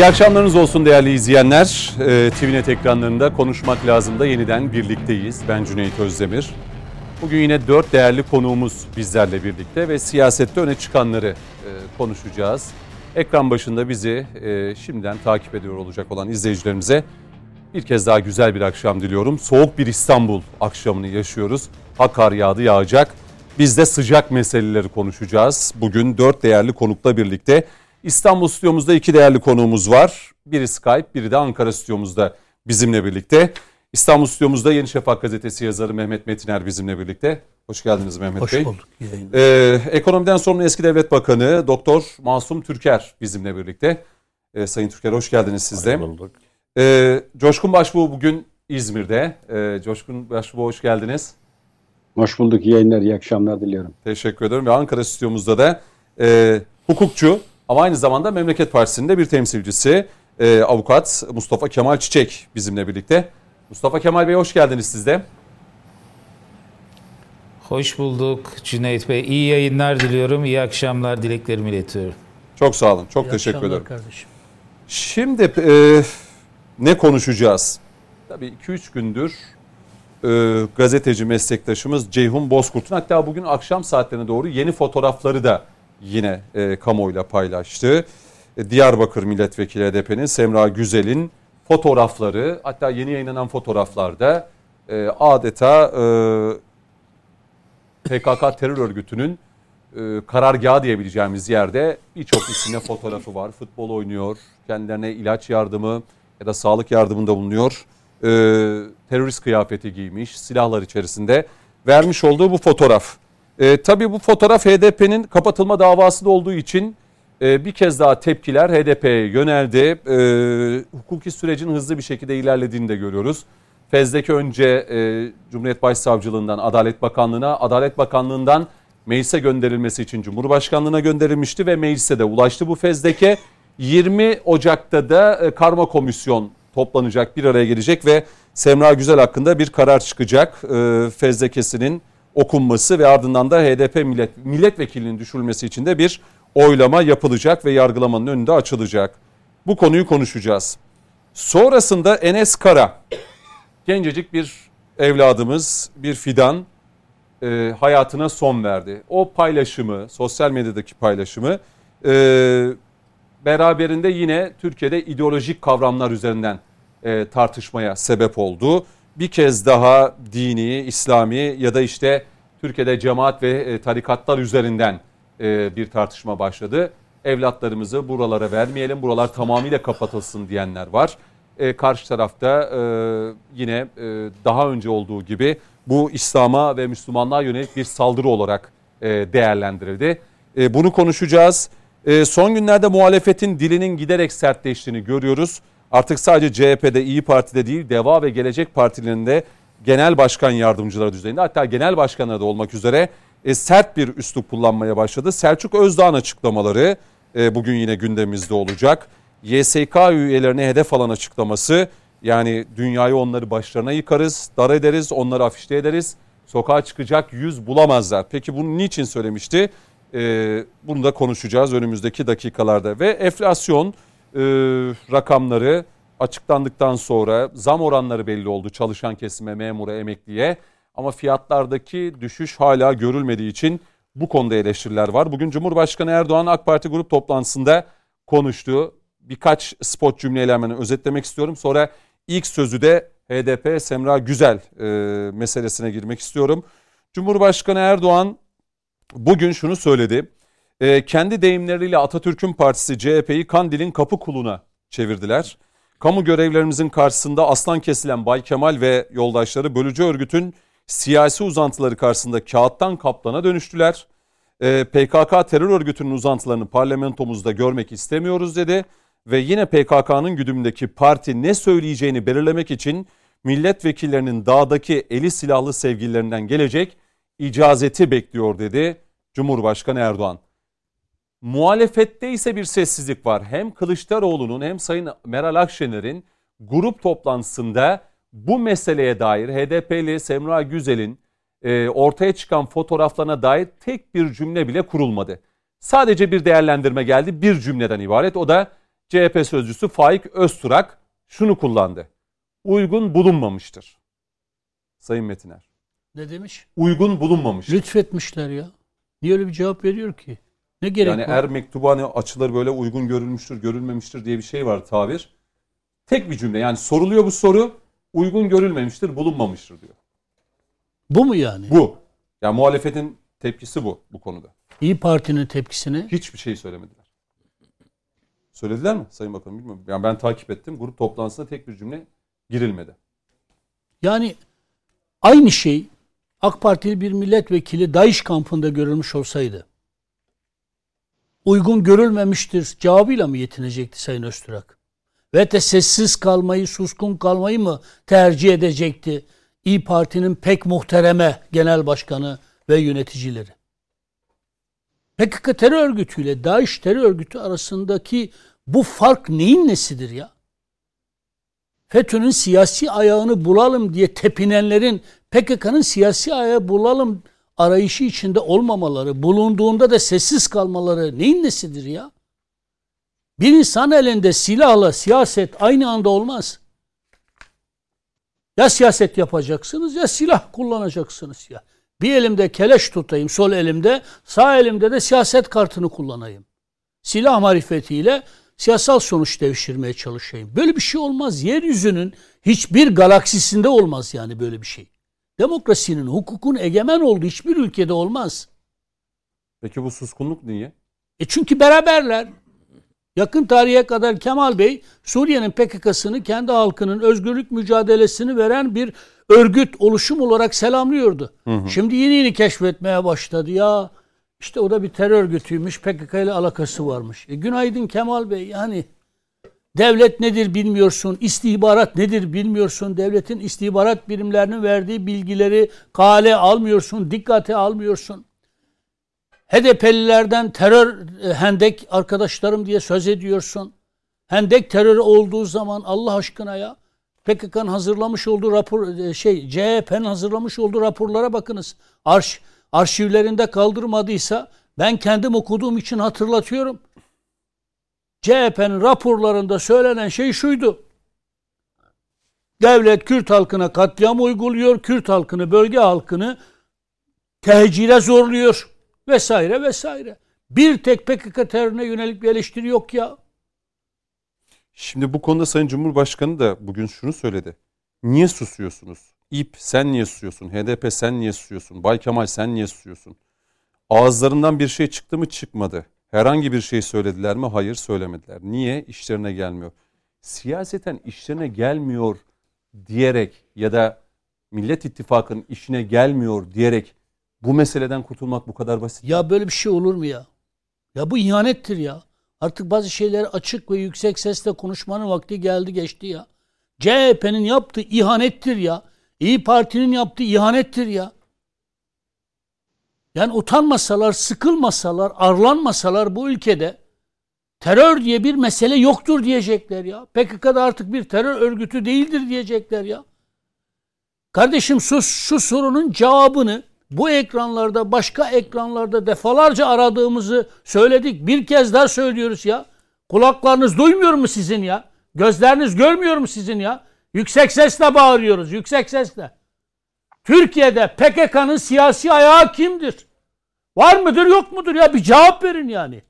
İyi akşamlarınız olsun değerli izleyenler. Ee, TVNet ekranlarında konuşmak lazım da yeniden birlikteyiz. Ben Cüneyt Özdemir. Bugün yine dört değerli konuğumuz bizlerle birlikte ve siyasette öne çıkanları e, konuşacağız. Ekran başında bizi e, şimdiden takip ediyor olacak olan izleyicilerimize bir kez daha güzel bir akşam diliyorum. Soğuk bir İstanbul akşamını yaşıyoruz. Hakar yağdı yağacak. Biz de sıcak meseleleri konuşacağız. Bugün dört değerli konukla birlikte İstanbul stüdyomuzda iki değerli konuğumuz var. Biri Skype, biri de Ankara stüdyomuzda bizimle birlikte. İstanbul stüdyomuzda Yeni Şafak gazetesi yazarı Mehmet Metiner bizimle birlikte. Hoş geldiniz Mehmet Hoş Bey. bulduk. Ee, ekonomiden sorumlu eski devlet bakanı Doktor Masum Türker bizimle birlikte. Ee, Sayın Türker hoş geldiniz siz de. Hoş bulduk. Ee, Coşkun Başbuğ bugün İzmir'de. Ee, Coşkun Başbuğ hoş geldiniz. Hoş bulduk. İyi yayınlar, iyi akşamlar diliyorum. Teşekkür ederim. Ve Ankara stüdyomuzda da e, hukukçu ama aynı zamanda Memleket Partisi'nin de bir temsilcisi e, avukat Mustafa Kemal Çiçek bizimle birlikte. Mustafa Kemal Bey hoş geldiniz siz de. Hoş bulduk Cüneyt Bey. İyi yayınlar diliyorum. İyi akşamlar dileklerimi iletiyorum. Çok sağ olun. Çok İyi teşekkür akşamlar ederim. kardeşim. Şimdi e, ne konuşacağız? Tabii 2-3 gündür e, gazeteci meslektaşımız Ceyhun Bozkurt'un hatta bugün akşam saatlerine doğru yeni fotoğrafları da yine e, kamuoyuyla paylaştı. E, Diyarbakır Milletvekili HDP'nin Semra Güzel'in fotoğrafları hatta yeni yayınlanan fotoğraflarda e, adeta e, PKK terör örgütünün e, karargahı diyebileceğimiz yerde birçok isimle fotoğrafı var. Futbol oynuyor, kendilerine ilaç yardımı ya da sağlık yardımında bulunuyor. E, terörist kıyafeti giymiş, silahlar içerisinde vermiş olduğu bu fotoğraf. E, tabii bu fotoğraf HDP'nin kapatılma davası da olduğu için e, bir kez daha tepkiler HDP'ye yöneldi. E, hukuki sürecin hızlı bir şekilde ilerlediğini de görüyoruz. Fezleke önce e, Cumhuriyet Başsavcılığından Adalet Bakanlığı'na, Adalet Bakanlığı'ndan meclise gönderilmesi için Cumhurbaşkanlığı'na gönderilmişti ve meclise de ulaştı bu fezleke. 20 Ocak'ta da e, karma komisyon toplanacak, bir araya gelecek ve Semra Güzel hakkında bir karar çıkacak. E, fezlekesinin okunması ve ardından da HDP millet, milletvekilinin düşürülmesi için de bir oylama yapılacak ve yargılamanın önünde açılacak. Bu konuyu konuşacağız. Sonrasında Enes Kara, gencecik bir evladımız, bir fidan e, hayatına son verdi. O paylaşımı, sosyal medyadaki paylaşımı e, beraberinde yine Türkiye'de ideolojik kavramlar üzerinden e, tartışmaya sebep oldu. Bir kez daha dini, İslami ya da işte Türkiye'de cemaat ve e, tarikatlar üzerinden e, bir tartışma başladı. Evlatlarımızı buralara vermeyelim, buralar tamamıyla kapatılsın diyenler var. E, karşı tarafta yine daha önce olduğu gibi bu İslam'a ve Müslümanlığa yönelik bir saldırı olarak değerlendirildi. Bunu konuşacağız. Son günlerde muhalefetin dilinin giderek sertleştiğini görüyoruz. Artık sadece CHP'de, İyi Parti'de değil, DEVA ve Gelecek Partilerinde genel başkan yardımcıları düzeyinde hatta genel başkanları da olmak üzere e, sert bir üslup kullanmaya başladı. Selçuk Özdağ'ın açıklamaları e, bugün yine gündemimizde olacak. YSK üyelerine hedef alan açıklaması yani dünyayı onları başlarına yıkarız, dar ederiz, onları afişte ederiz. Sokağa çıkacak yüz bulamazlar. Peki bunu niçin söylemişti? Ee, bunu da konuşacağız önümüzdeki dakikalarda. Ve enflasyon e, rakamları açıklandıktan sonra zam oranları belli oldu çalışan kesime, memura, emekliye. Ama fiyatlardaki düşüş hala görülmediği için bu konuda eleştiriler var. Bugün Cumhurbaşkanı Erdoğan AK Parti grup toplantısında konuştu. Birkaç spot cümleyle hemen özetlemek istiyorum. Sonra ilk sözü de HDP Semra Güzel e, meselesine girmek istiyorum. Cumhurbaşkanı Erdoğan bugün şunu söyledi. E, kendi deyimleriyle Atatürk'ün partisi CHP'yi Kandil'in kapı kuluna çevirdiler. Kamu görevlerimizin karşısında aslan kesilen Bay Kemal ve yoldaşları bölücü örgütün siyasi uzantıları karşısında kağıttan kaplana dönüştüler. E, PKK terör örgütünün uzantılarını parlamentomuzda görmek istemiyoruz dedi ve yine PKK'nın güdümündeki parti ne söyleyeceğini belirlemek için milletvekillerinin dağdaki eli silahlı sevgililerinden gelecek icazeti bekliyor dedi Cumhurbaşkanı Erdoğan. Muhalefette ise bir sessizlik var. Hem Kılıçdaroğlu'nun hem Sayın Meral Akşener'in grup toplantısında bu meseleye dair HDP'li Semra Güzel'in e, ortaya çıkan fotoğraflarına dair tek bir cümle bile kurulmadı. Sadece bir değerlendirme geldi bir cümleden ibaret. O da CHP sözcüsü Faik Özturak şunu kullandı. Uygun bulunmamıştır. Sayın Metiner. Ne demiş? Uygun bulunmamış. Lütfetmişler ya. Niye öyle bir cevap veriyor ki? Ne gerek Yani var? er mektubu hani açılır böyle uygun görülmüştür, görülmemiştir diye bir şey var tabir. Tek bir cümle yani soruluyor bu soru uygun görülmemiştir, bulunmamıştır diyor. Bu mu yani? Bu. Yani muhalefetin tepkisi bu bu konuda. İyi Parti'nin tepkisini. Hiçbir şey söylemediler. Söylediler mi Sayın Bakanım bilmiyorum. Yani ben takip ettim. Grup toplantısında tek bir cümle girilmedi. Yani aynı şey AK Partili bir milletvekili DAEŞ kampında görülmüş olsaydı uygun görülmemiştir cevabıyla mı yetinecekti Sayın Öztürk? Ve de sessiz kalmayı, suskun kalmayı mı tercih edecekti İyi Parti'nin pek muhtereme genel başkanı ve yöneticileri? PKK terör örgütüyle DAEŞ terör örgütü arasındaki bu fark neyin nesidir ya? FETÖ'nün siyasi ayağını bulalım diye tepinenlerin PKK'nın siyasi ayağı bulalım arayışı içinde olmamaları, bulunduğunda da sessiz kalmaları neyin nesidir ya? Bir insan elinde silahla siyaset aynı anda olmaz. Ya siyaset yapacaksınız ya silah kullanacaksınız ya. Bir elimde keleş tutayım sol elimde, sağ elimde de siyaset kartını kullanayım. Silah marifetiyle siyasal sonuç devşirmeye çalışayım. Böyle bir şey olmaz. Yeryüzünün hiçbir galaksisinde olmaz yani böyle bir şey. Demokrasinin, hukukun egemen olduğu hiçbir ülkede olmaz. Peki bu suskunluk niye? E çünkü beraberler. Yakın tarihe kadar Kemal Bey Suriye'nin PKK'sını kendi halkının özgürlük mücadelesini veren bir örgüt oluşum olarak selamlıyordu. Hı hı. Şimdi yeni yeni keşfetmeye başladı ya. İşte o da bir terör örgütüymüş. PKK ile alakası varmış. E, günaydın Kemal Bey. Yani devlet nedir bilmiyorsun. istihbarat nedir bilmiyorsun. Devletin istihbarat birimlerinin verdiği bilgileri kale almıyorsun. Dikkate almıyorsun. HDP'lilerden terör e, hendek arkadaşlarım diye söz ediyorsun. Hendek terörü olduğu zaman Allah aşkına ya PKK'nın hazırlamış olduğu rapor e, şey CHP'nin hazırlamış olduğu raporlara bakınız. Arş arşivlerinde kaldırmadıysa ben kendim okuduğum için hatırlatıyorum. CHP'nin raporlarında söylenen şey şuydu. Devlet Kürt halkına katliam uyguluyor, Kürt halkını, bölge halkını tehcire zorluyor vesaire vesaire. Bir tek PKK terörüne yönelik bir eleştiri yok ya. Şimdi bu konuda Sayın Cumhurbaşkanı da bugün şunu söyledi. Niye susuyorsunuz? İP sen niye susuyorsun? HDP sen niye susuyorsun? Bay Kemal sen niye susuyorsun? Ağızlarından bir şey çıktı mı çıkmadı. Herhangi bir şey söylediler mi? Hayır söylemediler. Niye? İşlerine gelmiyor. Siyaseten işlerine gelmiyor diyerek ya da Millet İttifakı'nın işine gelmiyor diyerek bu meseleden kurtulmak bu kadar basit. Ya böyle bir şey olur mu ya? Ya bu ihanettir ya. Artık bazı şeyleri açık ve yüksek sesle konuşmanın vakti geldi geçti ya. CHP'nin yaptığı ihanettir ya. İyi Parti'nin yaptığı ihanettir ya. Yani utanmasalar, sıkılmasalar, arlanmasalar bu ülkede terör diye bir mesele yoktur diyecekler ya. PKK'da artık bir terör örgütü değildir diyecekler ya. Kardeşim sus şu sorunun cevabını bu ekranlarda başka ekranlarda defalarca aradığımızı söyledik. Bir kez daha söylüyoruz ya. Kulaklarınız duymuyor mu sizin ya? Gözleriniz görmüyor mu sizin ya? Yüksek sesle bağırıyoruz. Yüksek sesle. Türkiye'de PKK'nın siyasi ayağı kimdir? Var mıdır yok mudur ya? Bir cevap verin yani.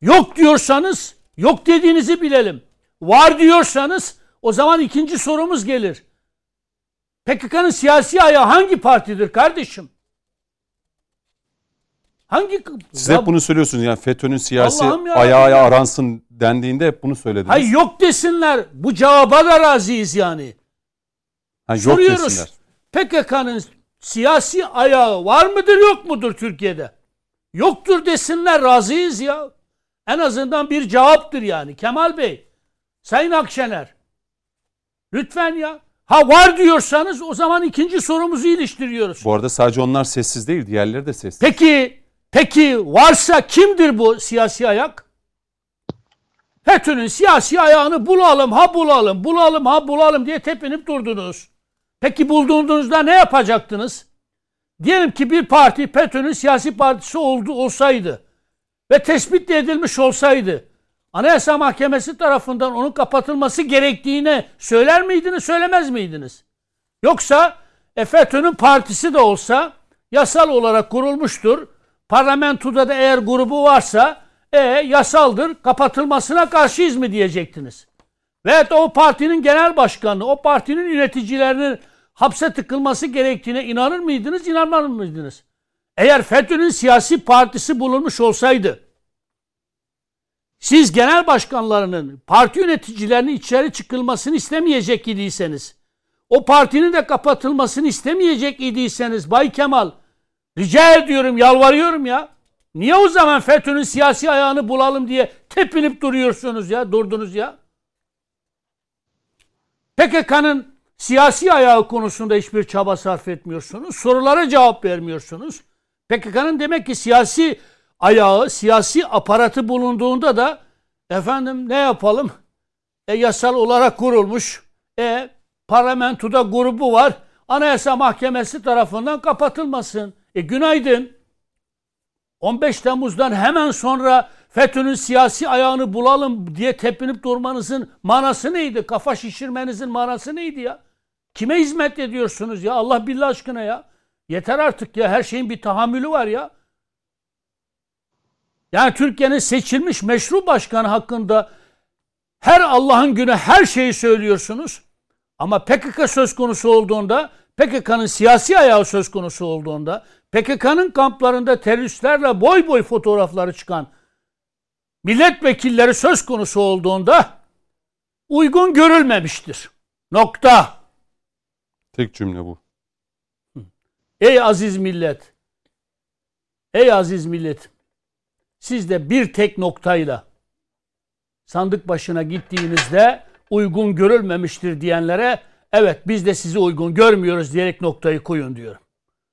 Yok diyorsanız yok dediğinizi bilelim. Var diyorsanız o zaman ikinci sorumuz gelir. PKK'nın siyasi ayağı hangi partidir kardeşim? Hangi Siz hep bunu söylüyorsunuz yani FETÖ'nün siyasi ayağı ya. aransın dendiğinde hep bunu söylediniz. Hayır yok desinler. Bu cevaba da razıyız yani. Ha, yok Soruyoruz. desinler. PKK'nın siyasi ayağı var mıdır yok mudur Türkiye'de? Yoktur desinler razıyız ya. En azından bir cevaptır yani. Kemal Bey, Sayın Akşener. Lütfen ya. Ha var diyorsanız o zaman ikinci sorumuzu iliştiriyoruz. Bu arada sadece onlar sessiz değil, diğerleri de sessiz. Peki, peki varsa kimdir bu siyasi ayak? FETÖ'nün siyasi ayağını bulalım, ha bulalım, bulalım, ha bulalım diye tepinip durdunuz. Peki bulduğunuzda ne yapacaktınız? Diyelim ki bir parti FETÖ'nün siyasi partisi oldu olsaydı ve tespit edilmiş olsaydı Anayasa Mahkemesi tarafından onun kapatılması gerektiğini söyler miydiniz, söylemez miydiniz? Yoksa e, FETÖ'nün partisi de olsa yasal olarak kurulmuştur. Parlamentoda da eğer grubu varsa e, yasaldır, kapatılmasına karşıyız mı diyecektiniz. Ve o partinin genel başkanı, o partinin yöneticilerinin hapse tıkılması gerektiğine inanır mıydınız, inanmaz mıydınız? Eğer FETÖ'nün siyasi partisi bulunmuş olsaydı, siz genel başkanlarının, parti yöneticilerinin içeri çıkılmasını istemeyecek idiyseniz, o partinin de kapatılmasını istemeyecek idiyseniz Bay Kemal, rica ediyorum, yalvarıyorum ya. Niye o zaman FETÖ'nün siyasi ayağını bulalım diye tepinip duruyorsunuz ya, durdunuz ya? PKK'nın siyasi ayağı konusunda hiçbir çaba sarf etmiyorsunuz. Sorulara cevap vermiyorsunuz. PKK'nın demek ki siyasi ayağı, siyasi aparatı bulunduğunda da efendim ne yapalım? E, yasal olarak kurulmuş. E, parlamentoda grubu var. Anayasa Mahkemesi tarafından kapatılmasın. E günaydın. 15 Temmuz'dan hemen sonra FETÖ'nün siyasi ayağını bulalım diye tepinip durmanızın manası neydi? Kafa şişirmenizin manası neydi ya? Kime hizmet ediyorsunuz ya? Allah billah aşkına ya. Yeter artık ya. Her şeyin bir tahammülü var ya. Yani Türkiye'nin seçilmiş meşru başkanı hakkında her Allah'ın günü her şeyi söylüyorsunuz. Ama PKK söz konusu olduğunda, PKK'nın siyasi ayağı söz konusu olduğunda, PKK'nın kamplarında teröristlerle boy boy fotoğrafları çıkan milletvekilleri söz konusu olduğunda uygun görülmemiştir. Nokta. Tek cümle bu. Ey aziz millet. Ey aziz millet. Siz de bir tek noktayla sandık başına gittiğinizde uygun görülmemiştir diyenlere evet biz de sizi uygun görmüyoruz diyerek noktayı koyun diyorum.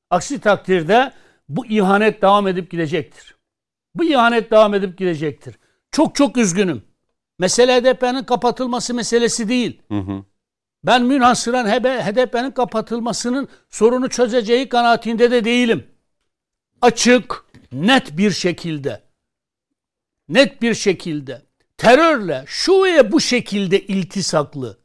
Aksi takdirde bu ihanet devam edip gidecektir. Bu ihanet devam edip gidecektir. Çok çok üzgünüm. Mesele HDP'nin kapatılması meselesi değil. Hı hı. Ben münhasıran HDP'nin kapatılmasının sorunu çözeceği kanaatinde de değilim. Açık, net bir şekilde, net bir şekilde terörle şu ve bu şekilde iltisaklı,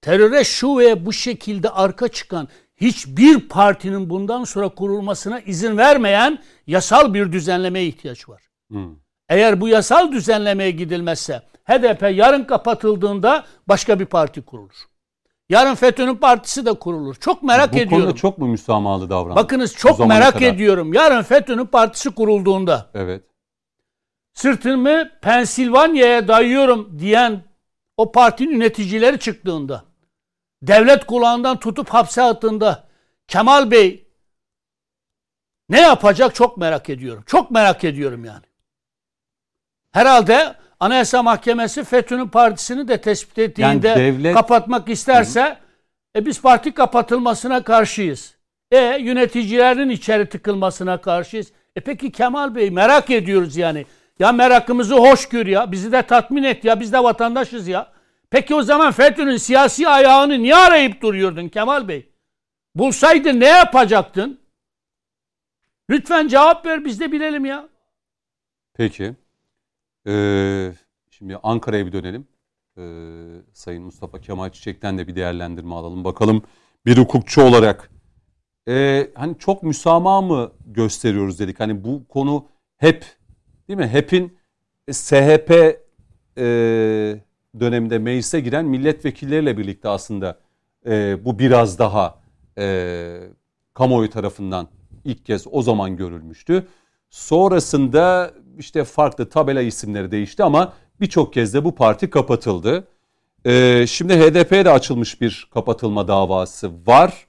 teröre şu ve bu şekilde arka çıkan hiçbir partinin bundan sonra kurulmasına izin vermeyen yasal bir düzenlemeye ihtiyaç var. Hmm. Eğer bu yasal düzenlemeye gidilmezse HDP yarın kapatıldığında başka bir parti kurulur. Yarın FETÖ'nün partisi de kurulur. Çok merak bu ediyorum. Bu konuda çok mu müsamahalı davrandı? Bakınız çok merak kadar. ediyorum. Yarın FETÖ'nün partisi kurulduğunda evet. sırtımı Pensilvanya'ya dayıyorum diyen o partinin yöneticileri çıktığında devlet kulağından tutup hapse attığında Kemal Bey ne yapacak çok merak ediyorum. Çok merak ediyorum yani. Herhalde Anayasa Mahkemesi FETÖ'nün partisini de tespit ettiğinde yani devlet... kapatmak isterse e biz parti kapatılmasına karşıyız. E yöneticilerin içeri tıkılmasına karşıyız. E peki Kemal Bey merak ediyoruz yani. Ya merakımızı hoş gör ya. Bizi de tatmin et ya. Biz de vatandaşız ya. Peki o zaman FETÖ'nün siyasi ayağını niye arayıp duruyordun Kemal Bey? Bulsaydın ne yapacaktın? Lütfen cevap ver biz de bilelim ya. Peki. Ee, şimdi Ankara'ya bir dönelim. Ee, Sayın Mustafa Kemal Çiçek'ten de bir değerlendirme alalım. Bakalım bir hukukçu olarak e, hani çok müsamaha mı gösteriyoruz dedik. Hani bu konu hep değil mi? Hep'in SHP e, döneminde meclise giren milletvekilleriyle birlikte aslında e, bu biraz daha e, kamuoyu tarafından ilk kez o zaman görülmüştü. Sonrasında işte farklı tabela isimleri değişti ama birçok kez de bu parti kapatıldı. Ee, şimdi HDP'ye de açılmış bir kapatılma davası var.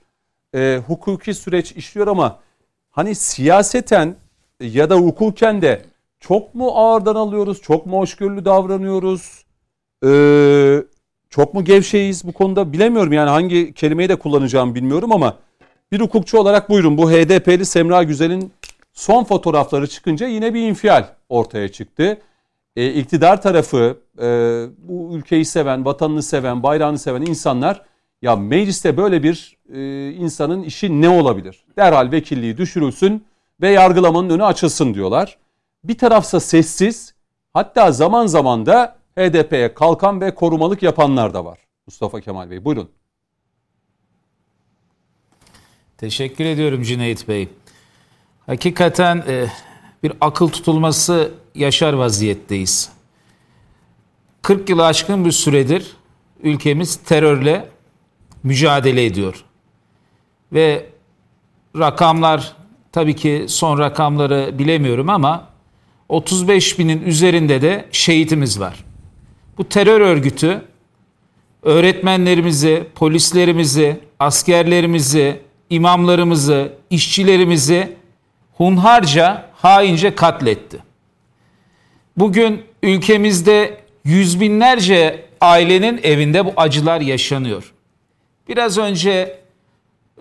Ee, hukuki süreç işliyor ama hani siyaseten ya da hukuken de çok mu ağırdan alıyoruz, çok mu hoşgörülü davranıyoruz, ee, çok mu gevşeyiz bu konuda bilemiyorum. Yani hangi kelimeyi de kullanacağımı bilmiyorum ama bir hukukçu olarak buyurun bu HDP'li Semra Güzel'in son fotoğrafları çıkınca yine bir infial ortaya çıktı. E, iktidar tarafı e, bu ülkeyi seven, vatanını seven, bayrağını seven insanlar ya mecliste böyle bir e, insanın işi ne olabilir? Derhal vekilliği düşürülsün ve yargılamanın önü açılsın diyorlar. Bir tarafsa sessiz Hatta zaman zaman da HDP'ye kalkan ve korumalık yapanlar da var. Mustafa Kemal Bey buyurun. Teşekkür ediyorum Cüneyt Bey. Hakikaten e, bir akıl tutulması yaşar vaziyetteyiz. 40 yılı aşkın bir süredir ülkemiz terörle mücadele ediyor. Ve rakamlar tabii ki son rakamları bilemiyorum ama 35 binin üzerinde de şehitimiz var. Bu terör örgütü öğretmenlerimizi, polislerimizi, askerlerimizi, imamlarımızı, işçilerimizi hunharca, haince katletti. Bugün ülkemizde yüz binlerce ailenin evinde bu acılar yaşanıyor. Biraz önce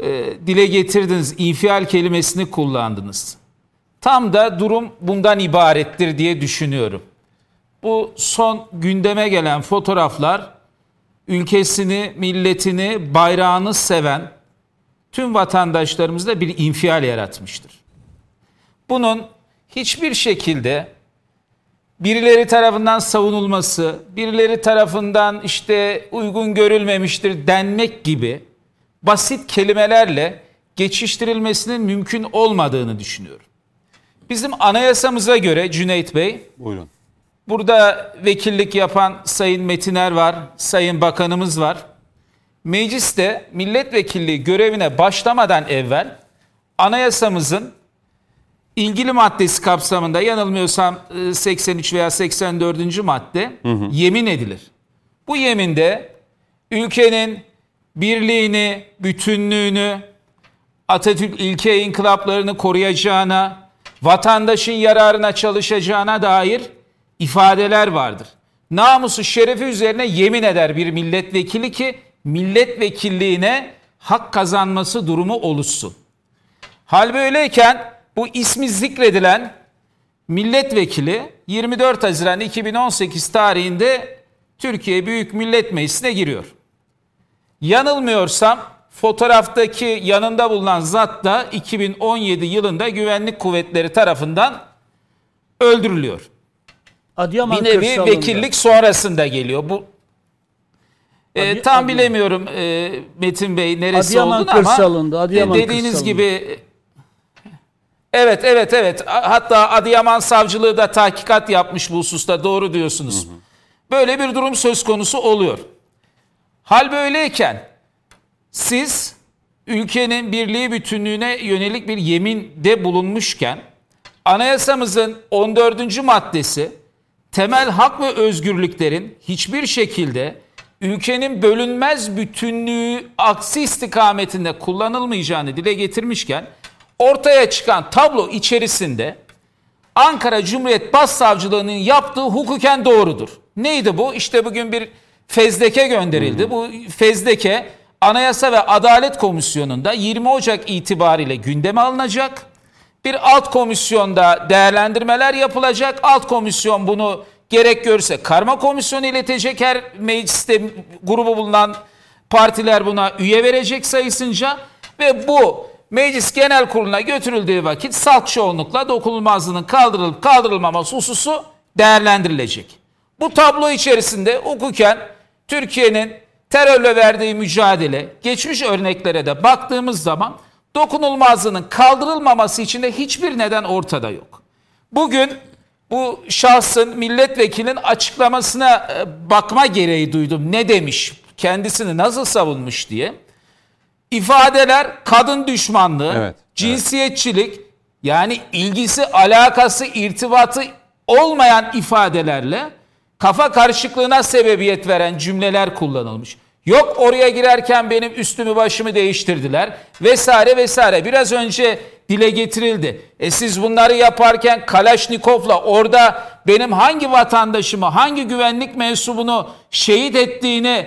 e, dile getirdiniz, infial kelimesini kullandınız. Tam da durum bundan ibarettir diye düşünüyorum. Bu son gündeme gelen fotoğraflar ülkesini, milletini, bayrağını seven tüm vatandaşlarımızda bir infial yaratmıştır. Bunun hiçbir şekilde birileri tarafından savunulması, birileri tarafından işte uygun görülmemiştir denmek gibi basit kelimelerle geçiştirilmesinin mümkün olmadığını düşünüyorum. Bizim anayasamıza göre Cüneyt Bey, Buyurun. burada vekillik yapan Sayın Metiner var, Sayın Bakanımız var. Mecliste milletvekilliği görevine başlamadan evvel anayasamızın ilgili maddesi kapsamında yanılmıyorsam e, 83 veya 84. madde yemin edilir. Bu yeminde ülkenin birliğini, bütünlüğünü, Atatürk ilke inkılaplarını koruyacağına, vatandaşın yararına çalışacağına dair ifadeler vardır. Namusu şerefi üzerine yemin eder bir milletvekili ki milletvekilliğine hak kazanması durumu oluşsun. Hal böyleyken bu ismi zikredilen milletvekili 24 Haziran 2018 tarihinde Türkiye Büyük Millet Meclisi'ne giriyor. Yanılmıyorsam fotoğraftaki yanında bulunan zat da 2017 yılında güvenlik kuvvetleri tarafından öldürülüyor. Adıyaman Bir nevi kırsalında. vekillik sonrasında geliyor. Bu e, Adi- tam Adıyaman. bilemiyorum e, Metin Bey neresi Adıyaman olduğunu ama Adıyaman e, dediğiniz kırsalında. gibi Evet evet evet hatta Adıyaman savcılığı da tahkikat yapmış bu hususta doğru diyorsunuz. Böyle bir durum söz konusu oluyor. Hal böyleyken siz ülkenin birliği bütünlüğüne yönelik bir yeminde bulunmuşken anayasamızın 14. maddesi temel hak ve özgürlüklerin hiçbir şekilde ülkenin bölünmez bütünlüğü aksi istikametinde kullanılmayacağını dile getirmişken ortaya çıkan tablo içerisinde Ankara Cumhuriyet Başsavcılığı'nın yaptığı hukuken doğrudur. Neydi bu? İşte bugün bir fezleke gönderildi. Bu fezleke Anayasa ve Adalet Komisyonu'nda 20 Ocak itibariyle gündeme alınacak. Bir alt komisyonda değerlendirmeler yapılacak. Alt komisyon bunu gerek görse karma komisyonu iletecek. Her mecliste grubu bulunan partiler buna üye verecek sayısınca ve bu meclis genel kuruluna götürüldüğü vakit salt çoğunlukla dokunulmazlığının kaldırılıp kaldırılmaması hususu değerlendirilecek. Bu tablo içerisinde hukuken Türkiye'nin terörle verdiği mücadele, geçmiş örneklere de baktığımız zaman dokunulmazlığının kaldırılmaması için de hiçbir neden ortada yok. Bugün bu şahsın milletvekilinin açıklamasına e, bakma gereği duydum. Ne demiş, kendisini nasıl savunmuş diye. İfadeler kadın düşmanlığı, Evet, cinsiyetçilik yani ilgisi, alakası, irtibatı olmayan ifadelerle kafa karışıklığına sebebiyet veren cümleler kullanılmış. Yok oraya girerken benim üstümü başımı değiştirdiler vesaire vesaire. Biraz önce dile getirildi. E siz bunları yaparken Kalaşnikov'la orada benim hangi vatandaşımı, hangi güvenlik mensubunu şehit ettiğini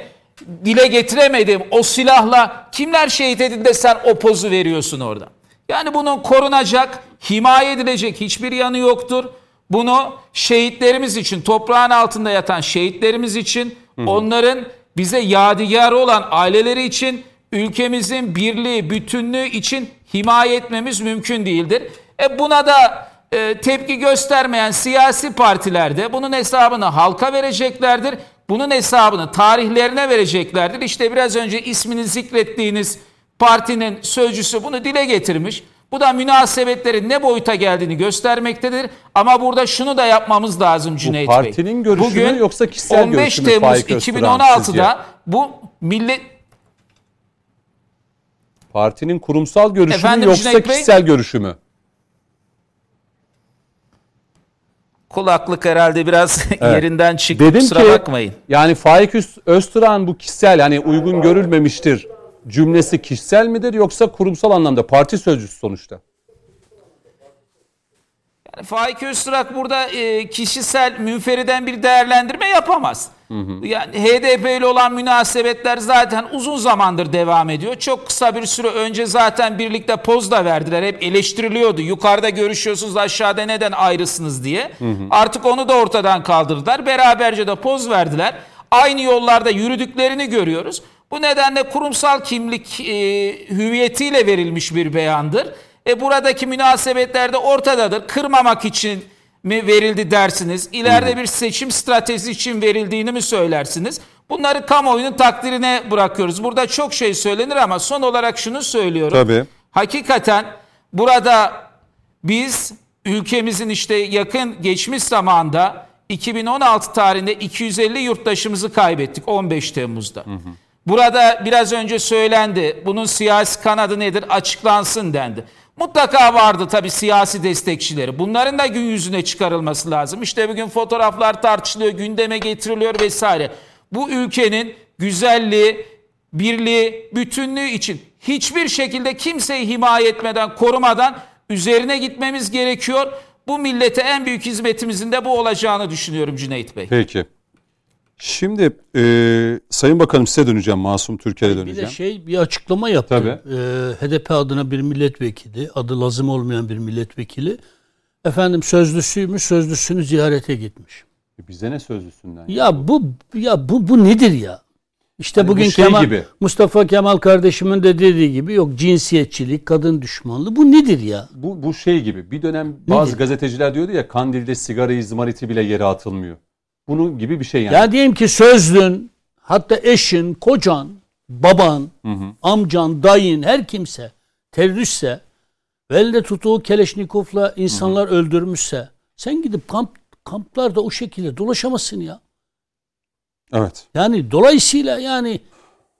dile getiremedim. O silahla kimler şehit edildi sen o pozu veriyorsun orada. Yani bunun korunacak, himaye edilecek hiçbir yanı yoktur. Bunu şehitlerimiz için, toprağın altında yatan şehitlerimiz için, onların bize yadigarı olan aileleri için, ülkemizin birliği, bütünlüğü için himaye etmemiz mümkün değildir. E buna da e, tepki göstermeyen siyasi partilerde bunun hesabını halka vereceklerdir. Bunun hesabını tarihlerine vereceklerdir. İşte biraz önce ismini zikrettiğiniz partinin sözcüsü bunu dile getirmiş. Bu da münasebetlerin ne boyuta geldiğini göstermektedir. Ama burada şunu da yapmamız lazım Cüneyt Bey. partinin görüşü mü yoksa kişisel 15 görüşü mü Temmuz Faik Öztürk'ün 2016'da sizce? bu millet Partinin kurumsal görüşü mü Efendim yoksa Cüneyt Bey? kişisel görüşü mü? Kulaklık herhalde biraz yerinden çıktı Dedim kusura ki bakmayın. yani Faik Öz- Öztürk'ün bu kişisel hani uygun görülmemiştir cümlesi kişisel midir yoksa kurumsal anlamda parti sözcüsü sonuçta? Faik Öztürk burada e, kişisel münferiden bir değerlendirme yapamaz. Yani HDP ile olan münasebetler zaten uzun zamandır devam ediyor. Çok kısa bir süre önce zaten birlikte poz da verdiler. Hep eleştiriliyordu. Yukarıda görüşüyorsunuz aşağıda neden ayrısınız diye. Artık onu da ortadan kaldırdılar. Beraberce de poz verdiler. Aynı yollarda yürüdüklerini görüyoruz. Bu nedenle kurumsal kimlik e, hüviyetiyle verilmiş bir beyandır. E buradaki münasebetler de ortadadır. Kırmamak için mi verildi dersiniz? İleride bir seçim stratejisi için verildiğini mi söylersiniz? Bunları kamuoyunun takdirine bırakıyoruz. Burada çok şey söylenir ama son olarak şunu söylüyorum. Tabii. Hakikaten burada biz ülkemizin işte yakın geçmiş zamanda 2016 tarihinde 250 yurttaşımızı kaybettik 15 Temmuz'da. Burada biraz önce söylendi. Bunun siyasi kanadı nedir? Açıklansın dendi. Mutlaka vardı tabii siyasi destekçileri. Bunların da gün yüzüne çıkarılması lazım. İşte bugün fotoğraflar tartışılıyor, gündeme getiriliyor vesaire. Bu ülkenin güzelliği, birliği, bütünlüğü için hiçbir şekilde kimseyi himaye etmeden, korumadan üzerine gitmemiz gerekiyor. Bu millete en büyük hizmetimizin de bu olacağını düşünüyorum Cüneyt Bey. Peki. Şimdi e, Sayın Bakanım size döneceğim. Masum Türkiye'ye Bir de döneceğim. şey bir açıklama yaptı. Ee, HDP adına bir milletvekili, adı lazım olmayan bir milletvekili. Efendim sözlüsüymüş, sözlüsünü ziyarete gitmiş. E, Bize ne sözlüsünden? Ya bu ya bu bu nedir ya? İşte Hani bu bugün şey Kemal, gibi. Mustafa Kemal kardeşimin de dediği gibi yok cinsiyetçilik, kadın düşmanlığı. Bu nedir ya? Bu, bu şey gibi bir dönem bazı Nedir? gazeteciler diyordu ya kandilde sigara izmariti bile yere atılmıyor. Bunun gibi bir şey yani. Ya diyelim ki sözlün, hatta eşin, kocan, baban, amcan, dayın, her kimse teröristse ve elde tuttuğu Keleşnikov'la insanlar öldürmüşse sen gidip kamp kamplarda o şekilde dolaşamazsın ya. Evet. Yani dolayısıyla yani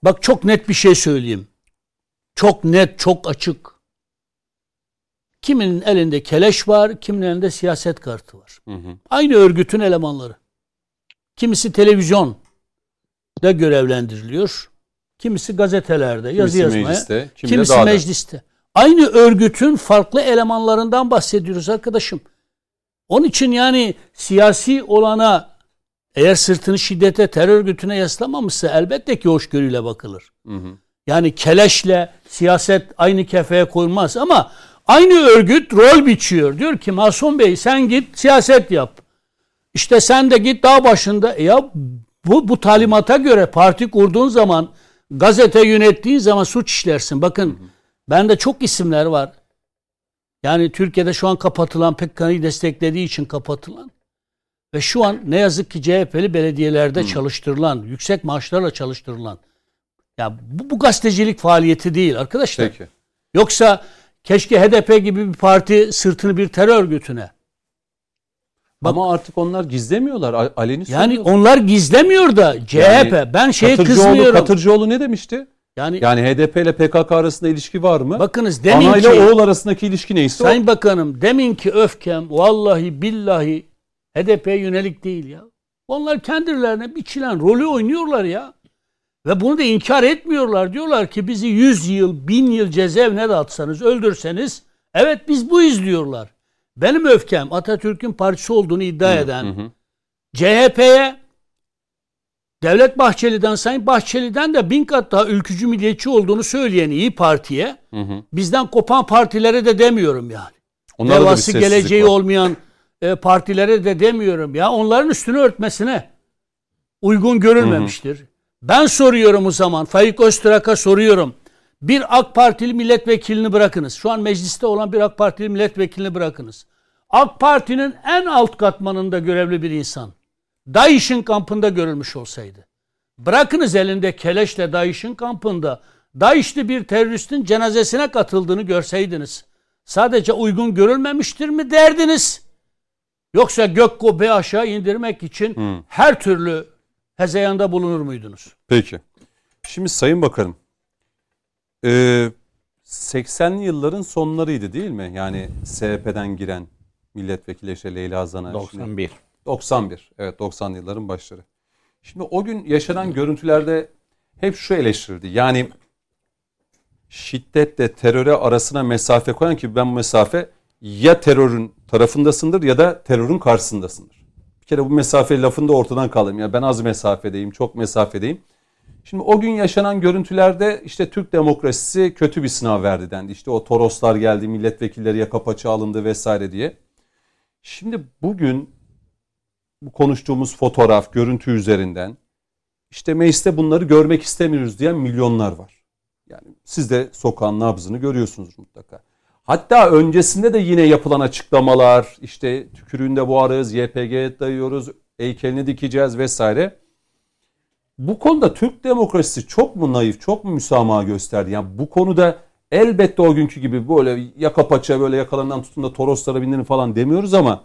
bak çok net bir şey söyleyeyim. Çok net, çok açık. Kiminin elinde keleş var, kiminin elinde siyaset kartı var. Aynı örgütün elemanları. Kimisi televizyon da görevlendiriliyor. Kimisi gazetelerde yazı Kimisi yazmaya. mecliste, kimi kimisi dağda. mecliste. Aynı örgütün farklı elemanlarından bahsediyoruz arkadaşım. Onun için yani siyasi olana eğer sırtını şiddete, terör örgütüne yaslamamışsa elbette ki hoşgörüyle bakılır. Yani keleşle siyaset aynı kefeye koyulmaz ama aynı örgüt rol biçiyor. Diyor ki Masum Bey sen git siyaset yap. İşte sen de git dağ başında. E ya bu, bu talimata göre parti kurduğun zaman gazete yönettiğin zaman suç işlersin. Bakın bende çok isimler var. Yani Türkiye'de şu an kapatılan PKK'yı desteklediği için kapatılan ve şu an ne yazık ki CHP'li belediyelerde çalıştırılan, yüksek maaşlarla çalıştırılan. Ya bu, bu gazetecilik faaliyeti değil arkadaşlar. Peki. Yoksa keşke HDP gibi bir parti sırtını bir terör örgütüne. Bak- Ama artık onlar gizlemiyorlar. Aleni Yani onlar gizlemiyor da CHP. Yani ben şeye Katırcıoğlu, kızmıyorum. Katırcıoğlu ne demişti? yani, Yani HDP ile PKK arasında ilişki var mı? bakınız demin Ana ile oğul arasındaki ilişki neyse o. Sayın Bakanım demin ki öfkem vallahi billahi HDP'ye yönelik değil ya. Onlar kendilerine biçilen rolü oynuyorlar ya. Ve bunu da inkar etmiyorlar. Diyorlar ki bizi 100 yıl, 1000 yıl cezaevine de atsanız, öldürseniz evet biz bu izliyorlar. Benim öfkem Atatürk'ün partisi olduğunu iddia eden CHP'ye Devlet Bahçeli'den, Sayın Bahçeli'den de bin kat daha ülkücü milliyetçi olduğunu söyleyen İyi Parti'ye bizden kopan partilere de demiyorum yani. Bir Devası geleceği var. olmayan e, partilere de demiyorum ya. Onların üstünü örtmesine uygun görülmemiştir. Ben soruyorum o zaman. Faik Öztürk'a soruyorum. Bir AK Partili milletvekilini bırakınız. Şu an mecliste olan bir AK Partili milletvekilini bırakınız. AK Parti'nin en alt katmanında görevli bir insan DAEŞ'in kampında görülmüş olsaydı. Bırakınız elinde keleşle DAEŞ'in kampında DAEŞ'li bir teröristin cenazesine katıldığını görseydiniz. Sadece uygun görülmemiştir mi derdiniz? Yoksa gök kubbe aşağı indirmek için Hmm. her türlü hezeyanda bulunur muydunuz? Peki. Şimdi Sayın Bakanım, e, 80'li yılların sonlarıydı değil mi? Yani SHP'den giren milletvekili işte Leyla Zana. Şimdi- 91. 91. Evet 90'lı yılların başları. Şimdi o gün yaşanan görüntülerde hep şu eleştirildi. Yani şiddetle teröre arasına mesafe koyan ki ben bu mesafe ya terörün tarafındasındır ya da terörün karşısındasındır. Bir kere bu mesafe lafını da ortadan kaldırayım. Ya ben az mesafedeyim, çok mesafedeyim. Şimdi o gün yaşanan görüntülerde işte Türk demokrasisi kötü bir sınav verdi dendi. İşte o Toroslar geldi, milletvekilleri yaka paça alındı vesaire diye. Şimdi bugün bu konuştuğumuz fotoğraf, görüntü üzerinden işte mecliste bunları görmek istemiyoruz diyen milyonlar var. Yani siz de sokağın nabzını görüyorsunuz mutlaka. Hatta öncesinde de yine yapılan açıklamalar, işte tükürüğünde boğarız, YPG dayıyoruz, heykelini dikeceğiz vesaire. Bu konuda Türk demokrasisi çok mu naif, çok mu müsamaha gösterdi? Yani bu konuda elbette o günkü gibi böyle yaka paça böyle yakalarından tutun da Toroslara bindirin falan demiyoruz ama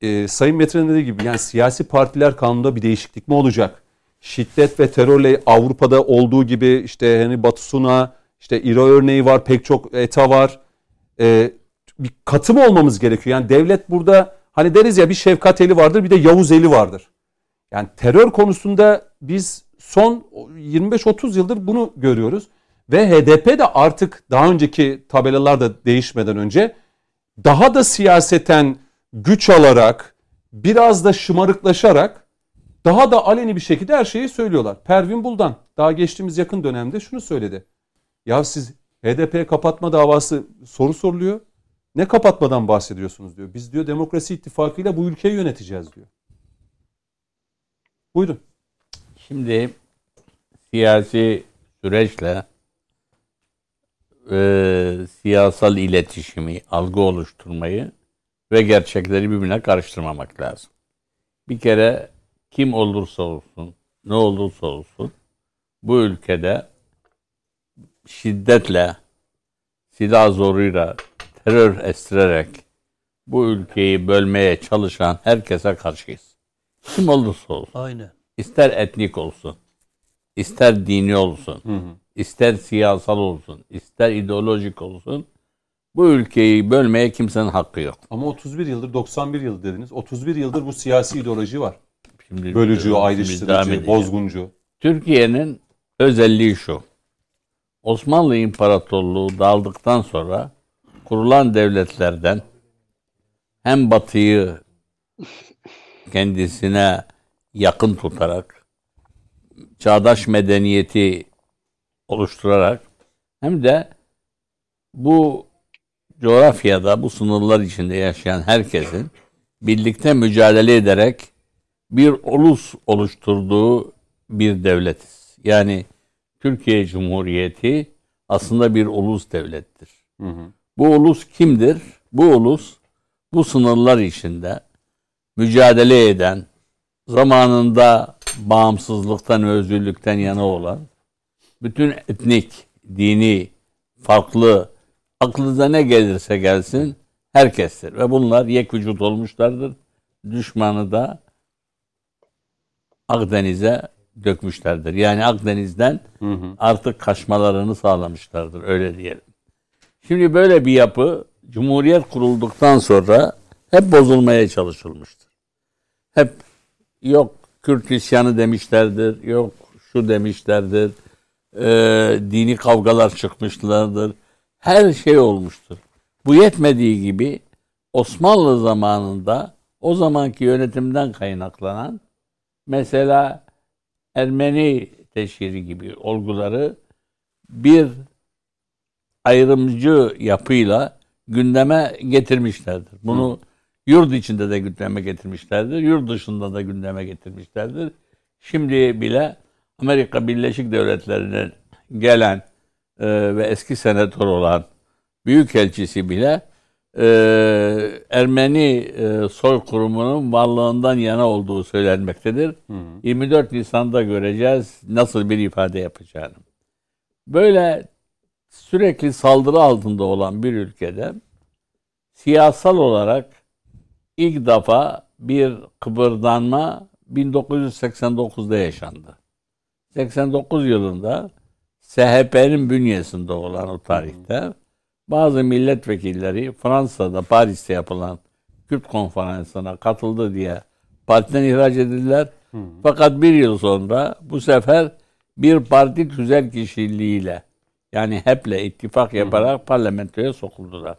e, Sayın Metre'nin dediği gibi yani siyasi partiler kanununda bir değişiklik mi olacak? Şiddet ve terörle Avrupa'da olduğu gibi işte hani Batusuna, işte İra örneği var, pek çok ETA var. E, bir katı mı olmamız gerekiyor? Yani devlet burada hani deriz ya bir şefkat eli vardır bir de Yavuz eli vardır. Yani terör konusunda biz son 25-30 yıldır bunu görüyoruz. Ve HDP de artık daha önceki tabelalar da değişmeden önce daha da siyaseten güç alarak biraz da şımarıklaşarak daha da aleni bir şekilde her şeyi söylüyorlar. Pervin Buldan daha geçtiğimiz yakın dönemde şunu söyledi. Ya siz HDP kapatma davası soru soruluyor. Ne kapatmadan bahsediyorsunuz diyor. Biz diyor demokrasi ittifakıyla bu ülkeyi yöneteceğiz diyor. Buyurun. Şimdi siyasi süreçle e, siyasal iletişimi, algı oluşturmayı ve gerçekleri birbirine karıştırmamak lazım. Bir kere kim olursa olsun, ne olursa olsun bu ülkede şiddetle, silah zoruyla, terör estirerek bu ülkeyi bölmeye çalışan herkese karşıyız. Kim olursa olsun. Aynen. İster etnik olsun, ister dini olsun, ister siyasal olsun, ister ideolojik olsun, bu ülkeyi bölmeye kimsenin hakkı yok. Ama 31 yıldır 91 yıl dediniz. 31 yıldır bu siyasi ideoloji var. Şimdi Bölücü, ayrıştırıcı, bozguncu. Türkiye'nin özelliği şu. Osmanlı İmparatorluğu dağıldıktan sonra kurulan devletlerden hem batıyı kendisine yakın tutarak çağdaş medeniyeti oluşturarak hem de bu coğrafyada bu sınırlar içinde yaşayan herkesin birlikte mücadele ederek bir ulus oluşturduğu bir devletiz. Yani Türkiye Cumhuriyeti aslında bir ulus devlettir. Hı hı. Bu ulus kimdir? Bu ulus bu sınırlar içinde mücadele eden, zamanında bağımsızlıktan, özgürlükten yana olan, bütün etnik, dini, farklı, aklınıza ne gelirse gelsin herkestir. Ve bunlar yek vücut olmuşlardır. Düşmanı da Akdeniz'e dökmüşlerdir. Yani Akdeniz'den artık kaçmalarını sağlamışlardır. Öyle diyelim. Şimdi böyle bir yapı Cumhuriyet kurulduktan sonra hep bozulmaya çalışılmıştır. Hep yok Kürt isyanı demişlerdir, yok şu demişlerdir, e, dini kavgalar çıkmışlardır. Her şey olmuştur. Bu yetmediği gibi Osmanlı zamanında o zamanki yönetimden kaynaklanan mesela Ermeni teşhiri gibi olguları bir ayrımcı yapıyla gündeme getirmişlerdir. Bunu yurt içinde de gündeme getirmişlerdir, yurt dışında da gündeme getirmişlerdir. Şimdi bile Amerika Birleşik Devletleri'ne gelen e, ve eski senatör olan büyükelçisi bile e, Ermeni e, soykırımının varlığından yana olduğu söylenmektedir. 24 Nisan'da göreceğiz nasıl bir ifade yapacağını. Böyle sürekli saldırı altında olan bir ülkede siyasal olarak ilk defa bir kıpırdanma 1989'da yaşandı. 89 yılında SHP'nin bünyesinde olan o tarihte bazı milletvekilleri Fransa'da Paris'te yapılan Kürt konferansına katıldı diye partiden ihraç edildiler. Fakat bir yıl sonra bu sefer bir parti tüzel kişiliğiyle yani HEP'le ittifak yaparak parlamentoya sokuldular.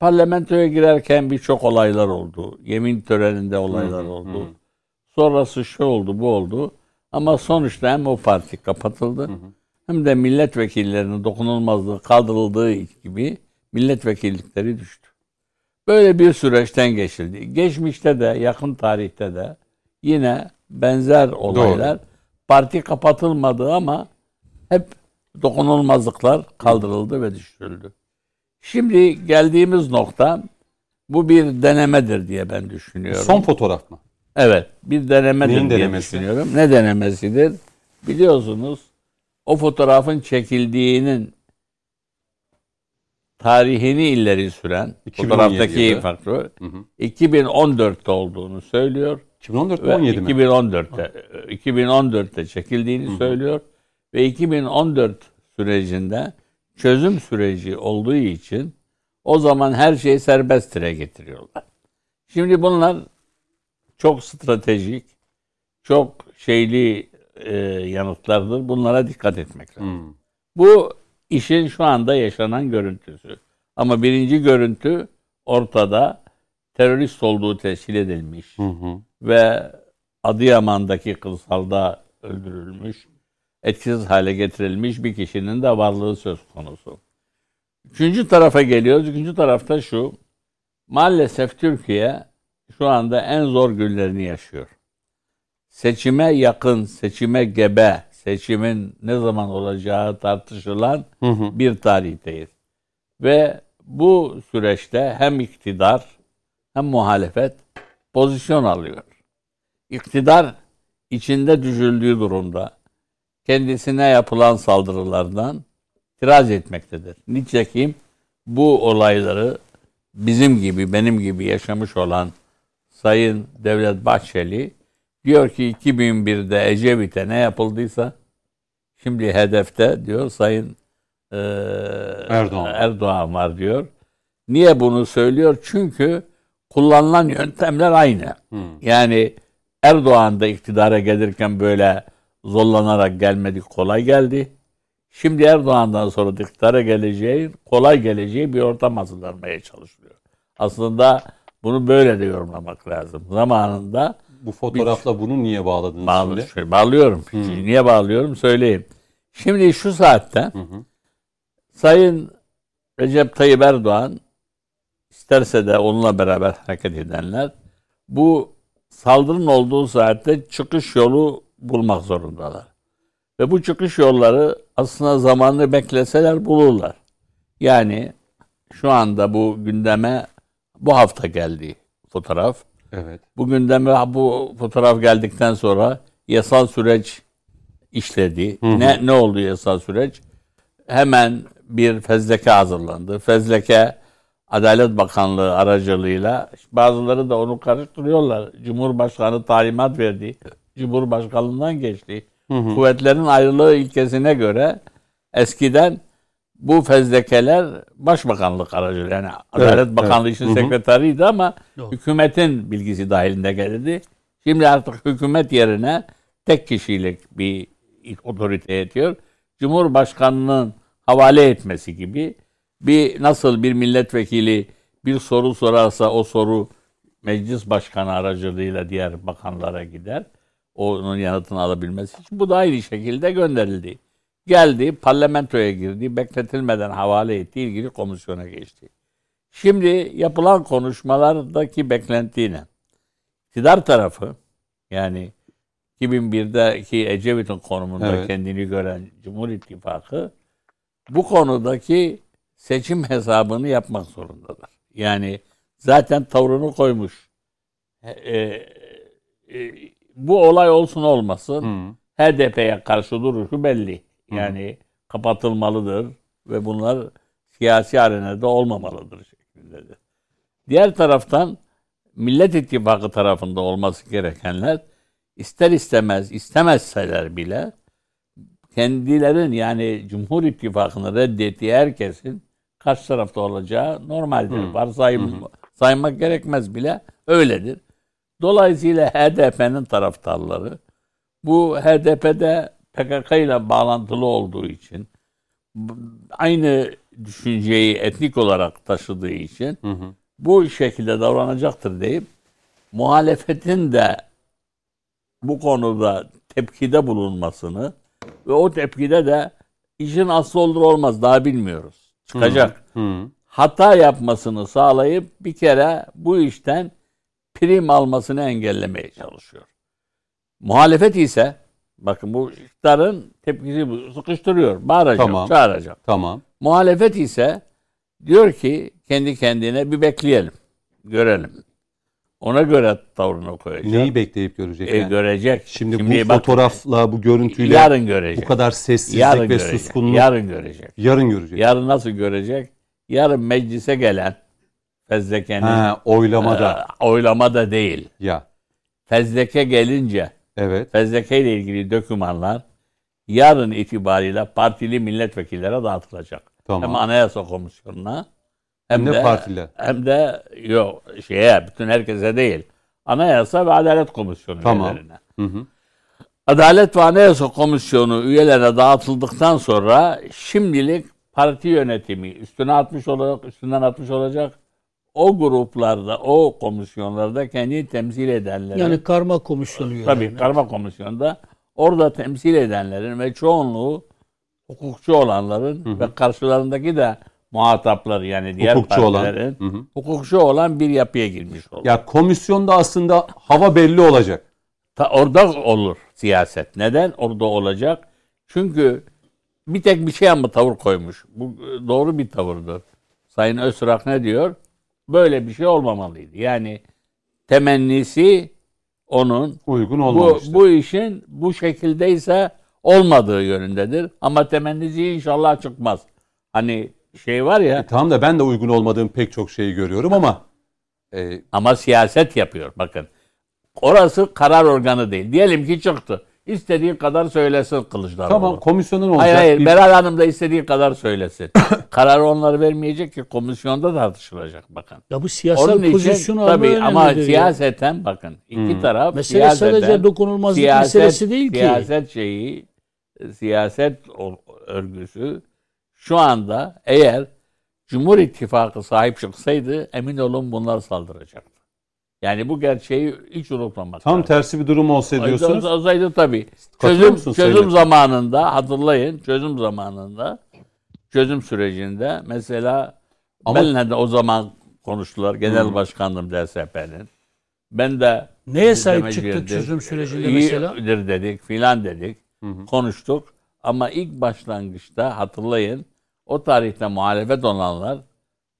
Parlamentoya girerken birçok olaylar oldu. Yemin töreninde olaylar oldu. Sonrası şu oldu bu oldu. Ama sonuçta hem o parti kapatıldı hem de milletvekillerinin dokunulmazlığı kaldırıldığı gibi milletvekillikleri düştü. Böyle bir süreçten geçildi. Geçmişte de yakın tarihte de yine benzer olaylar parti kapatılmadı ama hep dokunulmazlıklar kaldırıldı ve düşürüldü. Şimdi geldiğimiz nokta bu bir denemedir diye ben düşünüyorum. Son fotoğraf mı? Evet, bir denemedir Neyin diye denemesi? düşünüyorum. Ne denemesidir? Biliyorsunuz o fotoğrafın çekildiğinin tarihini ileri süren 2017 fotoğraftaki yılı. faktör 2014'te olduğunu söylüyor. 2014 Ve 17 mi? 2014'te 2014'te çekildiğini söylüyor ve 2014 sürecinde çözüm süreci olduğu için o zaman her şeyi serbest dire getiriyorlar. Şimdi bunlar çok stratejik, çok şeyli e, yanıtlardır. Bunlara dikkat etmek lazım. Hmm. Bu işin şu anda yaşanan görüntüsü. Ama birinci görüntü ortada terörist olduğu tescil edilmiş Hı hı. ve Adıyaman'daki kırsalda öldürülmüş, etkisiz hale getirilmiş bir kişinin de varlığı söz konusu. Üçüncü tarafa geliyoruz. Üçüncü tarafta şu, maalesef Türkiye şu anda en zor günlerini yaşıyor. Seçime yakın, seçime gebe, seçimin ne zaman olacağı tartışılan Hı hı. bir tarihteyiz. Ve bu süreçte hem iktidar hem muhalefet pozisyon alıyor. İktidar içinde düşüldüğü durumda kendisine yapılan saldırılardan itiraz etmektedir. Nitekim bu olayları bizim gibi, benim gibi yaşamış olan Sayın Devlet Bahçeli diyor ki 2001'de Ecevit'e ne yapıldıysa şimdi hedefte diyor Sayın eee, Erdoğan. Erdoğan var diyor. Niye bunu söylüyor? Çünkü kullanılan yöntemler aynı. Yani Erdoğan da iktidara gelirken böyle zorlanarak gelmedi, kolay geldi. Şimdi Erdoğan'dan sonra da iktidara geleceği, kolay geleceği bir ortam hazırlanmaya çalışılıyor. Aslında bunu böyle de yorumlamak lazım. Zamanında Bu fotoğrafla bunu niye bağladınız Bağlı, şimdi? şöyle bağlıyorum. Şimdi Niye bağlıyorum söyleyeyim. Şimdi şu saatte Sayın Recep Tayyip Erdoğan isterse de onunla beraber hareket edenler bu saldırının olduğu saatte çıkış yolu bulmak zorundalar. Ve bu çıkış yolları aslında zamanını bekleseler bulurlar. Yani şu anda bu gündeme bu hafta geldi fotoğraf. Evet. Bu gündeme bu fotoğraf geldikten sonra yasal süreç işledi. Ne ne oldu yasal süreç? Hemen bir fezleke hazırlandı. Fezleke Adalet Bakanlığı aracılığıyla bazıları da onu karıştırıyorlar. Cumhurbaşkanı talimat verdi. Cumhurbaşkanlığından geçti. Kuvvetlerin ayrılığı ilkesine göre eskiden bu fezlekeler Başbakanlık aracılığıyla yani Adalet evet. Bakanlığı için sekreteriydi ama hükümetin bilgisi dahilinde gelirdi. Şimdi artık hükümet yerine tek kişilik bir otorite yetiyor. Cumhurbaşkanının havale etmesi gibi bir nasıl bir milletvekili bir soru sorarsa o soru meclis başkanı aracılığıyla diğer bakanlara gider. Onun yanıtını alabilmesi için. Bu da aynı şekilde gönderildi. Geldi, parlamentoya girdi, bekletilmeden havale etti, ilgili komisyona geçti. Şimdi yapılan konuşmalardaki beklenti ne? İktidar tarafı, yani 2001'deki Ecevit'in konumunda Evet. kendini gören Cumhur İttifakı bu konudaki seçim hesabını yapmak zorundalar. Yani zaten tavrını koymuş. E, e, e, bu olay olsun olmasın Hı. HDP'ye karşı duruşu belli. Yani kapatılmalıdır ve bunlar siyasi arenada olmamalıdır şeklindedir. Diğer taraftan Millet İttifakı tarafında olması gerekenler ister istemez istemezseler bile kendilerin yani Cumhur İttifakı'nı reddettiği herkesin karşı tarafta olacağı normaldir. Hı. Varsayım, saymak gerekmez bile öyledir. Dolayısıyla HDP'nin taraftarları bu HDP'de PKK ile bağlantılı olduğu için aynı düşünceyi etnik olarak taşıdığı için Hı hı. bu şekilde davranacaktır deyip muhalefetin de bu konuda tepkide bulunmasını ve o tepkide de işin aslı olur olmaz daha bilmiyoruz. Çıkacak. Hı. Hata yapmasını sağlayıp bir kere bu işten prim almasını engellemeye çalışıyor. Muhalefet ise bakın bu iktidarın tepkisi bu. Sıkıştırıyor. Bağıracak, Tamam. çağıracak. Tamam. Muhalefet ise diyor ki kendi kendine bir bekleyelim. Görelim. Ona göre tavrını koyacak. Neyi bekleyip görecek E, yani? görecek. Şimdi, Şimdi bu fotoğrafla, bu görüntüyle yarın görecek. bu kadar sessizlik yarın ve görecek. suskunluk Yarın görecek. yarın görecek. Yarın nasıl görecek? Yarın meclise gelen fezlekenin ha, oylamada. e, oylama da değil. ya. Fezleke gelince Evet. fezleke ile ilgili dokümanlar yarın itibariyle partili milletvekillere dağıtılacak. Tamam. Hem Anayasa Komisyonu'na hem, Hem de de partiler. hem de yok şeye bütün herkese değil. Anayasa ve Adalet Komisyonu Tamam. üyelerine. Hı hı. Adalet ve Anayasa Komisyonu üyelerine dağıtıldıktan sonra şimdilik parti yönetimi üstüne atmış olacak, üstünden atmış olacak. O gruplarda, o komisyonlarda kendi temsil edenleri Yani karma komisyonu. Tabii karma komisyonda orada temsil edenlerin ve çoğunluğu hukukçu olanların ve karşılarındaki de muhatapları yani diğer Hukukçu olan. partilerin Hı hı. hukukçu olan bir yapıya girmiş olur. Ya komisyonda aslında hava belli olacak. Ta, orada olur siyaset. Neden? Orada olacak. Çünkü bir tek bir şey ama tavır koymuş. Bu e, doğru bir tavırdır. Sayın Öztürk ne diyor? Böyle bir şey olmamalıydı. Yani temennisi onun Uygun bu, olmamıştır. bu işin bu şekildeyse olmadığı yönündedir. Ama temennisi inşallah çıkmaz. Hani şey var ya E, tamam da ben de uygun olmadığım pek çok şeyi görüyorum ama e, ama siyaset yapıyor bakın. Orası karar organı değil. Diyelim ki çıktı. İstediği kadar söylesin Kılıçdaroğlu. tamam komisyonun olacak. Hayır hayır bir- Beral Hanım da istediği kadar söylesin. Kararı onlar vermeyecek ki komisyonda tartışılacak bakın. Ya bu siyasal Onun için pozisyon alma tabii ama önemlidir ya. siyaseten bakın iki taraf Mesele siyaseten, sadece dokunulmazlık siyaset, meselesi değil ki. Siyaset şeyi siyaset örgüsü şu anda eğer Cumhur İttifakı sahip çıksaydı emin olun bunlar saldıracaktı. Yani bu gerçeği hiç unutmamak Tam lazım. tersi bir durum olsa diyorsunuz. Olsaydı tabii. Çözüm, çözüm zamanında hatırlayın çözüm zamanında çözüm sürecinde mesela Ama- benimle de o zaman konuştular. Genel başkandım DSP'nin. Ben de Neye sahip çıktık çözüm sürecinde mesela? İyidir dedik filan dedik. Konuştuk. Ama ilk başlangıçta hatırlayın o tarihte muhalefet olanlar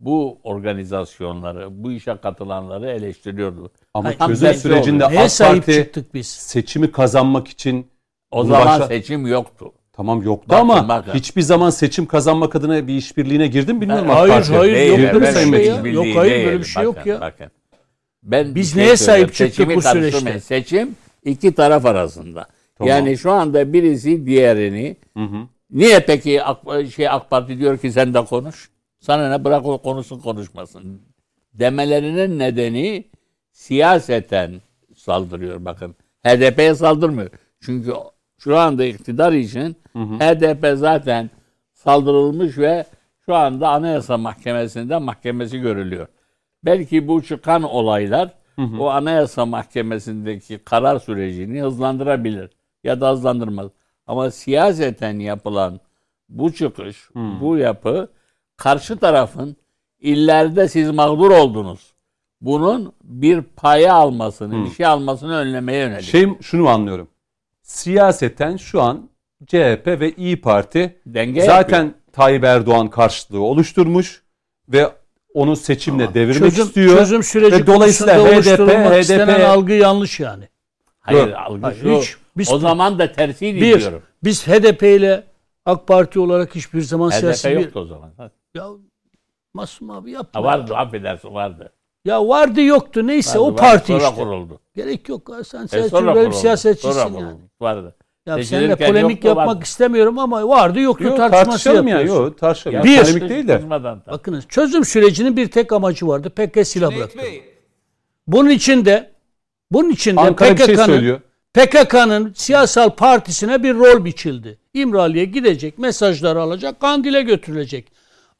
bu organizasyonları, bu işe katılanları eleştiriyordu. Ama Tam çözüm sürecinde oluyor. Neye AK Parti çıktık biz? seçimi kazanmak için O zaman başla- seçim yoktu. Tamam yoktu Bakın, ama bakın. hiçbir zaman seçim kazanmak adına bir işbirliğine girdim mi bilmiyorum AK Hayır, Parti. hayır, Değil, yok böyle şey ya. Yok, hayır, değil. böyle bir şey yok ya. Bakın. Ben Biz bir neye sahip çıktık bu süreçte? Seçim iki taraf arasında. Tamam. Yani şu anda birisi diğerini Hı hı. niye peki AK, şey AK Parti diyor ki sen de konuş. Sana ne bırak o konuşsun konuşmasın. Demelerinin nedeni siyaseten saldırıyor bakın. HDP'ye saldırmıyor. Çünkü şu anda iktidar için HDP zaten saldırılmış ve şu anda Anayasa Mahkemesi'nde mahkemesi görülüyor. Belki bu çıkan olaylar o Anayasa Mahkemesi'ndeki karar sürecini hızlandırabilir ya da hızlandırmaz. Ama siyaseten yapılan bu çıkış, bu yapı karşı tarafın illerde siz mağdur oldunuz. Bunun bir paya almasını, bir şey almasını önlemeye yönelik. Şey şunu anlıyorum. Siyaseten şu an CHP ve İyi Parti Denge zaten Tayyip Erdoğan karşıtlığı oluşturmuş ve onu seçimle devirmek çözüm, istiyor. çözüm süreci ve dolayısıyla HDP, HDP istenen algı yanlış yani. Hayır, Yok. algı Hayır, şu. hiç. Biz- o zaman da tersiydi Bir, diyorum. biz HDP ile AK Parti olarak hiçbir zaman siyasi HDP bir... yoktu o zaman. Ha, Ya Masum abi yapma. vardı affedersin vardı. Ya vardı yoktu neyse Vardı, o vardı. parti sonra işte. kuruldu. Gerek yok. ha, Sen E, sonra böyle bir siyasetçisin Sonra yani. kuruldu. Vardı. Ya seninle polemik yapmak vardı. istemiyorum ama vardı yoktu Yok, tartışması tartışalım ya. yapıyorsun. Yok, tartışalım. Ya, Bir- Polemik değil de. Bakınız çözüm sürecinin bir tek amacı vardı. PKK silah bıraktı. Bunun içinde bunun içinde Ankara bir şey PKK'nın söylüyor. PKK'nın siyasal partisine bir rol biçildi. İmralı'ya gidecek, mesajları alacak, Kandil'e götürülecek.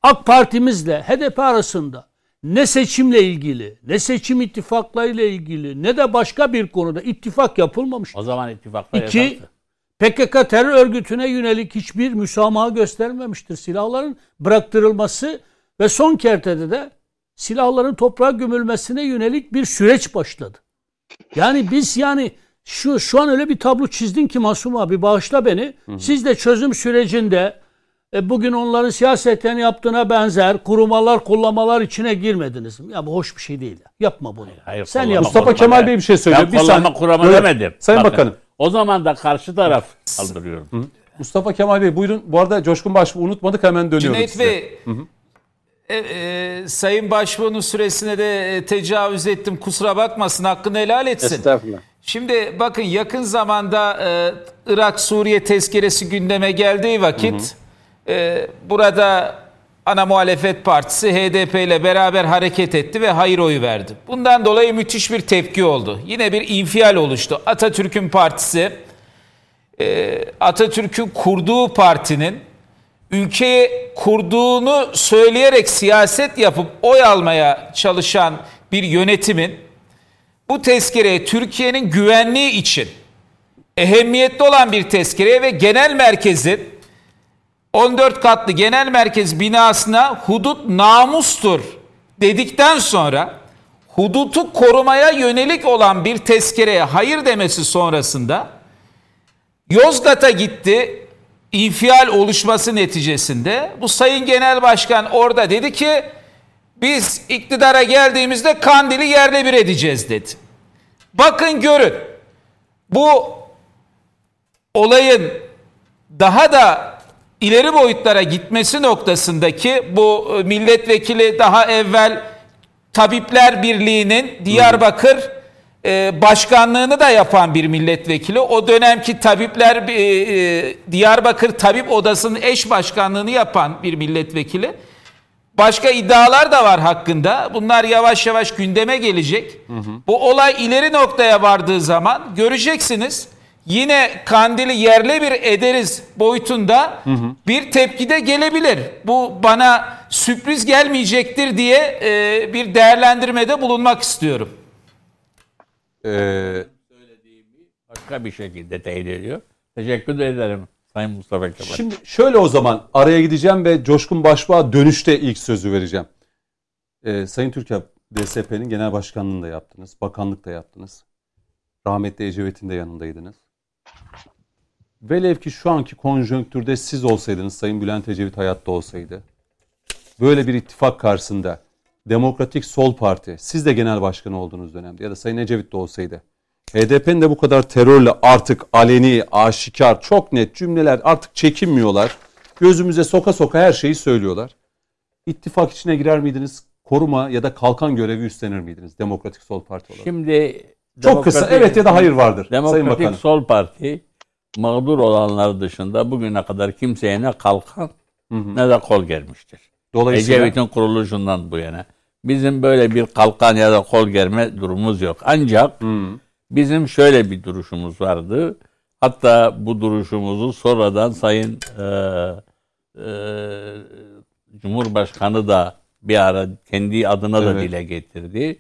AK Parti'mizle HDP arasında ne seçimle ilgili, ne seçim ittifaklarıyla ilgili, ne de başka bir konuda ittifak yapılmamış. O zaman ittifakta İki, yasaktı. PKK terör örgütüne yönelik hiçbir müsamaha göstermemiştir. Silahların bıraktırılması ve son kertede de silahların toprağa gömülmesine yönelik bir süreç başladı. Yani biz yani şu şu an öyle bir tablo çizdin ki Masum abi bağışla beni. Siz de çözüm sürecinde e, bugün onların siyaseten yaptığına benzer kurumalar, kullamalar içine girmediniz. Ya bu hoş bir şey değil. Yapma bunu. Hayır, Sen yapma. Mustafa Kemal. Bey bir şey söylüyor. Ben Bir kollama saniye. kurama Yok, demedim. Sayın Bakın, Bakanım. O zaman da karşı taraf saldırıyorum. Mustafa Kemal Bey buyurun. Bu arada Coşkun Başbuğ unutmadık hemen dönüyoruz Cüneyt size. Bey, e, e, Sayın Başbuğ'un süresine de e, tecavüz ettim. Kusura bakmasın, hakkını helal etsin. Estağfurullah. Şimdi bakın yakın zamanda e, Irak-Suriye tezkeresi gündeme geldiği vakit e, burada ana muhalefet partisi HDP ile beraber hareket etti ve hayır oyu verdi. Bundan dolayı müthiş bir tepki oldu. Yine bir infial oluştu. Atatürk'ün partisi e, Atatürk'ün kurduğu partinin ülkeyi kurduğunu söyleyerek siyaset yapıp oy almaya çalışan bir yönetimin bu tezkereye Türkiye'nin güvenliği için ehemmiyetli olan bir tezkereye ve genel merkezin 14 katlı genel merkez binasına hudut namustur dedikten sonra hudutu korumaya yönelik olan bir tezkereye hayır demesi sonrasında Yozgat'a gitti. İnfial oluşması neticesinde bu Sayın Genel Başkan orada dedi ki biz iktidara geldiğimizde Kandil'i yerle bir edeceğiz dedi. Bakın görün. Bu olayın daha da ileri boyutlara gitmesi noktasındaki bu e, milletvekili daha evvel Tabipler Birliği'nin Diyarbakır e, başkanlığını da yapan bir milletvekili. O dönemki Tabipler e, e, Diyarbakır Tabip Odası'nın eş başkanlığını yapan bir milletvekili. Başka iddialar da var hakkında. Bunlar yavaş yavaş gündeme gelecek. Bu olay ileri noktaya vardığı zaman göreceksiniz. Yine Kandil'i yerle bir ederiz boyutunda bir tepki de gelebilir. Bu bana sürpriz gelmeyecektir diye e, bir değerlendirmede bulunmak istiyorum. Ee, Başka bir şekilde teyit ediyor. Teşekkür ederim Sayın Mustafa Kemal. Şimdi şöyle o zaman araya gideceğim ve Coşkun Başbuğ'a dönüşte ilk sözü vereceğim. Ee, Sayın Türker, DSP'nin genel başkanlığını da yaptınız, bakanlık da yaptınız. Rahmetli Ecevit'in de yanındaydınız. Velev ki şu anki konjonktürde siz olsaydınız, Sayın Bülent Ecevit hayatta olsaydı, böyle bir ittifak karşısında Demokratik Sol Parti, siz de genel başkan olduğunuz dönemde ya da Sayın Ecevit de olsaydı, HDP'nin de bu kadar terörle artık aleni, aşikar, çok net cümleler artık çekinmiyorlar. Gözümüze soka soka her şeyi söylüyorlar. İttifak içine girer miydiniz? Koruma ya da kalkan görevi üstlenir miydiniz Demokratik Sol Parti olarak? Şimdi Çok kısa Demokratik- evet ya da hayır vardır Sayın Demokratik Bakanım. Sol Parti mağdur olanlar dışında bugüne kadar kimseye ne kalkan ne de kol germiştir. Dolayısıyla Ecevit'in kuruluşundan bu yana. Bizim böyle bir kalkan ya da kol germe durumumuz yok. Ancak bizim şöyle bir duruşumuz vardı. Hatta bu duruşumuzu sonradan Sayın e, e, Cumhurbaşkanı da bir ara kendi adına da Evet. dile getirdi.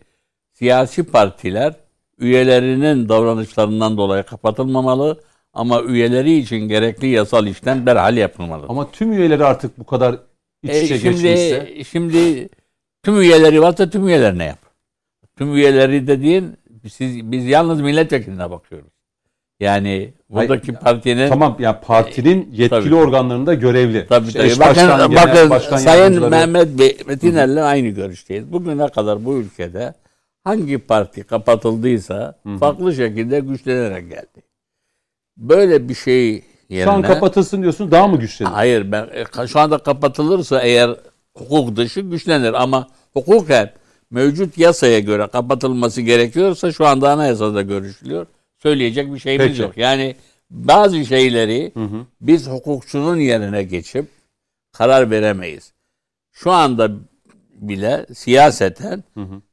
Siyasi partiler üyelerinin davranışlarından dolayı kapatılmamalı ama üyeleri için gerekli yasal işlem derhal yapılmalı. ama tüm üyeleri artık bu kadar iç E, içe şimdi geçmişse şimdi tüm üyeleri varsa tüm üyelerine yap. Tüm üyeleri dediğin siz biz yalnız milletvekiline bakıyoruz. Yani buradaki partinin Tamam yani partinin yetkili tabii. organlarında görevli. Tabii İşte tabii. Bakın, genel bakın başkan Sayın. Mehmet Bey, Metiner'le aynı görüşteyiz. Bugüne kadar bu ülkede hangi parti kapatıldıysa farklı şekilde güçlenerek geldi. Böyle bir şey yerine... Şu an kapatılsın diyorsun daha mı güçlenir? Hayır ben e, şu anda kapatılırsa eğer hukuk dışı güçlenir ama hukuken mevcut yasaya göre kapatılması gerekiyorsa şu anda anayasada görüşülüyor. Söyleyecek bir şeyimiz Peki. yok. Yani bazı şeyleri biz hukukçunun yerine geçip karar veremeyiz. Şu anda bile siyaseten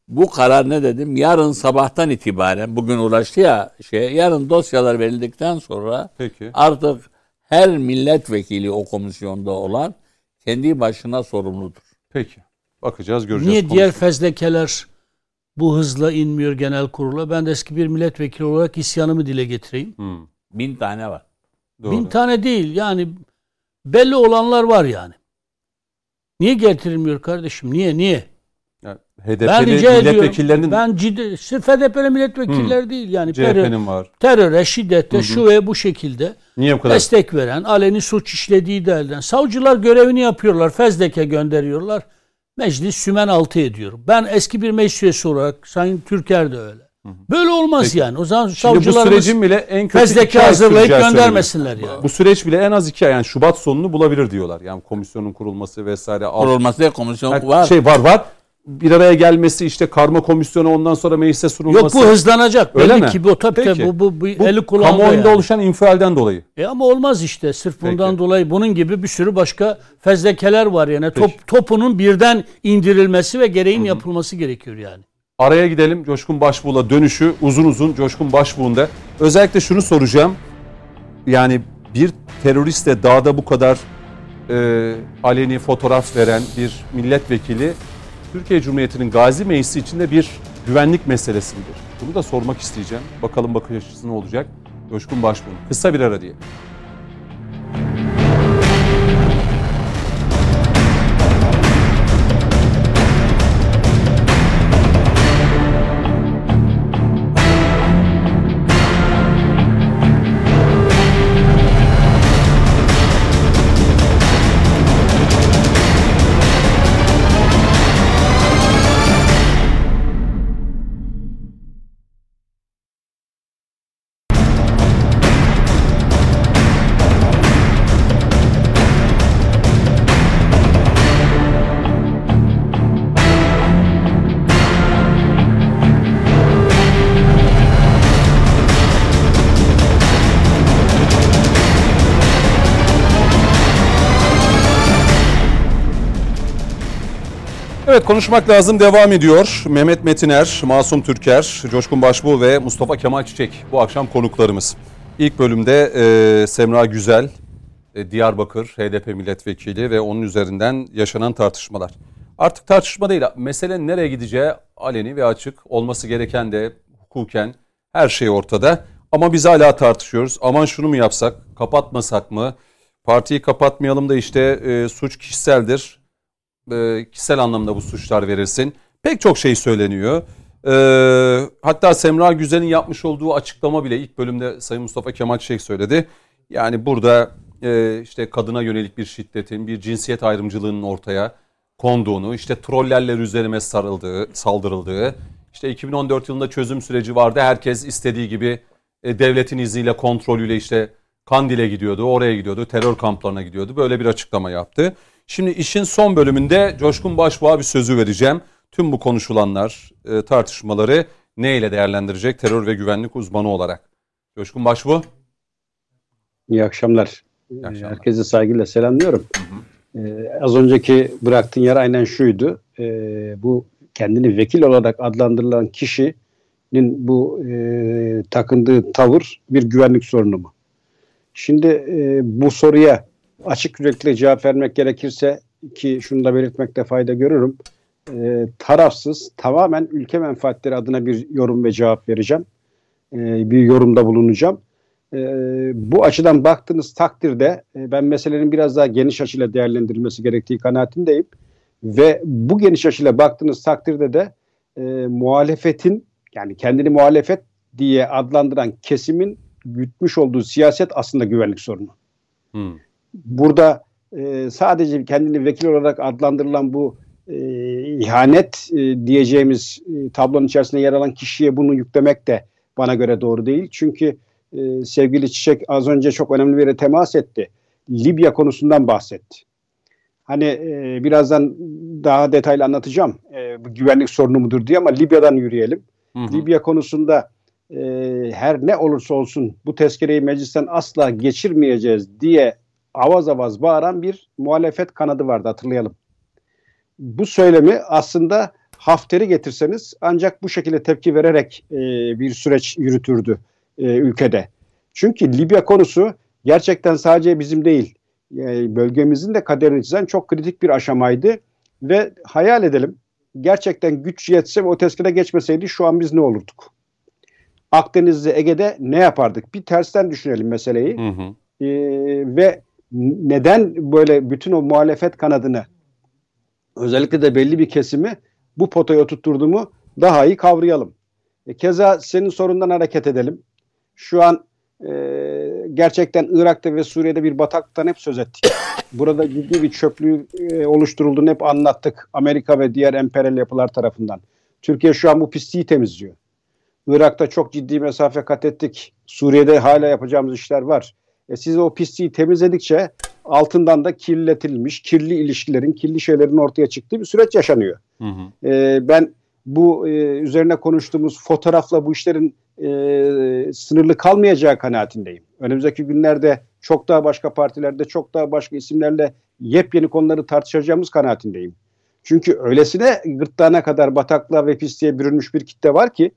bu karar ne dedim? Yarın sabahtan itibaren bugün ulaştı ya şey yarın dosyalar verildikten sonra Peki. artık her milletvekili o komisyonda olan kendi başına sorumludur. Peki. Bakacağız göreceğiz. Niye diğer fezlekeler bu hızla inmiyor genel kurula? Ben de eski bir milletvekili olarak isyanımı dile getireyim. Hmm, Bin tane var. doğru. Bin tane değil yani belli olanlar var yani. Niye getirilmiyor kardeşim? Niye? Niye? Ben HDP'li ediyorum. milletvekillerinin Ben ciddi, sırf HDP'li milletvekiller değil yani terör, CHP'nin var. teröre, şiddete, şu ve bu şekilde Niye bu kadar? destek veren, aleni suç işlediği de elden. Savcılar görevini yapıyorlar, fezleke gönderiyorlar. Meclis sümen altı ediyor. Ben eski bir meclis üyesi olarak, Sayın Türker de öyle. Böyle olmaz Peki. yani. O zaman Şimdi bu sürecin bile en kötü fezleke hazırlayıp göndermesinler yani. Bu süreç bile en az iki ay yani Şubat sonunu bulabilir diyorlar. Yani komisyonun kurulması vesaire. Kurulması diye komisyon Yani var. Şey var var. Bir araya gelmesi işte karma komisyonu ondan sonra meclise sunulması. Yok bu hızlanacak. Öyle Belli mi? ki bu tabii Peki. bu, bu, bu, Bu eli kulağında kamuoyunda yani. oluşan infialden dolayı. E ama olmaz işte. Sırf bundan Peki. dolayı bunun gibi bir sürü başka fezlekeler var yani. Peki. Top, topunun birden indirilmesi ve gereğin yapılması gerekiyor yani. Araya gidelim. Coşkun Başbuğ'la dönüşü uzun uzun Coşkun Başbuğ'unda. Özellikle şunu soracağım. Yani bir teröriste dağda bu kadar e, aleni fotoğraf veren bir milletvekili Türkiye Cumhuriyeti'nin Gazi Meclisi içinde bir güvenlik meselesi midir? Bunu da sormak isteyeceğim. Bakalım bakış açısı ne olacak? Coşkun Başbuğ. Kısa bir ara diye. Konuşmak lazım devam ediyor. Mehmet Metiner, Masum Türker, Coşkun Başbuğ ve Mustafa Kemal Çiçek bu akşam konuklarımız. İlk bölümde e, Semra Güzel, e, Diyarbakır HDP milletvekili ve onun üzerinden yaşanan tartışmalar. Artık tartışma değil, mesele nereye gideceği aleni ve açık. Olması gereken de hukuken her şey ortada. Ama biz hala tartışıyoruz. Aman şunu mu yapsak, kapatmasak mı? Partiyi kapatmayalım da işte e, suç kişiseldir e, kişisel anlamda bu suçlar verilsin. Pek çok şey söyleniyor. E, hatta Semra Güzel'in yapmış olduğu açıklama bile ilk bölümde Sayın Mustafa Kemal Çiçek söyledi. Yani burada e, işte kadına yönelik bir şiddetin, bir cinsiyet ayrımcılığının ortaya konduğunu, işte trollerler üzerime sarıldığı, saldırıldığı, işte 2014 yılında çözüm süreci vardı. Herkes istediği gibi e, devletin izniyle, kontrolüyle işte Kandil'e gidiyordu, oraya gidiyordu, terör kamplarına gidiyordu. Böyle bir açıklama yaptı. Şimdi işin son bölümünde Coşkun Başbuğ'a bir sözü vereceğim. Tüm bu konuşulanlar, e, tartışmaları ne ile değerlendirecek terör ve güvenlik uzmanı olarak? Coşkun Başbuğ. İyi akşamlar. İyi akşamlar. Herkese saygıyla selamlıyorum. Ee, az önceki bıraktığın yer aynen şuydu. Ee, bu kendini vekil olarak adlandırılan kişinin bu e, takındığı tavır bir güvenlik sorunu mu? Şimdi e, bu soruya açık yürekli cevap vermek gerekirse ki şunu da belirtmekte fayda görürüm. E, tarafsız tamamen ülke menfaatleri adına bir yorum ve cevap vereceğim. E, bir yorumda bulunacağım. E, bu açıdan baktığınız takdirde e, ben meselenin biraz daha geniş açıyla değerlendirilmesi gerektiği kanaatindeyim. Ve bu geniş açıyla baktığınız takdirde de e, muhalefetin yani kendini muhalefet diye adlandıran kesimin gütmüş olduğu siyaset aslında güvenlik sorunu. Hı. Burada e, sadece kendini vekil olarak adlandırılan bu e, ihanet e, diyeceğimiz e, tablonun içerisinde yer alan kişiye bunu yüklemek de bana göre doğru değil. Çünkü e, sevgili Çiçek az önce çok önemli bir yere temas etti. Libya konusundan bahsetti. Hani e, birazdan daha detaylı anlatacağım e, bu güvenlik sorunu mudur diye ama Libya'dan yürüyelim. Hı hı. Libya konusunda e, her ne olursa olsun bu tezkereyi meclisten asla geçirmeyeceğiz diye avaz avaz bağıran bir muhalefet kanadı vardı hatırlayalım. Bu söylemi aslında Hafter'i getirseniz ancak bu şekilde tepki vererek e, bir süreç yürütürdü e, ülkede. Çünkü Libya konusu gerçekten sadece bizim değil e, bölgemizin de kaderini çizen çok kritik bir aşamaydı ve hayal edelim gerçekten güç yetse ve o tezkere geçmeseydi şu an biz ne olurduk? Akdeniz'de, Ege'de ne yapardık? Bir tersten düşünelim meseleyi. Hı hı. Ee, ve neden böyle bütün o muhalefet kanadını özellikle de belli bir kesimi bu potaya oturtturduğumu daha iyi kavrayalım. E, keza senin sorundan hareket edelim. Şu an e, gerçekten Irak'ta ve Suriye'de bir bataklıktan hep söz ettik. Burada ciddi bir çöplüğü e, oluşturulduğunu hep anlattık. Amerika ve diğer emperyal yapılar tarafından. Türkiye şu an bu pisliği temizliyor. Irak'ta çok ciddi mesafe kat ettik. Suriye'de hala yapacağımız işler var. E siz o pisliği temizledikçe altından da kirletilmiş, kirli ilişkilerin, kirli şeylerin ortaya çıktığı bir süreç yaşanıyor. Hı hı. E, ben bu e, üzerine konuştuğumuz fotoğrafla bu işlerin e, sınırlı kalmayacağı kanaatindeyim. Önümüzdeki günlerde çok daha başka partilerde, çok daha başka isimlerle yepyeni konuları tartışacağımız kanaatindeyim. Çünkü öylesine gırtlağına kadar bataklığa ve pisliğe bürünmüş bir kitle var ki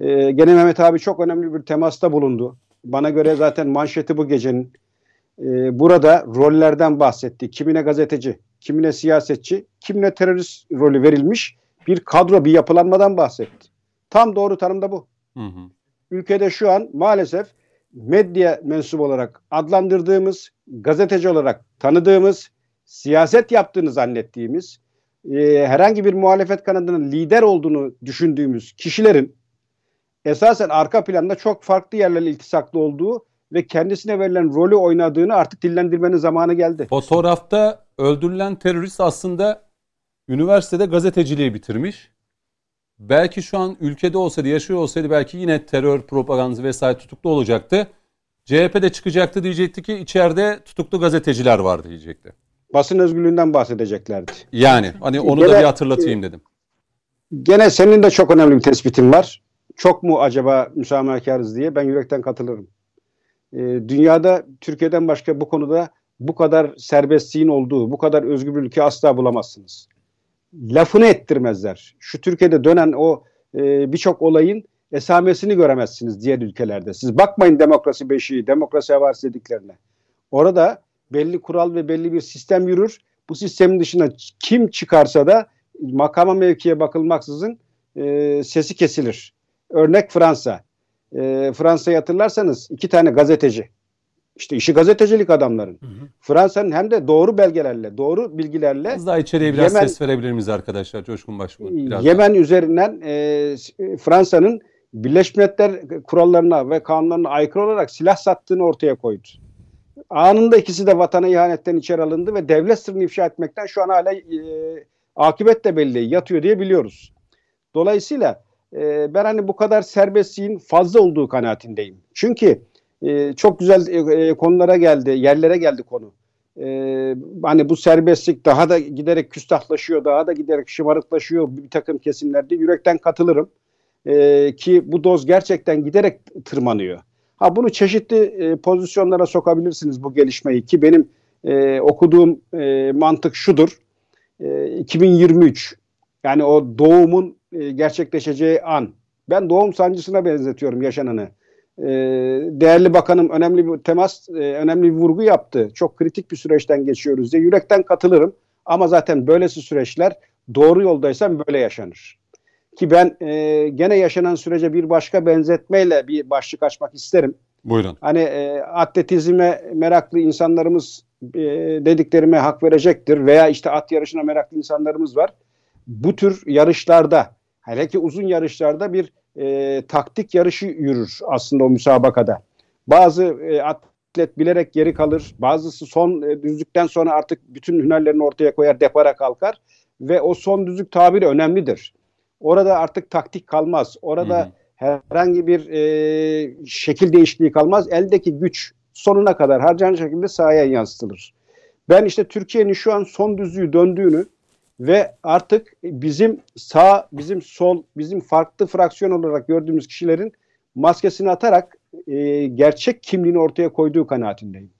e, gene Mehmet abi çok önemli bir temasta bulundu. Bana göre zaten manşeti bu gecenin. E, burada rollerden bahsetti. Kimine gazeteci, kimine siyasetçi, kimine terörist rolü verilmiş bir kadro, bir yapılanmadan bahsetti. Tam doğru tanım da bu. Hı hı. Ülkede şu an maalesef medya mensubu olarak adlandırdığımız, gazeteci olarak tanıdığımız, siyaset yaptığını zannettiğimiz, e, herhangi bir muhalefet kanadının lider olduğunu düşündüğümüz kişilerin esasen arka planda çok farklı yerlerle iltisaklı olduğu ve kendisine verilen rolü oynadığını artık dillendirmenin zamanı geldi. Fotoğrafta öldürülen terörist aslında üniversitede gazeteciliği bitirmiş. Belki şu an ülkede olsaydı, yaşıyor olsaydı belki yine terör propagandası vesaire tutuklu olacaktı. CHP'de çıkacaktı diyecekti ki içeride tutuklu gazeteciler var diyecekti. Basın özgürlüğünden bahsedeceklerdi. Yani hani onu da Gene- bir hatırlatayım dedim. Gene senin de çok önemli bir tespitin var. Çok mu acaba müsamahakarız diye ben yürekten katılırım. Ee, dünyada Türkiye'den başka bu konuda bu kadar serbestliğin olduğu, bu kadar özgür bir ülke asla bulamazsınız. Lafını ettirmezler. Şu Türkiye'de dönen o e, birçok olayın esamesini göremezsiniz diğer ülkelerde. Siz bakmayın demokrasi beşiği, demokrasi havası dediklerine. Orada belli kural ve belli bir sistem yürür. Bu sistemin dışına kim çıkarsa da makama mevkiye bakılmaksızın e, sesi kesilir. Örnek Fransa. E, Fransa'yı hatırlarsanız iki tane gazeteci. İşte işi gazetecilik adamların. Fransa'nın hem de doğru belgelerle, doğru bilgilerle Biraz daha içeriye biraz Yemen- ses verebilir miyiz arkadaşlar? Coşkun Başbuğ. Daha. Yemen üzerinden e, s- Fransa'nın Birleşmiş Milletler kurallarına ve kanunlarına aykırı olarak silah sattığını ortaya koydu. Anında ikisi de vatana ihanetten içeri alındı ve devlet sırrını ifşa etmekten şu an hala e, akıbet de belli yatıyor diye biliyoruz. Dolayısıyla e, ben hani bu kadar serbestliğin fazla olduğu kanaatindeyim. Çünkü e, çok güzel e, e, konulara geldi, yerlere geldi konu. E, hani bu serbestlik daha da giderek küstahlaşıyor, daha da giderek şımarıklaşıyor bir takım kesimlerde. Yürekten katılırım. E, ki bu doz gerçekten giderek tırmanıyor. Ha bunu çeşitli e, pozisyonlara sokabilirsiniz bu gelişmeyi ki benim e, okuduğum e, mantık şudur. E, 2023 yani o doğumun e, gerçekleşeceği an. Ben doğum sancısına benzetiyorum yaşananı. E, değerli bakanım önemli bir temas, e, önemli bir vurgu yaptı. Çok kritik bir süreçten geçiyoruz diye yürekten katılırım. Ama zaten böylesi süreçler doğru yoldaysam böyle yaşanır. Ki ben e, gene yaşanan sürece bir başka benzetmeyle bir başlık açmak isterim. Buyurun. Hani e, atletizme meraklı insanlarımız e, dediklerime hak verecektir veya işte at yarışına meraklı insanlarımız var. Bu tür yarışlarda hele ki uzun yarışlarda bir e, taktik yarışı yürür aslında o müsabakada. Bazı e, atlet bilerek geri kalır. Bazısı son e, düzlükten sonra artık bütün hünerlerini ortaya koyar, depara kalkar ve o son düzlük tabiri önemlidir. Orada artık taktik kalmaz. Orada Hı hı. herhangi bir e, şekil değişikliği kalmaz. Eldeki güç sonuna kadar harcanan şekilde sahaya yansıtılır. Ben işte Türkiye'nin şu an son düzlüğü döndüğünü ve artık bizim sağ, bizim sol, bizim farklı fraksiyon olarak gördüğümüz kişilerin maskesini atarak e, gerçek kimliğini ortaya koyduğu kanaatindeyim.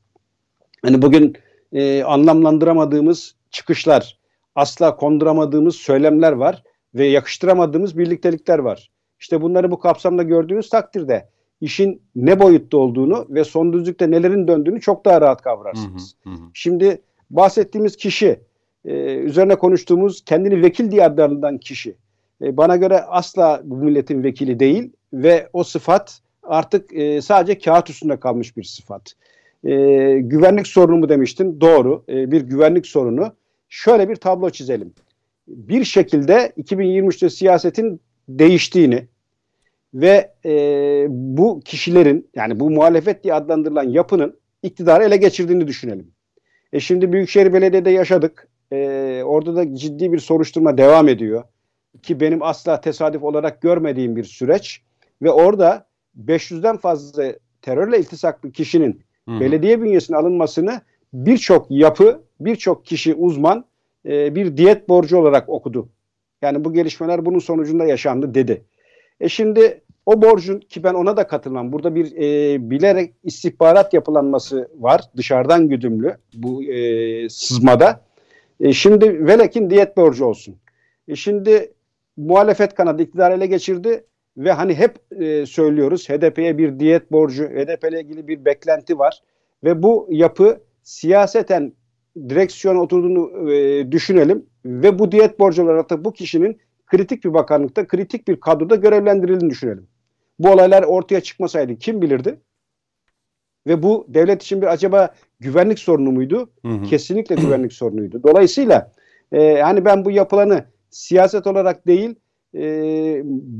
Hani bugün e, anlamlandıramadığımız çıkışlar, asla konduramadığımız söylemler var ve yakıştıramadığımız birliktelikler var. İşte bunları bu kapsamda gördüğünüz takdirde işin ne boyutta olduğunu ve son düzlükte nelerin döndüğünü çok daha rahat kavrarsınız. Hı hı hı. Şimdi bahsettiğimiz kişi, e, üzerine konuştuğumuz kendini vekil diye adlandırılan kişi, e, bana göre asla bu milletin vekili değil ve o sıfat artık e, sadece kağıt üstünde kalmış bir sıfat. E, güvenlik sorunu mu demiştin? Doğru. E, bir güvenlik sorunu. Şöyle bir tablo çizelim. Bir şekilde 2023'te siyasetin değiştiğini ve e, bu kişilerin yani bu muhalefet diye adlandırılan yapının iktidarı ele geçirdiğini düşünelim. E şimdi Büyükşehir Belediye'de yaşadık. E, orada da ciddi bir soruşturma devam ediyor. Ki benim asla tesadüf olarak görmediğim bir süreç. Ve orada 500'den fazla terörle iltisaklı kişinin Hı belediye bünyesine alınmasını birçok yapı, birçok kişi uzman e, bir diyet borcu olarak okudu. Yani bu gelişmeler bunun sonucunda yaşandı dedi. E şimdi o borcun ki ben ona da katılmam. Burada bir e, bilerek istihbarat yapılanması var dışarıdan güdümlü bu e, sızmada. E, şimdi velekin diyet borcu olsun. E şimdi muhalefet kanadı iktidar ele geçirdi ve hani hep e, söylüyoruz HDP'ye bir diyet borcu, HDP ile ilgili bir beklenti var ve bu yapı siyaseten direksiyona oturduğunu e, düşünelim ve bu diyet borcu olarak da bu kişinin kritik bir bakanlıkta, kritik bir kadroda görevlendirildiğini düşünelim. Bu olaylar ortaya çıkmasaydı kim bilirdi? Ve bu devlet için bir acaba güvenlik sorunu muydu? Hı hı. Kesinlikle güvenlik sorunuydu. Dolayısıyla e, hani ben bu yapılanı siyaset olarak değil e,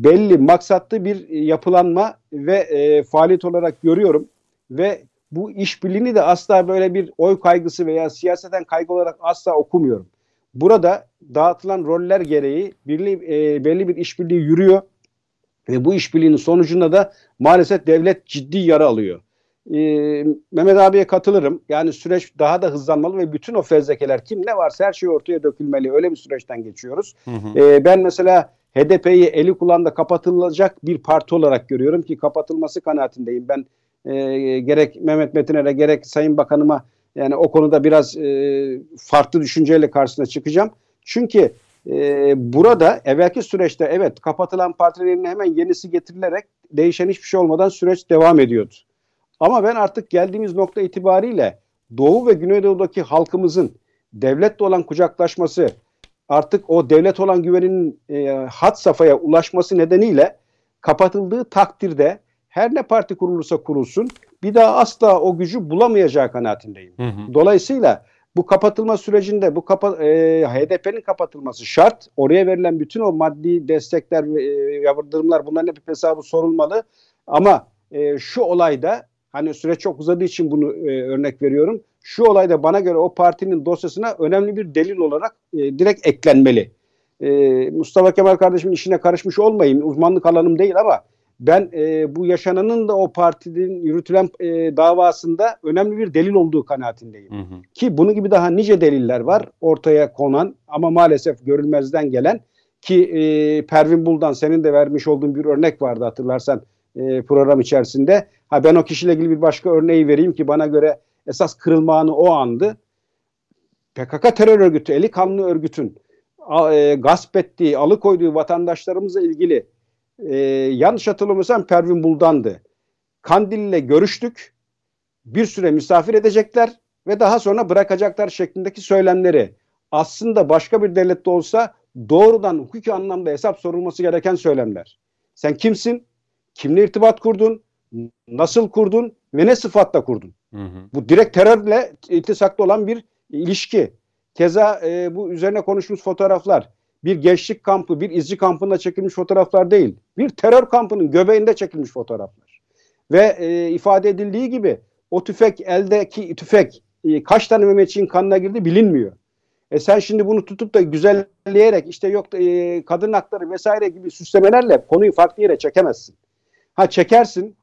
belli maksatlı bir yapılanma ve e, faaliyet olarak görüyorum ve bu işbirliğini de asla böyle bir oy kaygısı veya siyaseten kaygı olarak asla okumuyorum. Burada dağıtılan roller gereği birli, e, belli bir işbirliği yürüyor ve bu işbirliğinin sonucunda da maalesef devlet ciddi yara alıyor. E, Mehmet abiye katılırım. Yani süreç daha da hızlanmalı ve bütün o fezlekeler kim ne varsa her şey ortaya dökülmeli. Öyle bir süreçten geçiyoruz. Hı hı. E, ben mesela HDP'yi eli kulağında kapatılacak bir parti olarak görüyorum ki kapatılması kanaatindeyim. Ben e, gerek Mehmet Metiner'e gerek Sayın Bakanıma yani o konuda biraz e, farklı düşünceyle karşısına çıkacağım. Çünkü e, burada evvelki süreçte evet kapatılan partilerin hemen yenisi getirilerek değişen hiçbir şey olmadan süreç devam ediyordu. Ama ben artık geldiğimiz nokta itibariyle Doğu ve Güneydoğu'daki halkımızın devletle olan kucaklaşması, artık o devlet olan güveninin e, hat safhaya ulaşması nedeniyle kapatıldığı takdirde her ne parti kurulursa kurulsun bir daha asla o gücü bulamayacağı kanaatindeyim. Hı hı. Dolayısıyla bu kapatılma sürecinde bu kapa, e, HDP'nin kapatılması şart. Oraya verilen bütün o maddi destekler e, yardımlar bunların hep hesabı sorulmalı. Ama e, şu olayda hani süreç çok uzadığı için bunu e, örnek veriyorum. Şu olayda bana göre o partinin dosyasına önemli bir delil olarak e, direkt eklenmeli. E, Mustafa Kemal kardeşimin işine karışmış olmayayım. Uzmanlık alanım değil ama ben e, bu yaşananın da o partinin yürütülen e, davasında önemli bir delil olduğu kanaatindeyim. Hı hı. Ki bunun gibi daha nice deliller var ortaya konan ama maalesef görülmezden gelen ki e, Pervin Buldan senin de vermiş olduğun bir örnek vardı hatırlarsan e, program içerisinde. Ha ben o kişiyle ilgili bir başka örneği vereyim ki bana göre esas kırılma anı o andı. PKK terör örgütü, eli kanlı örgütün e, gasp ettiği, alıkoyduğu vatandaşlarımızla ilgili e, yanlış hatırlamıyorsam Pervin Buldan'dı. Kandil'le görüştük. Bir süre misafir edecekler ve daha sonra bırakacaklar şeklindeki söylemleri aslında başka bir devlette olsa doğrudan hukuki anlamda hesap sorulması gereken söylemler. Sen kimsin? Kimle irtibat kurdun? Nasıl kurdun? Ve ne sıfatla kurdun? Hı hı. Bu direkt terörle iltisaklı olan bir ilişki. Keza e, bu üzerine konuşmuş fotoğraflar bir gençlik kampı, bir izci kampında çekilmiş fotoğraflar değil. Bir terör kampının göbeğinde çekilmiş fotoğraflar. Ve e, ifade edildiği gibi o tüfek eldeki tüfek e, kaç tane Mehmetçiğin kanına girdi bilinmiyor. E sen şimdi bunu tutup da güzelleyerek işte yok e, kadın hakları vesaire gibi süslemelerle konuyu farklı yere çekemezsin. Ha çekersin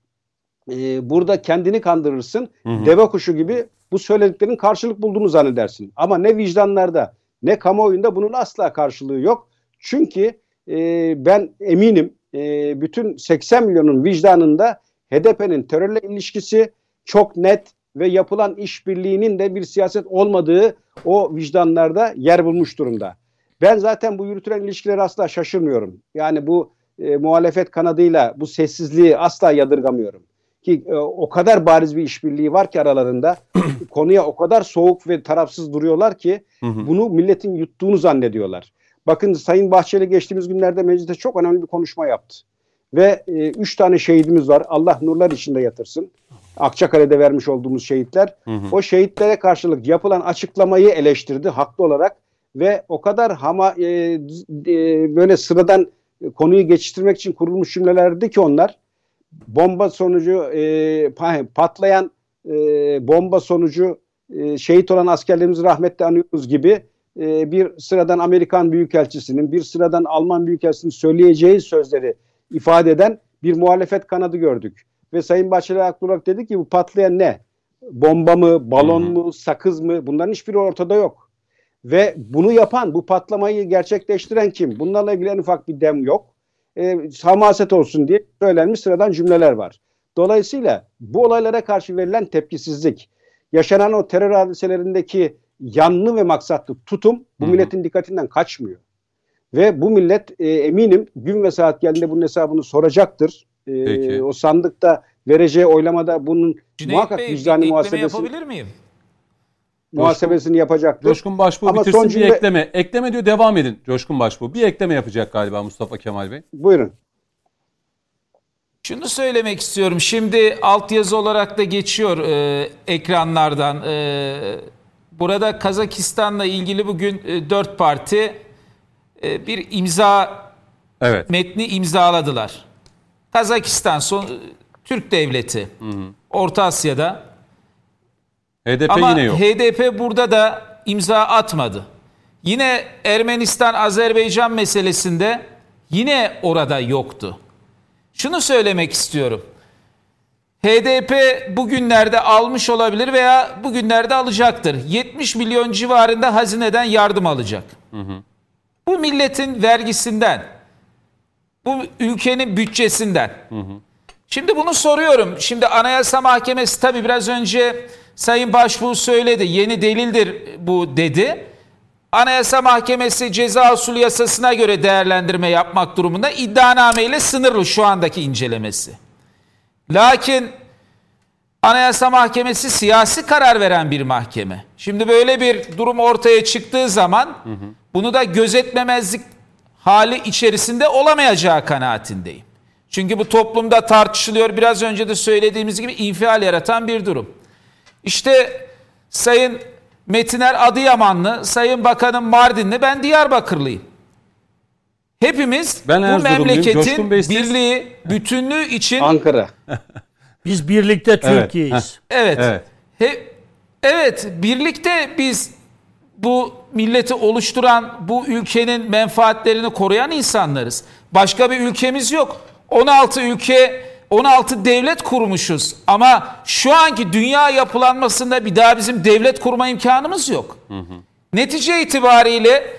e, burada kendini kandırırsın. Hı hı. Deve kuşu gibi bu söylediklerin karşılık bulduğunu zannedersin. Ama ne vicdanlarda ne kamuoyunda bunun asla karşılığı yok. Çünkü e, ben eminim e, bütün 80 milyonun vicdanında HDP'nin terörle ilişkisi çok net ve yapılan işbirliğinin de bir siyaset olmadığı o vicdanlarda yer bulmuş durumda. Ben zaten bu yürütülen ilişkileri asla şaşırmıyorum. Yani bu e, muhalefet kanadıyla bu sessizliği asla yadırgamıyorum. Ki e, o kadar bariz bir işbirliği var ki aralarında konuya o kadar soğuk ve tarafsız duruyorlar ki Hı hı. bunu milletin yuttuğunu zannediyorlar. Bakın Sayın Bahçeli geçtiğimiz günlerde mecliste çok önemli bir konuşma yaptı. Ve e, üç tane şehidimiz var. Allah nurlar içinde yatırsın. Akçakale'de vermiş olduğumuz şehitler. Hı hı. O şehitlere karşılık yapılan açıklamayı eleştirdi haklı olarak. Ve o kadar hama e, e, böyle sıradan konuyu geçiştirmek için kurulmuş cümlelerdi ki onlar. Bomba sonucu e, pa- patlayan e, bomba sonucu e, şehit olan askerlerimizi rahmetle anıyoruz gibi e, bir sıradan Amerikan Büyükelçisinin, bir sıradan Alman Büyükelçisinin söyleyeceği sözleri ifade eden bir muhalefet kanadı gördük. Ve Sayın Bahçeli haklı olarak dedi ki bu patlayan ne? Bomba mı, balon mu, sakız mı? Bunların hiçbiri ortada yok. Ve bunu yapan, bu patlamayı gerçekleştiren kim? Bunlarla ilgili en ufak bir dem yok. E, hamaset olsun diye söylenmiş sıradan cümleler var. Dolayısıyla bu olaylara karşı verilen tepkisizlik, yaşanan o terör hadiselerindeki yanlı ve maksatlı tutum bu milletin dikkatinden kaçmıyor. Ve bu millet e, eminim gün ve saat geldiğinde bunun hesabını soracaktır. E, Peki. o sandıkta vereceği oylamada bunun Cüneyt muhakkak Bey vicdani muhasebesi, yapabilir miyim? Muhasebesini yapacaktır. Coşkun Başbuğ Ama bitirsin son bir cümle- ekleme. Ekleme diyor devam edin Coşkun Başbuğ. Bir ekleme yapacak galiba Mustafa Kemal Bey. Buyurun. Şunu söylemek istiyorum. Şimdi altyazı olarak da geçiyor e, ekranlardan. E, burada Kazakistan'la ilgili bugün e, dört parti e, bir imza Evet. metni imzaladılar. Kazakistan son Türk devleti. Orta Asya'da. HDP Ama yine yok. HDP burada da imza atmadı. Yine Ermenistan Azerbaycan meselesinde yine orada yoktu. Şunu söylemek istiyorum. HDP bugünlerde almış olabilir veya bugünlerde alacaktır. 70 milyon civarında hazineden yardım alacak. Bu milletin vergisinden, bu ülkenin bütçesinden. Şimdi bunu soruyorum. Şimdi Anayasa Mahkemesi tabii biraz önce Sayın Başbuğ söyledi. Yeni delildir bu dedi. Anayasa Mahkemesi ceza usulü yasasına göre değerlendirme yapmak durumunda iddianame ile sınırlı şu andaki incelemesi. Lakin Anayasa Mahkemesi siyasi karar veren bir mahkeme. Şimdi böyle bir durum ortaya çıktığı zaman bunu da gözetmemezlik hali içerisinde olamayacağı kanaatindeyim. Çünkü bu toplumda tartışılıyor. Biraz önce de söylediğimiz gibi infial yaratan bir durum. İşte Sayın Metiner Adıyamanlı, Sayın Bakanım Mardinli, ben Diyarbakırlıyım. Hepimiz Ben bu memleketin birliği, bütünlüğü için Ankara. Biz birlikte Türkiye'yiz. Evet. Evet. He, evet, birlikte biz bu milleti oluşturan, bu ülkenin menfaatlerini koruyan insanlarız. Başka bir ülkemiz yok. 16 ülke, 16 devlet kurmuşuz. Ama şu anki dünya yapılanmasında bir daha bizim devlet kurma imkanımız yok. Netice itibariyle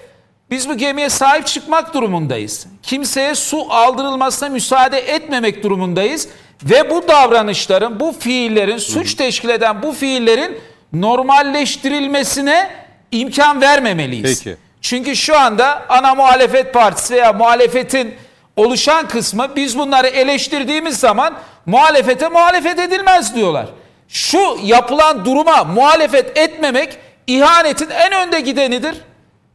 biz bu gemiye sahip çıkmak durumundayız. Kimseye su aldırılmasına müsaade etmemek durumundayız. Ve bu davranışların, bu fiillerin, suç teşkil eden bu fiillerin normalleştirilmesine imkan vermemeliyiz. Peki. Çünkü şu anda ana muhalefet partisi veya muhalefetin oluşan kısmı biz bunları eleştirdiğimiz zaman muhalefete muhalefet edilmez diyorlar. Şu yapılan duruma muhalefet etmemek ihanetin en önde gidenidir.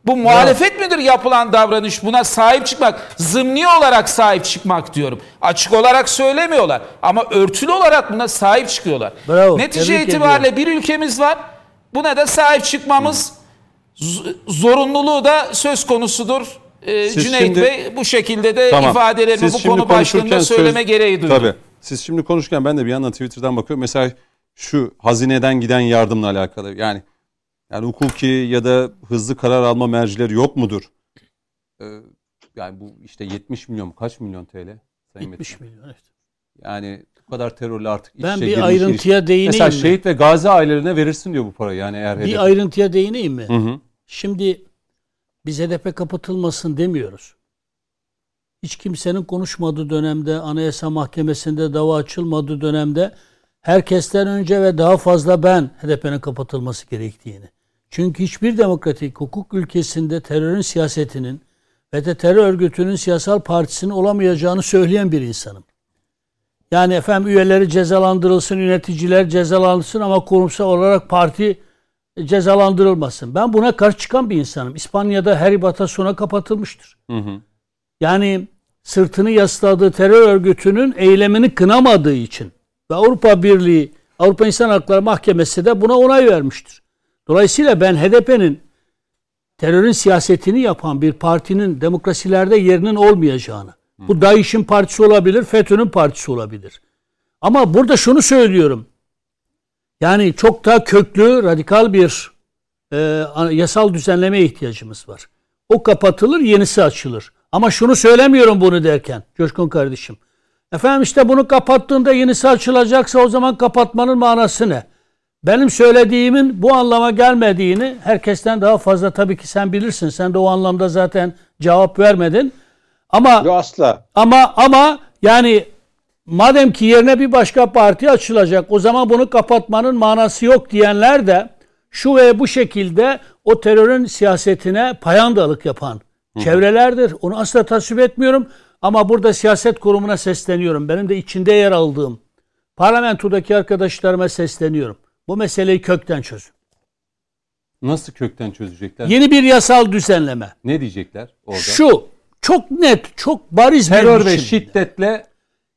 Bu muhalefet midir yapılan davranış? Buna sahip çıkmak, zımni olarak sahip çıkmak diyorum. Açık olarak söylemiyorlar ama örtülü olarak buna sahip çıkıyorlar. Bravo, Netice itibariyle bir ülkemiz var. Buna da sahip çıkmamız zorunluluğu da söz konusudur. Ee, Siz Cüneyt şimdi- Bey bu şekilde de Tamam. ifadelerimi Siz bu konu başlığında söyleme söz- gereği duydum. Tabii. Siz şimdi konuşurken ben de bir yandan Twitter'dan bakıyorum. Mesela şu hazineden giden yardımla alakalı. Yani yani hukuki ya da hızlı karar alma mercileri yok mudur? Ee, yani bu işte 70 milyon kaç milyon TL? Sayın 70 Metin? milyon. Evet. Yani bu kadar terörle artık iç Ben bir girmiş ayrıntıya değineyim Mesela mi? şehit ve gazi ailelerine verirsin diyor bu parayı yani eğer hedef. Bir ayrıntıya değineyim mi? Hı hı. Şimdi biz HDP kapatılmasın demiyoruz. Hiç kimsenin konuşmadığı dönemde, Anayasa Mahkemesi'nde dava açılmadığı dönemde herkesten önce ve daha fazla ben HDP'nin kapatılması gerektiğini. Çünkü hiçbir demokratik hukuk ülkesinde terörün siyasetinin ve de terör örgütünün siyasal partisinin olamayacağını söyleyen bir insanım. Yani efendim üyeleri cezalandırılsın, yöneticiler cezalandırsın ama kurumsal olarak parti cezalandırılmasın. Ben buna karşı çıkan bir insanım. İspanya'da her ibatasyona kapatılmıştır. Hı hı. Yani sırtını yasladığı terör örgütünün eylemini kınamadığı için ve Avrupa Birliği, Avrupa İnsan Hakları Mahkemesi de buna onay vermiştir. Dolayısıyla ben HDP'nin terörün siyasetini yapan bir partinin demokrasilerde yerinin olmayacağını, bu DAEŞ'in partisi olabilir, FETÖ'nün partisi olabilir. Ama burada şunu söylüyorum. Yani çok daha köklü, radikal bir e, yasal düzenleme ihtiyacımız var. O kapatılır, yenisi açılır. Ama şunu söylemiyorum bunu derken, Coşkun kardeşim. Efendim işte bunu kapattığında yenisi açılacaksa o zaman kapatmanın manası ne? Benim söylediğimin bu anlama gelmediğini herkesten daha fazla tabii ki sen bilirsin. Sen de o anlamda zaten cevap vermedin. Ama Yo asla. ama ama yani madem ki yerine bir başka parti açılacak o zaman bunu kapatmanın manası yok diyenler de şu ve bu şekilde o terörün siyasetine payandalık yapan çevrelerdir. Onu asla tasvip etmiyorum ama burada siyaset kurumuna sesleniyorum. Benim de içinde yer aldığım parlamentodaki arkadaşlarıma sesleniyorum. Bu meseleyi kökten çözün. Nasıl kökten çözecekler? Yeni bir yasal düzenleme. Ne diyecekler orada? Şu çok net, çok bariz Terör bir ve biçimde. şiddetle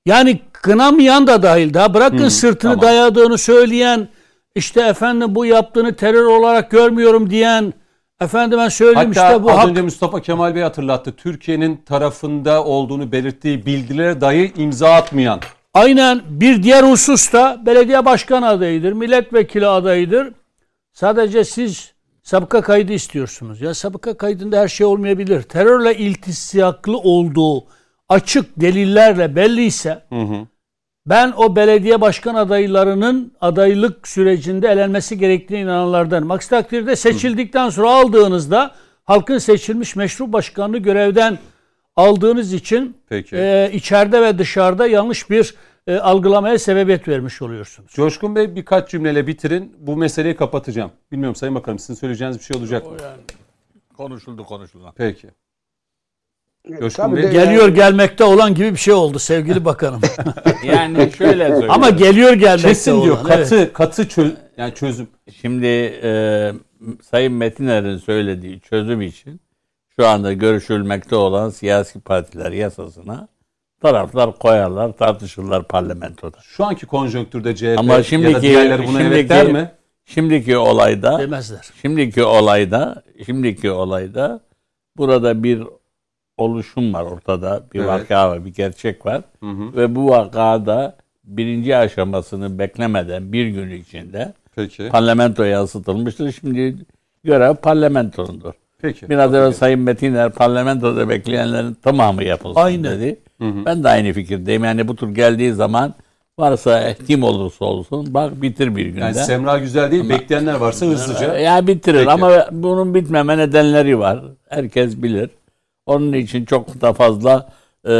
Yani kınamayan da dahil. Daha bırakın sırtını tamam. dayadığını söyleyen, işte efendim bu yaptığını terör olarak görmüyorum diyen, efendim ben söyleyeyim Hatta işte bu az hak. önce Mustafa Kemal Bey hatırlattı. Türkiye'nin tarafında olduğunu belirttiği bilgilere dahi imza atmayan. Aynen bir diğer husus da belediye başkan adayıdır, milletvekili adayıdır. Sadece siz sabıka kaydı istiyorsunuz. Ya sabıka kaydında her şey olmayabilir. Terörle iltisaklı olduğu açık delillerle belliyse ben o belediye başkan adaylarının adaylık sürecinde elenmesi gerektiğine inananlardanım. Aksi takdirde seçildikten sonra aldığınızda halkın seçilmiş meşru başkanını görevden aldığınız için Peki. e, içeride ve dışarıda yanlış bir e, algılamaya sebebiyet vermiş oluyorsunuz. Coşkun Bey birkaç cümleyle bitirin. Bu meseleyi kapatacağım. Bilmiyorum Sayın Bakanım sizin söyleyeceğiniz bir şey olacak mı? Konuşuldu konuşuldu. Peki. Coşkun Tabii Bey. Geliyor gelmekte olan gibi bir şey oldu sevgili bakanım. Yani şöyle söyleyeyim. Ama geliyor gelmekte Kesin olan. diyor. evet. Katı katı çöz yani çözüm. Şimdi e, Sayın Metiner'in söylediği çözüm için şu anda görüşülmekte olan siyasi partiler yasasına taraflar koyarlar, tartışırlar parlamentoda. Şu anki konjonktürde CHP Ama ya da şimdiki diğerleri buna evet şimdiki, der mi? şimdiki olayda Demezler. Şimdiki olayda, şimdiki olayda burada bir oluşum var ortada. Bir Evet. vaka var, bir gerçek var. Ve bu vakada birinci aşamasını beklemeden bir gün içinde Peki. parlamentoya yansıtılmıştır. Şimdi görev parlamentonundur. Peki. Biraz evvel Sayın Metiner parlamentoda bekleyenlerin tamamı yapılsın Aynen. dedi. Ben de aynı fikirdeyim. Yani bu tür geldiği zaman varsa kim olursa olsun bak bitir bir günde. Yani Semra güzel değil. Bekleyenler varsa hızlıca. Ya bitirir Peki. ama bunun bitmeme nedenleri var. Herkes bilir. Onun için çok da fazla e,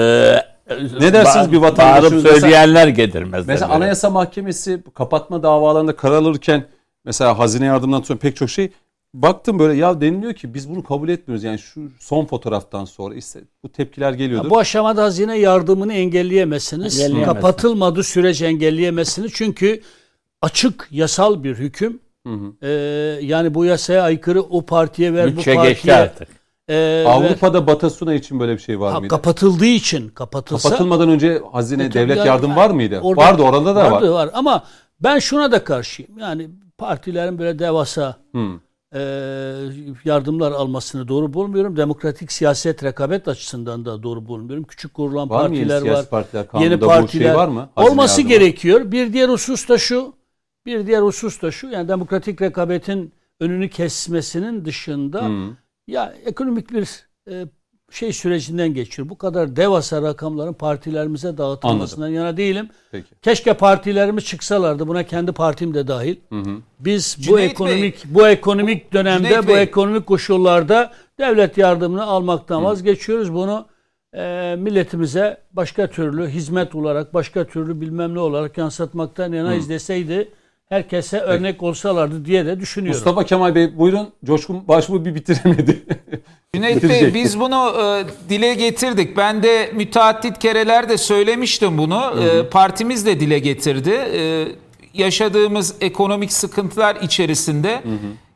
Ne dersiniz bir vatandaşımız bağırıp mesela- söyleyenler getirmezler. Mesela böyle. Anayasa Mahkemesi kapatma davalarında karar alırken mesela hazine yardımından sonra pek çok şey baktım böyle ya deniliyor ki biz bunu kabul etmiyoruz. Yani şu son fotoğraftan sonra işte bu tepkiler geliyordur. Bu aşamada hazine yardımını engelleyemezsiniz. Engelleyemezsin. Kapatılmadığı sürece engelleyemezsiniz. Çünkü açık yasal bir hüküm. Ee, yani bu yasaya aykırı o partiye ver, bu Bütçe partiye geçti artık. E, ver. Avrupa'da Batasuna için böyle bir şey var Ha, mıydı? kapatıldığı için kapatılsa Kapatılmadan önce hazine devlet yardım var mıydı? Orada- Vardı orada da vardı, var. var. Ama ben şuna da karşıyım. Yani partilerin böyle devasa Hmm. e, yardımlar almasını doğru bulmuyorum. Demokratik siyaset rekabet açısından da doğru bulmuyorum. Küçük kurulan Var partiler var. partiler Yeni bu partiler şey var mı? Hazine olması yardımı. gerekiyor. Bir diğer husus da şu. Bir diğer husus da şu. Yani demokratik rekabetin önünü kesmesinin dışında Hı. Ya ekonomik bir e, şey sürecinden geçiyor. Bu kadar devasa rakamların partilerimize dağıtılmasından yana değilim. Peki. Keşke partilerimiz çıksalardı. Buna kendi partim de dahil. Hı hı. Biz bu Cüneyt ekonomik bu ekonomik dönemde Cüneyt bu Bey. ekonomik koşullarda devlet yardımını almaktan vazgeçiyoruz. Bunu e, milletimize başka türlü hizmet olarak, başka türlü bilmem ne olarak yansıtmaktan yanayız deseydi herkese örnek olsalardı diye de düşünüyorum. Mustafa Kemal Bey buyurun. Coşkun Başbuğ bir bitiremedi. Cüneyt Bey biz bunu e, dile getirdik. Ben de müteaddit kereler de söylemiştim bunu. E, partimiz de dile getirdi. E, yaşadığımız ekonomik sıkıntılar içerisinde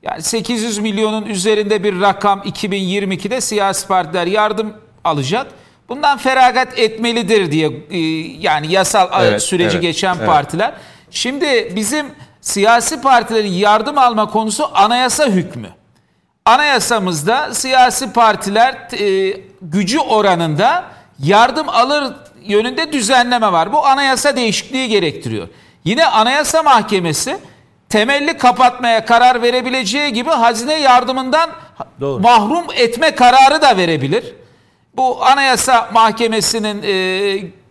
yani 800 milyonun üzerinde bir rakam 2022'de siyasi partiler yardım alacak. Bundan feragat etmelidir diye e, yani yasal Evet, süreci evet, geçen evet. partiler. Şimdi bizim siyasi partilerin yardım alma konusu anayasa hükmü. Anayasamızda siyasi partiler e, gücü oranında yardım alır yönünde düzenleme var. Bu anayasa değişikliği gerektiriyor. Yine Anayasa Mahkemesi temelli kapatmaya karar verebileceği gibi hazine yardımından Doğru. mahrum etme kararı da verebilir. Bu Anayasa Mahkemesi'nin e,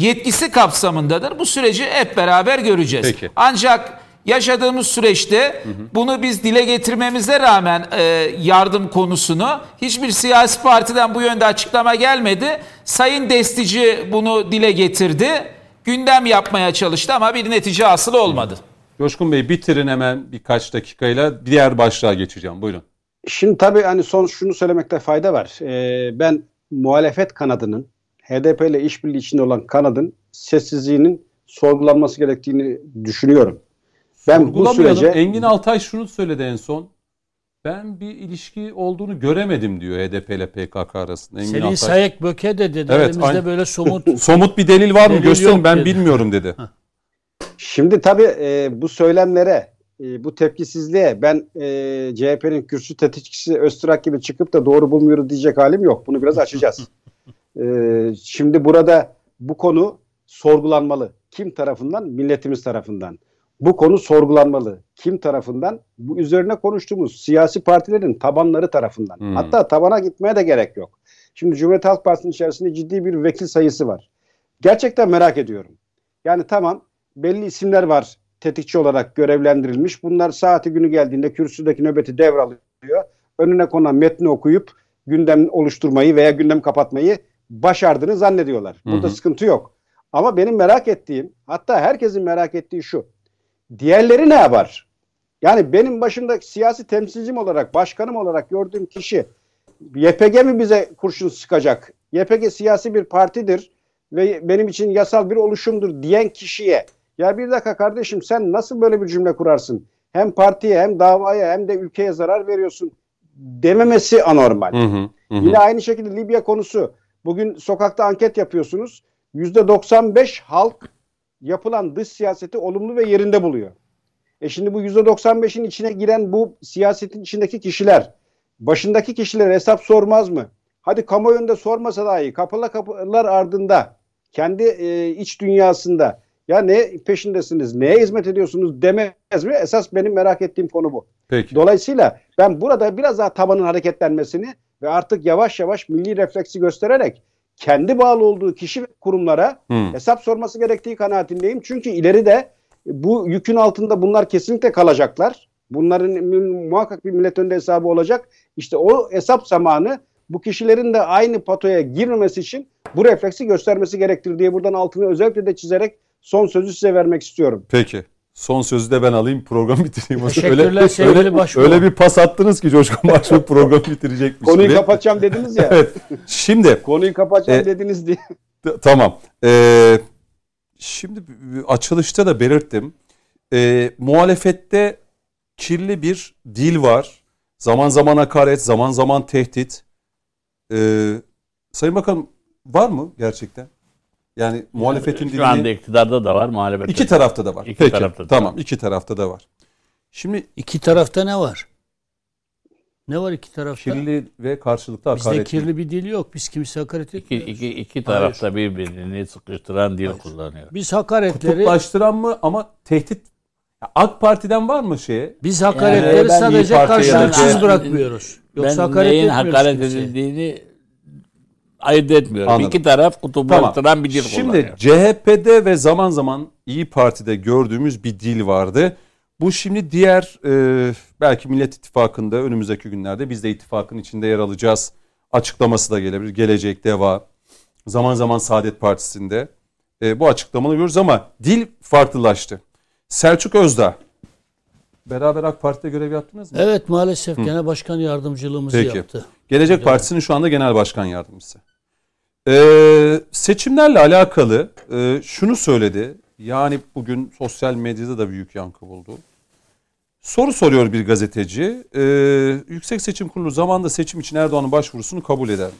yetkisi kapsamındadır. Bu süreci hep beraber göreceğiz. Peki. Ancak yaşadığımız süreçte bunu biz dile getirmemize rağmen e, yardım konusunu hiçbir siyasi partiden bu yönde açıklama gelmedi. Sayın Destici bunu dile getirdi. Gündem yapmaya çalıştı ama bir netice asıl olmadı. Coşkun Bey bitirin hemen birkaç dakikayla diğer başlığa geçeceğim. Buyurun. Şimdi tabii hani son şunu söylemekte fayda var. Ee, ben muhalefet kanadının HDP ile işbirliği içinde olan kanadın sessizliğinin sorgulanması gerektiğini düşünüyorum. Ben bu sürece Engin Altay şunu söyledi en son. Ben bir ilişki olduğunu göremedim diyor HDP ile PKK arasında. Engin Selin Altay. Sayek Böke de dedi. Evet, Elimizde aynen. böyle somut Somut bir delil var mı? Delil Gösterin ben dedi. bilmiyorum dedi. Şimdi tabii e, bu söylemlere, e, bu tepkisizliğe ben e, CHP'nin kürsü tetikçisi Öztürk gibi çıkıp da doğru bulmuyoruz diyecek halim yok. Bunu biraz açacağız. E, şimdi burada bu konu sorgulanmalı. Kim tarafından? Milletimiz tarafından. Bu konu sorgulanmalı. Kim tarafından? Bu üzerine konuştuğumuz siyasi partilerin tabanları tarafından. Hmm. Hatta tabana gitmeye de gerek yok. Şimdi Cumhuriyet Halk Partisi'nin içerisinde ciddi bir vekil sayısı var. Gerçekten merak ediyorum. Yani tamam belli isimler var tetikçi olarak görevlendirilmiş. Bunlar saati günü geldiğinde kürsüdeki nöbeti devralıyor. Önüne konan metni okuyup gündem oluşturmayı veya gündem kapatmayı başardığını zannediyorlar. Burada Hı hı. sıkıntı yok. Ama benim merak ettiğim hatta herkesin merak ettiği şu. Diğerleri ne yapar? Yani benim başımda siyasi temsilcim olarak, başkanım olarak gördüğüm kişi YPG mi bize kurşun sıkacak? YPG siyasi bir partidir ve benim için yasal bir oluşumdur diyen kişiye ya bir dakika kardeşim sen nasıl böyle bir cümle kurarsın? Hem partiye hem davaya hem de ülkeye zarar veriyorsun dememesi anormal. Hı hı, hı. Yine aynı şekilde Libya konusu. Bugün sokakta anket yapıyorsunuz. %95 halk yapılan dış siyaseti olumlu ve yerinde buluyor. E şimdi bu %95'in içine giren bu siyasetin içindeki kişiler başındaki kişilere hesap sormaz mı? Hadi kamuoyunda sormasa dahi kapıla kapılar ardında kendi e, iç dünyasında ya ne peşindesiniz, neye hizmet ediyorsunuz demez mi? Esas benim merak ettiğim konu bu. Peki. Dolayısıyla ben burada biraz daha tabanın hareketlenmesini ve artık yavaş yavaş milli refleksi göstererek kendi bağlı olduğu kişi ve kurumlara Hı. hesap sorması gerektiği kanaatindeyim. Çünkü ileride bu yükün altında bunlar kesinlikle kalacaklar. Bunların mu- muhakkak bir millet önünde hesabı olacak. İşte o hesap zamanı bu kişilerin de aynı patoya girmemesi için bu refleksi göstermesi gerektir diye buradan altını özellikle de çizerek son sözü size vermek istiyorum. Peki. Son sözü de ben alayım program bitireyim. Teşekkürler sevgili öyle, Başbuğ. öyle bir pas attınız ki Coşkun Başbuğ program bitirecekmiş Konuyu gibi. kapatacağım dediniz ya. Evet. Şimdi Konuyu kapatacağım E, dediniz diye. Tamam. Ee, şimdi açılışta da belirttim. Ee, muhalefette kirli bir dil var. Zaman zaman hakaret, zaman zaman tehdit. Ee, Sayın Bakanım var mı gerçekten? Yani muhalefetin Şu anda dilini iktidarda da var, muhalefette iki tarafta da var. İki Peki. tarafta da tamam, var. iki tarafta da var. Şimdi iki tarafta ne var? Ne var iki tarafta? Kirli ve karşılıklı Bizde hakaret. kirli bir dil yok. Biz kimse hakaret İki, etmiyoruz. iki, iki tarafta birbirini sıkıştıran dil kullanıyor. Biz hakaretleri Kutuplaştıran mı ama tehdit Ya AK Parti'den var mı şeye? biz hakaretleri Yani sadece karşılıksız bırakmıyoruz. Yoksa ben hakaret neyin hakaret kimseye. edildiğini ayırt etmiyorum. Anladım. İki taraf kutuplaştıran bir dil Şimdi kullanıyor. CHP'de ve zaman zaman İyi Parti'de gördüğümüz bir dil vardı. Bu şimdi diğer e, belki Millet İttifakı'nda önümüzdeki günlerde biz de ittifakın içinde yer alacağız. Açıklaması da gelebilir. Gelecek Deva, zaman zaman Saadet Partisi'nde e, bu açıklamaları görüyoruz ama dil farklılaştı. Selçuk Özdağ, beraber AK Parti'de görev yaptınız mı? Evet maalesef genel başkan yardımcılığımızı Peki. yaptı. Gelecek Partisi'nin şu anda genel başkan yardımcısı. Ee, seçimlerle alakalı e, şunu söyledi. Yani bugün sosyal medyada da büyük yankı buldu. Soru soruyor bir gazeteci. Ee, Yüksek Seçim Kurulu zamanında seçim için Erdoğan'ın başvurusunu kabul eder?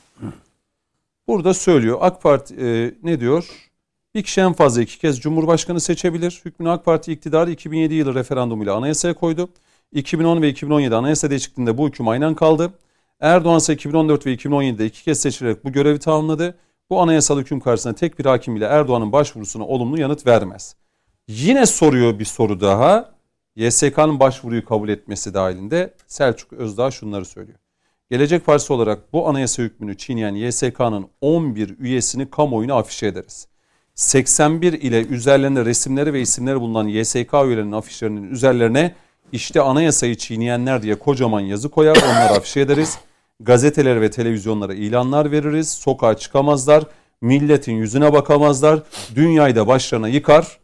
Burada söylüyor. AK Parti e, ne diyor? Bir kişi en fazla iki kez Cumhurbaşkanı seçebilir. Hükmünü AK Parti iktidarı 2007 yılı referandumuyla anayasaya koydu. 2010 ve 2017 anayasa değişikliğinde bu hüküm aynen kaldı. Erdoğan ise 2014 ve 2017'de iki kez seçilerek bu görevi tamamladı. Bu anayasal hüküm karşısında tek bir hakim bile Erdoğan'ın başvurusuna olumlu yanıt vermez. Yine soruyor bir soru daha. YSK'nın başvuruyu kabul etmesi dahilinde Selçuk Özdağ şunları söylüyor. Gelecek Partisi olarak bu anayasa hükmünü çiğneyen YSK'nın 11 üyesini kamuoyuna afişe ederiz. 81 ile üzerlerinde resimleri ve isimleri bulunan YSK üyelerinin afişlerinin üzerlerine işte anayasayı çiğneyenler diye kocaman yazı koyar onları afişe ederiz. Gazetelere ve televizyonlara ilanlar veririz. Sokağa çıkamazlar. Milletin yüzüne bakamazlar. Dünyayı da başlarına yıkar.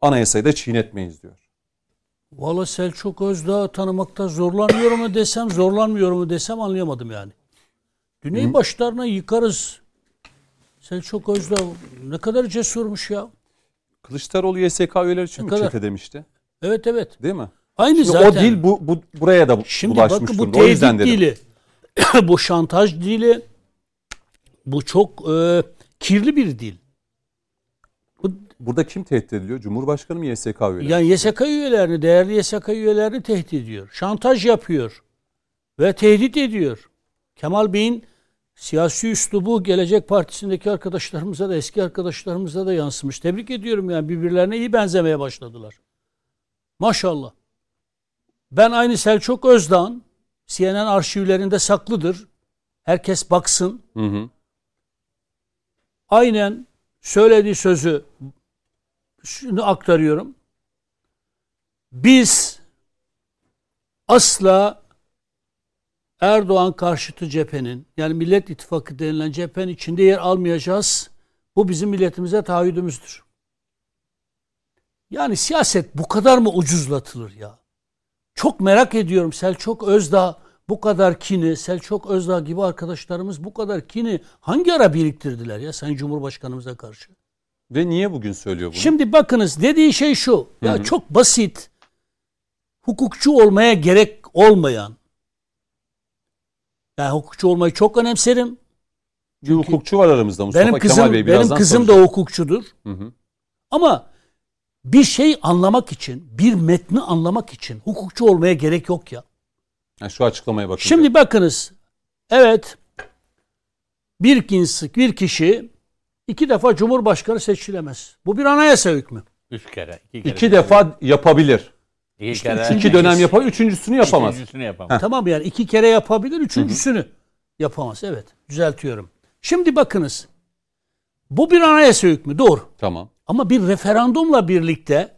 Anayasayı da çiğnetmeyiz diyor. Valla Selçuk Özdağ'ı tanımakta zorlanıyor mu desem zorlanmıyor mu desem anlayamadım yani. Dünyayı başlarına yıkarız. Selçuk Özdağ ne kadar cesurmuş ya. Kılıçdaroğlu YSK üyeleri için Ne mi kadar? çete demişti? Evet evet. Değil mi? Aynı Şimdi zaten. o dil bu, bu buraya da Şimdi bulaşmış bakın bu durumda. O yüzden dedim. dili, bu şantaj dili, bu çok e, kirli bir dil. Bu, Burada kim tehdit ediliyor? Cumhurbaşkanı mı YSK üyeleri? yani YSK üyelerini, değerli YSK üyelerini tehdit ediyor. Şantaj yapıyor ve tehdit ediyor. Kemal Bey'in siyasi üslubu Gelecek Partisi'ndeki arkadaşlarımıza da eski arkadaşlarımıza da yansımış. Tebrik ediyorum yani birbirlerine iyi benzemeye başladılar. Maşallah. Ben aynı Selçuk Özdağ'ın CNN arşivlerinde saklıdır. Herkes baksın. Hı hı. Aynen söylediği sözü şunu aktarıyorum. Biz asla Erdoğan karşıtı cephenin yani Millet İttifakı denilen cephenin içinde yer almayacağız. Bu bizim milletimize taahhüdümüzdür. Yani siyaset bu kadar mı ucuzlatılır ya? Çok merak ediyorum Selçuk Özdağ bu kadar kini, Selçuk Özdağ gibi arkadaşlarımız bu kadar kini hangi ara biriktirdiler ya Sayın Cumhurbaşkanımıza karşı? Ve niye bugün söylüyor bunu? Şimdi bakınız dediği şey şu. Ya çok basit. Hukukçu olmaya gerek olmayan. Yani hukukçu olmayı çok önemserim. bir hukukçu var aramızda Mustafa Benim Kemal kızım Bey. benim kızım da soracağım. hukukçudur. Hı hı. Ama bir şey anlamak için, bir metni anlamak için hukukçu olmaya gerek yok ya. Ha, şu açıklamaya bakın. Şimdi bakınız. Evet. Bir kişi, bir kişi iki defa cumhurbaşkanı seçilemez. Bu bir anayasa hükmü. Üç kere. iki kere. İki defa yapabilir. İki kere. İki dönem yapar, üçüncüsünü yapamaz. Üçüncüsünü yapamaz. Tamam yani iki kere yapabilir, üçüncüsünü yapamaz. Evet, düzeltiyorum. Şimdi bakınız. Bu bir anayasa hükmü, doğru. Tamam. Ama bir referandumla birlikte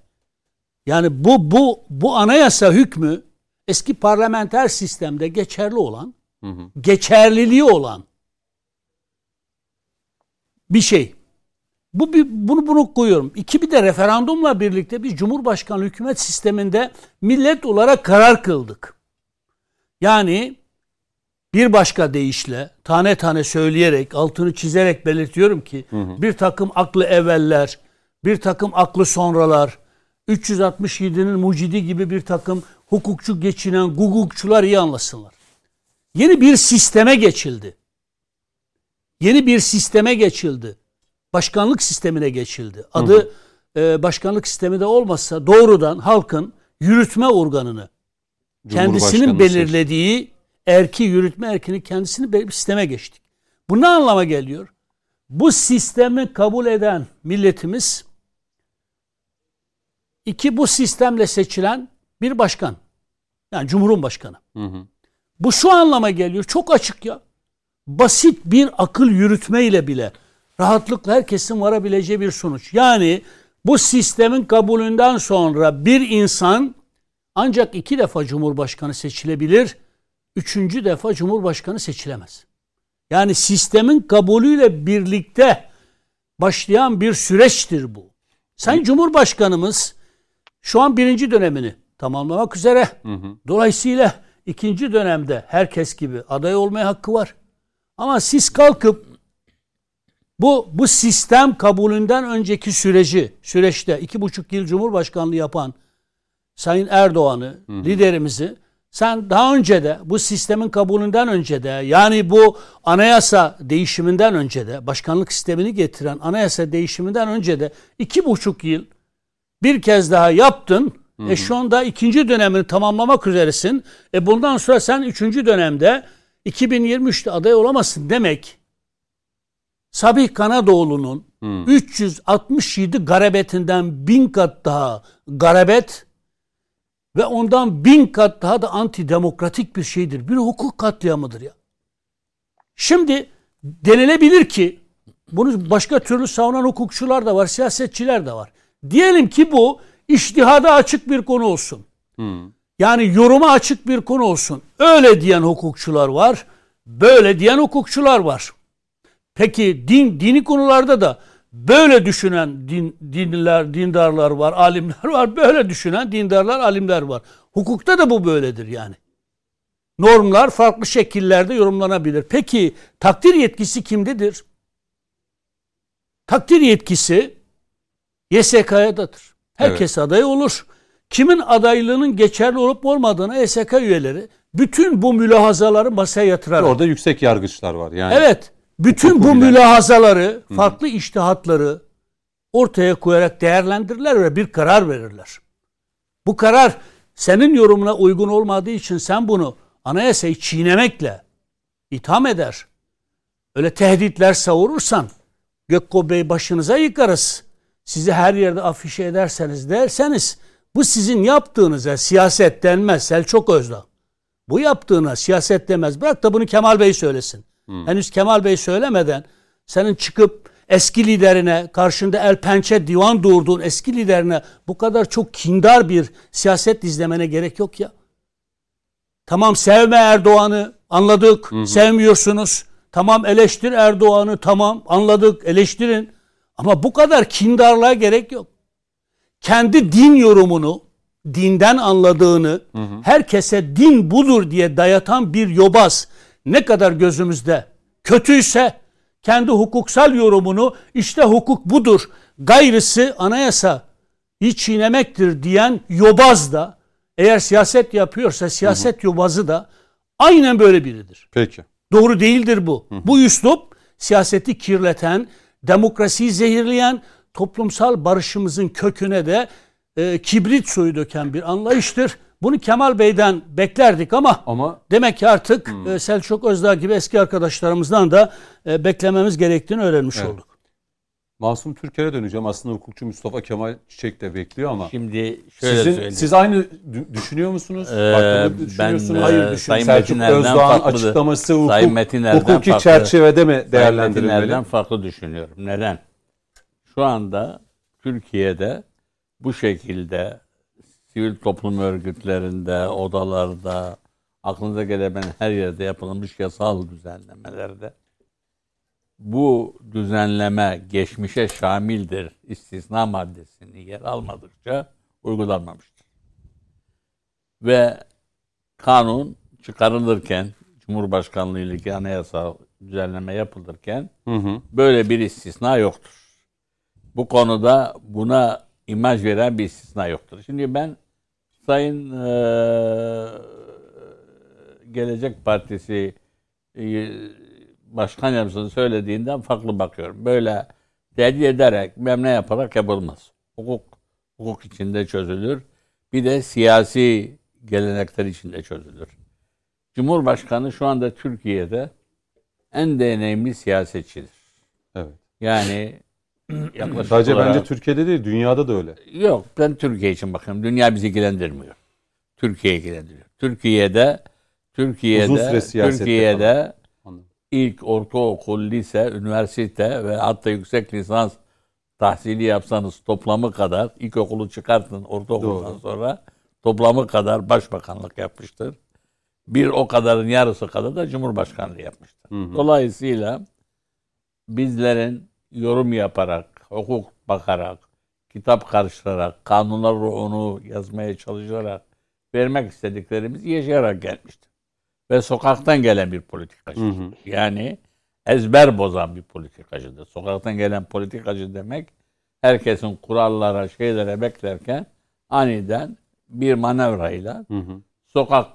yani bu bu bu anayasa hükmü eski parlamenter sistemde geçerli olan, Hı hı. geçerliliği olan bir şey. Bu bir, bunu bunu koyuyorum. İki bir de referandumla birlikte biz Cumhurbaşkanı hükümet sisteminde millet olarak karar kıldık. Yani bir başka deyişle tane tane söyleyerek altını çizerek belirtiyorum ki bir takım aklı evveller, bir takım aklı sonralar, 367'nin mucidi gibi bir takım hukukçu geçinen gugukçular iyi anlasınlar. Yeni bir sisteme geçildi. Yeni bir sisteme geçildi. Başkanlık sistemine geçildi. Adı e, başkanlık sistemi de olmazsa doğrudan halkın yürütme organını kendisinin belirlediği erki yürütme erkini kendisini bir sisteme geçtik. Bu ne anlama geliyor? Bu sistemi kabul eden milletimiz iki bu sistemle seçilen bir başkan. Yani Cumhurbaşkanı. Hı hı. Bu şu anlama geliyor. Çok açık ya. Basit bir akıl yürütmeyle bile rahatlıkla herkesin varabileceği bir sonuç. Yani bu sistemin kabulünden sonra bir insan ancak iki defa Cumhurbaşkanı seçilebilir. Üçüncü defa Cumhurbaşkanı seçilemez. Yani sistemin kabulüyle birlikte başlayan bir süreçtir bu. Sayın Cumhurbaşkanımız şu an birinci dönemini tamamlamak üzere. Hı hı. Dolayısıyla ikinci dönemde herkes gibi aday olmaya hakkı var. Ama siz kalkıp bu bu sistem kabulünden önceki süreci süreçte iki buçuk yıl Cumhurbaşkanlığı yapan Sayın Erdoğan'ı hı hı. liderimizi sen daha önce de bu sistemin kabulünden önce de yani bu anayasa değişiminden önce de başkanlık sistemini getiren anayasa değişiminden önce de iki buçuk yıl bir kez daha yaptın. Hı hı. E şu anda ikinci dönemini tamamlamak üzeresin. E bundan sonra sen üçüncü dönemde 2023'te aday olamazsın demek. Sabih Kanadoğlu'nun hı. 367 garabetinden bin kat daha garabet ve ondan bin kat daha da antidemokratik bir şeydir. Bir hukuk katliamıdır ya. Şimdi denilebilir ki bunu başka türlü savunan hukukçular da var, siyasetçiler de var. Diyelim ki bu iştihada açık bir konu olsun. Hmm. Yani yoruma açık bir konu olsun. Öyle diyen hukukçular var, böyle diyen hukukçular var. Peki din dini konularda da böyle düşünen din, dinler, dindarlar var, alimler var. Böyle düşünen dindarlar, alimler var. Hukukta da bu böyledir yani. Normlar farklı şekillerde yorumlanabilir. Peki takdir yetkisi kimdedir? Takdir yetkisi YSK'dadır. Herkes evet. aday olur. Kimin adaylığının geçerli olup olmadığını YSK üyeleri bütün bu mülahazaları masaya yatırarak. Orada yüksek yargıçlar var yani. Evet. Bütün bu mülahazaları, farklı iştihatları ortaya koyarak değerlendirirler ve bir karar verirler. Bu karar senin yorumuna uygun olmadığı için sen bunu anayasayı çiğnemekle itham eder. Öyle tehditler savurursan Gökko Bey başınıza yıkarız. Sizi her yerde afişe ederseniz derseniz bu sizin yaptığınıza siyaset denmez Selçuk Özdağ. Bu yaptığına siyaset demez. Bırak da bunu Kemal Bey söylesin. Hmm. Henüz Kemal Bey söylemeden senin çıkıp eski liderine karşında el pençe divan doğurduğun eski liderine bu kadar çok kindar bir siyaset izlemene gerek yok ya. Tamam sevme Erdoğan'ı anladık. Hı Sevmiyorsunuz. Tamam eleştir Erdoğan'ı tamam anladık eleştirin. Ama bu kadar kindarlığa gerek yok. Kendi din yorumunu, dinden anladığını hı hı. herkese din budur diye dayatan bir yobaz ne kadar gözümüzde kötüyse kendi hukuksal yorumunu işte hukuk budur, gayrısı anayasa hiç çiğnemektir diyen yobaz da eğer siyaset yapıyorsa siyaset hı hı. yobazı da aynen böyle biridir. Peki. Doğru değildir bu. Hı hı. Bu üslup siyaseti kirleten, demokrasiyi zehirleyen, toplumsal barışımızın köküne de e, kibrit suyu döken bir anlayıştır. Bunu Kemal Bey'den beklerdik ama, ama demek ki artık hmm. e, Selçuk Özdağ gibi eski arkadaşlarımızdan da e, beklememiz gerektiğini öğrenmiş evet. olduk. Masum Türker'e döneceğim. Aslında hukukçu Mustafa Kemal Çiçek de bekliyor ama. Şimdi şöyle Sizin, söyleyeyim. Siz aynı düşünüyor musunuz? Ee, düşünüyorsunuz? Ben, Hayır düşün. Sayın Selçuk Özdağ'ın açıklaması hukuk, Sayın Metinler'den hukuki farklı, çerçevede mi değerlendirilmeli? Sayın Metinler'den farklı düşünüyorum. Neden? Şu anda Türkiye'de bu şekilde sivil toplum örgütlerinde, odalarda, aklınıza gelebilen her yerde yapılmış yasal düzenlemelerde bu düzenleme geçmişe şamildir istisna maddesini yer almadıkça uygulanmamıştır. Ve kanun çıkarılırken Cumhurbaşkanlığı ile anayasa düzenleme yapılırken hı hı. böyle bir istisna yoktur. Bu konuda buna imaj veren bir istisna yoktur. Şimdi ben Sayın e, Gelecek Partisi e, Başkan Yardımcısının söylediğinden farklı bakıyorum. Böyle tercih ederek, memne yaparak yapılmaz. Hukuk, hukuk içinde çözülür. Bir de siyasi gelenekler içinde çözülür. Cumhurbaşkanı şu anda Türkiye'de en deneyimli siyasetçidir. Evet. Yani yaklaşık Sadece olarak... bence Türkiye'de değil, dünyada da öyle. Yok ben Türkiye için bakıyorum. Dünya bizi ilgilendirmiyor. Türkiye ilgilendiriyor. Türkiye'de Türkiye'de Türkiye'de Anladım. ilk ortaokul, lise, üniversite ve hatta yüksek lisans tahsili yapsanız toplamı kadar ilkokulu çıkartın ortaokuldan Doğru. sonra toplamı kadar başbakanlık yapmıştır. Bir o kadarın yarısı kadar da cumhurbaşkanlığı yapmıştır. Hı hı. Dolayısıyla bizlerin yorum yaparak, hukuk bakarak, kitap karıştırarak, kanunlar ruhunu yazmaya çalışarak vermek istediklerimiz yaşayarak gelmiştir. Ve sokaktan gelen bir politikacı. Hı hı. Yani ezber bozan bir politikacıdır. Sokaktan gelen politikacı demek herkesin kurallara, şeylere beklerken aniden bir manevrayla Hı hı. sokak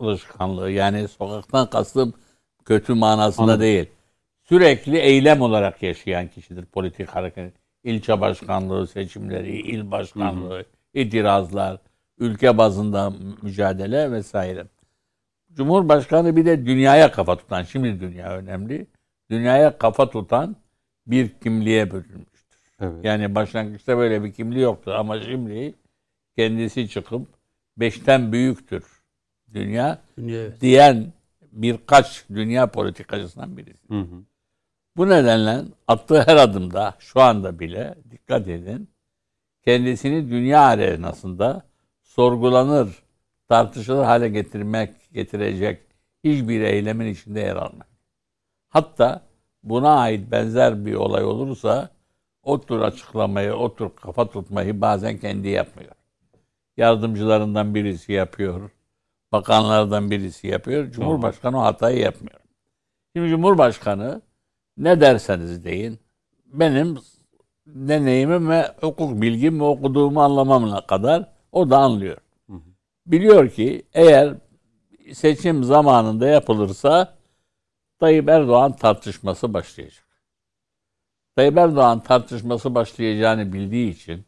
alışkanlığı yani sokaktan kastım kötü manasında Anladım. değil. Sürekli eylem olarak yaşayan kişidir politik hareket. İlçe başkanlığı seçimleri, il başkanlığı, itirazlar, ülke bazında mücadele vesaire. Cumhurbaşkanı bir de dünyaya kafa tutan, şimdi dünya önemli, dünyaya kafa tutan bir kimliğe bölünmüştür. Evet. Yani başlangıçta böyle bir kimliği yoktu ama şimdi kendisi çıkıp beşten büyüktür dünya Dünya, evet. diyen birkaç dünya politikacısından birisi. Hı hı. Bu nedenle attığı her adımda şu anda bile dikkat edin kendisini dünya arenasında sorgulanır, tartışılır hale getirmek getirecek hiçbir eylemin içinde yer almak. Hatta buna ait benzer bir olay olursa o tür açıklamayı, o tür kafa tutmayı bazen kendi yapmıyor. Yardımcılarından birisi yapıyor. Bakanlardan birisi yapıyor. Cumhurbaşkanı o hatayı yapmıyor. Şimdi Cumhurbaşkanı ne derseniz deyin benim deneyimim ve hukuk bilgim ve okuduğumu anlamamla kadar o da anlıyor. Biliyor ki eğer seçim zamanında yapılırsa Tayyip Erdoğan tartışması başlayacak. Tayyip Erdoğan tartışması başlayacağını bildiği için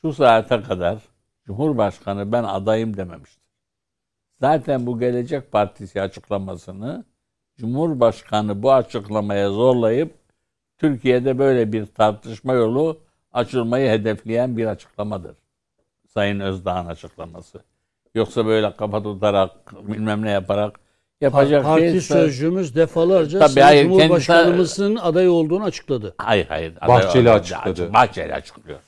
şu saate kadar Cumhurbaşkanı ben adayım dememiştir. Zaten bu Gelecek Partisi açıklamasını Cumhurbaşkanı bu açıklamaya zorlayıp Türkiye'de böyle bir tartışma yolu açılmayı hedefleyen bir açıklamadır. Sayın Özdağ'ın açıklaması. Yoksa böyle kafa tutarak bilmem ne yaparak yapacak Parti değilse- sözcümüz defalarca Tabii, hayır, Cumhurbaşkanımızın aday olduğunu açıkladı. Hayır hayır. Bahçeli Aday- açıkladı. Bahçeli açıklıyor.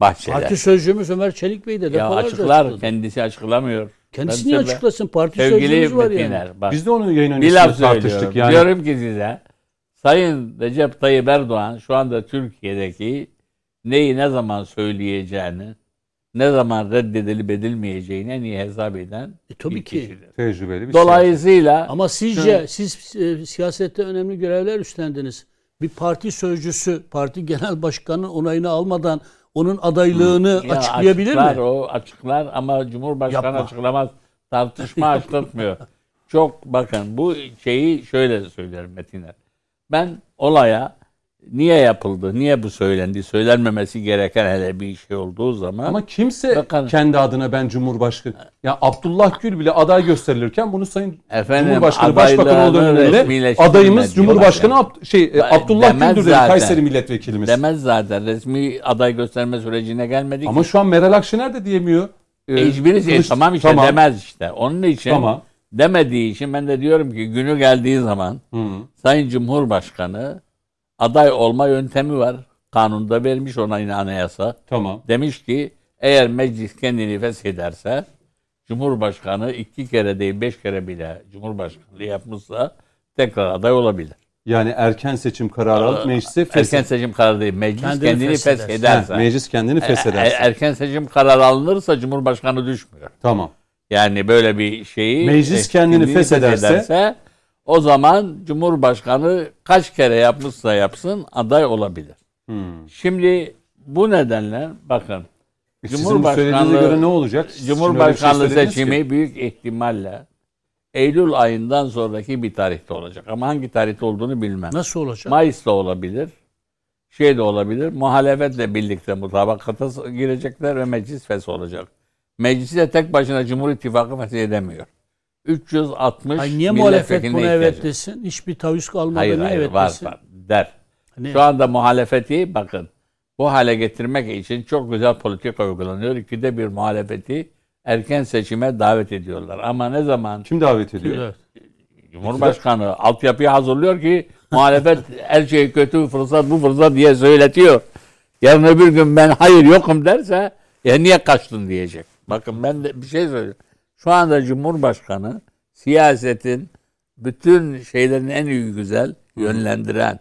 Bahçeli. Parti sözcümüz Ömer Çelik Bey de ya defalarca açıklar açıkladı. kendisi açıklamıyor. Kendisi Ben niye açıklasın? Parti sözcümüz var yani. Metiner, bak, Biz de onu yayın bir laf tartıştık söylüyorum. yani. Diyorum ki size Sayın Recep Tayyip Erdoğan şu anda Türkiye'deki neyi ne zaman söyleyeceğini, ne zaman reddedilip edilmeyeceğini en iyi hesap eden E, tabii ki. kişidir. Tecrübeli bir Dolayısıyla Ama sizce siz e, siyasette önemli görevler üstlendiniz. Bir parti sözcüsü, parti genel başkanının onayını almadan onun adaylığını Ya açıklayabilir açıklar, mi? O açıklar ama Cumhurbaşkanı Yapma. açıklamaz. Tartışma açlatmıyor. Çok bakın bu şeyi şöyle söylerim Metiner. Ben olaya niye yapıldı, niye bu söylendi, söylenmemesi gereken hele bir şey olduğu zaman Ama kimse Bakalım. kendi adına ben Cumhurbaşkanı. Ya Abdullah Gül bile aday gösterilirken bunu Sayın Efendim, Cumhurbaşkanı Başbakan olduğu önünde adayımız Cumhurbaşkanı yani. Abd- şey e, Abdullah Gül'dür dedi. Kayseri milletvekilimiz. demez zaten. Resmi aday gösterme sürecine gelmedik. Ama şu an Meral Akşener de diyemiyor. Ee, Hiçbiri şey, tamam işte demez işte. Onun için Tamam. demediği için ben de diyorum ki günü geldiği zaman Hı. Sayın Cumhurbaşkanı aday olma yöntemi var. Kanunda vermiş ona yine anayasa. Tamam. Demiş ki eğer meclis kendini feshederse Cumhurbaşkanı iki kere değil beş kere bile Cumhurbaşkanlığı yapmışsa tekrar aday olabilir. Yani erken seçim kararı alıp meclise Erken feshet. seçim kararı değil. Meclis Kendini kendini feshederse. feshederse. Ha, meclis kendini E- feshederse. e- erken seçim kararı alınırsa Cumhurbaşkanı düşmüyor. Tamam. Yani böyle bir şeyi Meclis kendini feshederse- o zaman Cumhurbaşkanı kaç kere yapmışsa yapsın aday olabilir. Hmm. Şimdi bu nedenle bakın E, Sizin bu söylediğinize göre ne olacak? Siz şey Cumhurbaşkanlığı seçimi ki. büyük ihtimalle Eylül ayından sonraki bir tarihte olacak. Ama hangi tarihte olduğunu bilmem. Nasıl olacak? Mayıs'ta olabilir. Şey de olabilir. Muhalefetle birlikte mutabakata girecekler ve meclis fesh olacak. Meclisi de tek başına Cumhur İttifakı feshedemiyor. 360 Ay niye muhalefet buna evet ihtiyacı- desin? Hiçbir taviz kalmadı. Hayır niye hayır evet var desin? var der. Hani- Şu anda muhalefeti bakın bu hale getirmek için çok güzel politika uygulanıyor. İkide bir muhalefeti erken seçime davet ediyorlar. Ama ne zaman Kim davet ediyor? Evet. Cumhurbaşkanı altyapıyı hazırlıyor ki muhalefet her şey kötü fırsat bu fırsat diye söyletiyor. Yarın öbür gün ben hayır yokum derse ya niye kaçtın diyecek. Bakın ben de bir şey söyleyeyim. Şu anda Cumhurbaşkanı siyasetin bütün şeylerin en iyi güzel yönlendiren,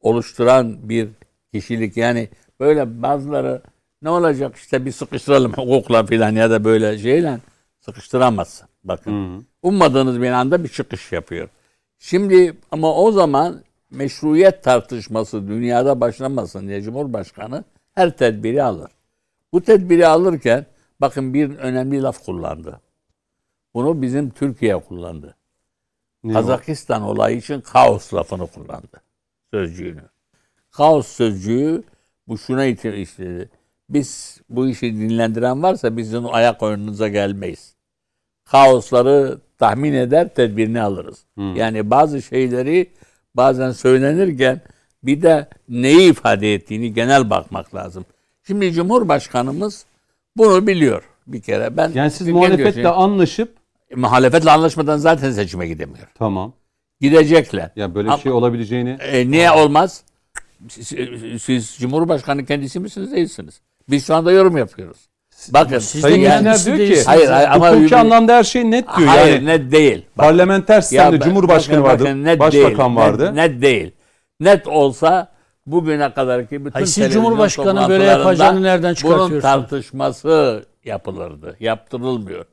oluşturan bir kişilik. Yani böyle bazıları ne olacak işte bir sıkıştıralım hukukla filan ya da böyle şeyle sıkıştıramazsın. Bakın. Ummadığınız bir anda bir çıkış yapıyor. Şimdi ama o zaman meşruiyet tartışması dünyada başlamasın diye Cumhurbaşkanı her tedbiri alır. Bu tedbiri alırken bakın bir önemli laf kullandı. Bunu bizim Türkiye kullandı. O? Kazakistan olayı için kaos lafını kullandı. Sözcüğünü. Kaos sözcüğü bu şuna iti- işledi. Biz bu işi dinlendiren varsa bizim ayak oyununuza gelmeyiz. Kaosları tahmin eder, tedbirini alırız. Yani bazı şeyleri bazen söylenirken bir de neyi ifade ettiğini genel bakmak lazım. Şimdi Cumhurbaşkanımız bunu biliyor bir kere. Ben Yani siz muhalefetle anlaşıp muhalefetle anlaşmadan zaten seçime gidemiyor. tamam. Gidecekler. Ya böyle bir Ama- şey olabileceğini E, niye olmaz? Siz, siz Cumhurbaşkanı kendisi misiniz değilsiniz. Biz şu anda yorum yapıyoruz. Bakın. Siz Sayın de Yener diyor ki. Hayır, hayır ama hukuki anlamda her şey net diyor. hayır yani net değil. Bak, parlamenter sistemde Cumhurbaşkanı bakın, vardı, bakın, net başbakan değil, vardı. Net, net değil. Net olsa bugüne kadarki bütün Hayır, siz Cumhurbaşkanı böyle yapacağını nereden Bunun çıkartıyorsunuz? tartışması yapılırdı. Yaptırılmıyor.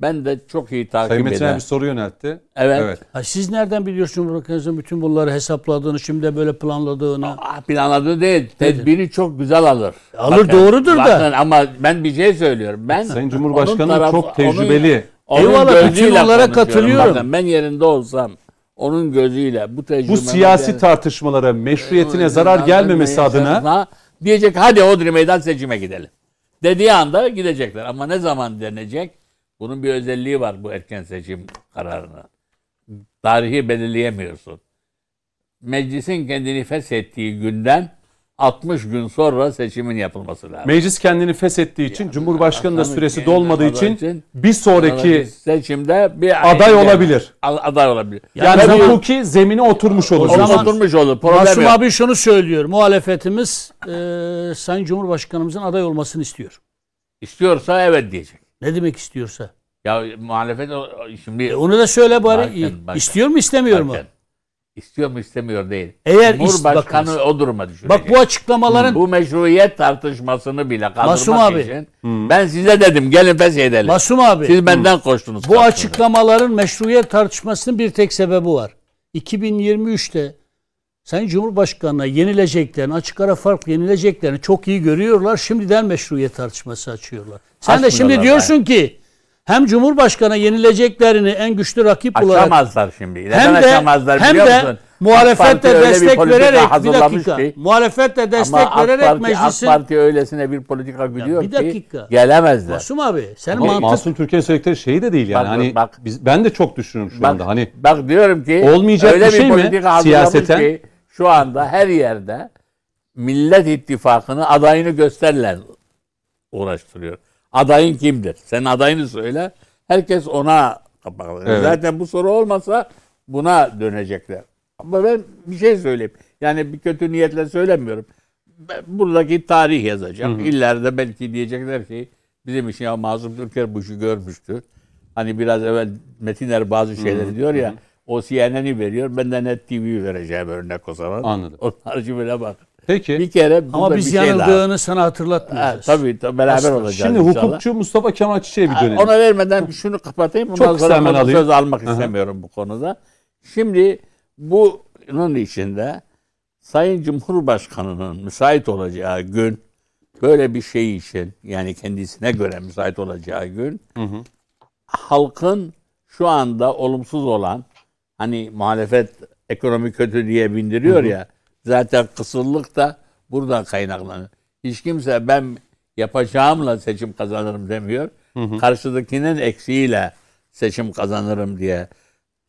Ben de çok iyi takip Sayın Metin ederim. bir soru yöneltti. Evet. Ha, siz nereden biliyorsunuz Cumhurbaşkanımızın bütün bunları hesapladığını, şimdi böyle planladığını? Ah, planladığı değil. Tedbiri çok güzel alır. Alır, doğrudur da. bakın Ama ben bir şey söylüyorum. Ben Sayın Cumhurbaşkanı tarafı- çok tecrübeli. Onun, onun Eyvallah, bütün gözüyle onlara katılıyorum. Bakın, ben yerinde olsam onun gözüyle bu tecrübe Bu siyasi tartışmalara meşruiyetine zarar gelmemesi adına diyecek hadi Odri Meydan seçime gidelim. Dediği anda gidecekler. Ama ne zaman denecek? Bunun bir özelliği var bu erken seçim kararına. Tarihi belirleyemiyorsun. Meclisin kendini feshettiği günden 60 gün sonra seçimin yapılması lazım. meclis kendini feshettiği için Cumhurbaşkanı da süresi dolmadığı olmadığı için için bir sonraki seçimde bir aday yani- olabilir. Aday olabilir. Yani Tabii hukuki zemine oturmuş olur. O zaman- oturmuş olur. Problem Masum abi şunu söylüyor. Muhalefetimiz e, Sayın Cumhurbaşkanımızın aday olmasını istiyor. İstiyorsa evet diyecek. Ne demek istiyorsa? Ya muhalefet şimdi E, onu da söyle bari. Bakın, bakın. İstiyor mu istemiyor mu? Bakın, istiyor mu istemiyor değil. Eğer Cumhurbaşkanı bakınız. o duruma düşürecek. Bak bu açıklamaların bu meşruiyet tartışmasını bile kaldırmak Masum abi. için ben size dedim gelin feshedelim. Masum abi Siz benden koştunuz. bu kalktınız. açıklamaların meşruiyet tartışmasının bir tek sebebi var. 2023'te Sayın Cumhurbaşkanı'na yenileceklerini, açık ara farklı yenileceklerini çok iyi görüyorlar. Şimdiden meşruiyet tartışması açıyorlar. Sen de şimdi diyorsun ki hem Cumhurbaşkanı yenileceklerini en güçlü rakip olarak Açamazlar şimdi. Neden hem de açamazlar hem biliyor de musun? Muhalefetle bir destek politika vererek bir hazırlamış dakika. ki- Muhalefetle destek Ama AK vererek Parti, meclisin AK Parti öylesine bir politika gidiyor bir ki dakika. gelemezler. Masum abi senin Ama mantık Masum Türkiye söyledikleri şey de değil yani. Bak, hani bak. biz ben de çok düşünüyorum şu Bak, anda. Hani bak diyorum ki Olmayacak öyle bir şey mi siyaseten? Ki, şu anda her yerde Millet İttifakı'nı adayını gösterler uğraştırıyor. Adayın kimdir? Sen adayını söyle. Herkes ona kapatır. Evet. Zaten bu soru olmasa buna dönecekler. Ama ben bir şey söyleyeyim. Yani bir kötü niyetle söylemiyorum. Ben buradaki tarih yazacak. İleride belki diyecekler ki bizim için ya Mazlum Türker bu işi görmüştü. Hani biraz evvel Metiner bazı şeyleri diyor ya o CNN'i veriyor. Ben de Net TV vereceğim örnek o zaman. Anladım. Onun harici böyle bak. peki. Bir kere ama biz bir şey yanıldığını sana Ha, hatırlatmayacağız. tabii, tabii beraber Asla. olacağız Şimdi inşallah. hukukçu Mustafa Kemal Çiçek'e bir Ha, dönelim. Ona vermeden şunu kapatayım. Ondan Çok sonra hemen alayım. söz almak Aha. istemiyorum bu konuda. Şimdi bunun içinde Sayın Cumhurbaşkanı'nın müsait olacağı gün böyle bir şey için yani kendisine göre müsait olacağı gün halkın şu anda olumsuz olan hani muhalefet ekonomi kötü diye bindiriyor ya zaten kısırlık da buradan kaynaklanıyor. Hiç kimse ben yapacağımla seçim kazanırım demiyor. Karşıdakinin eksiğiyle seçim kazanırım diye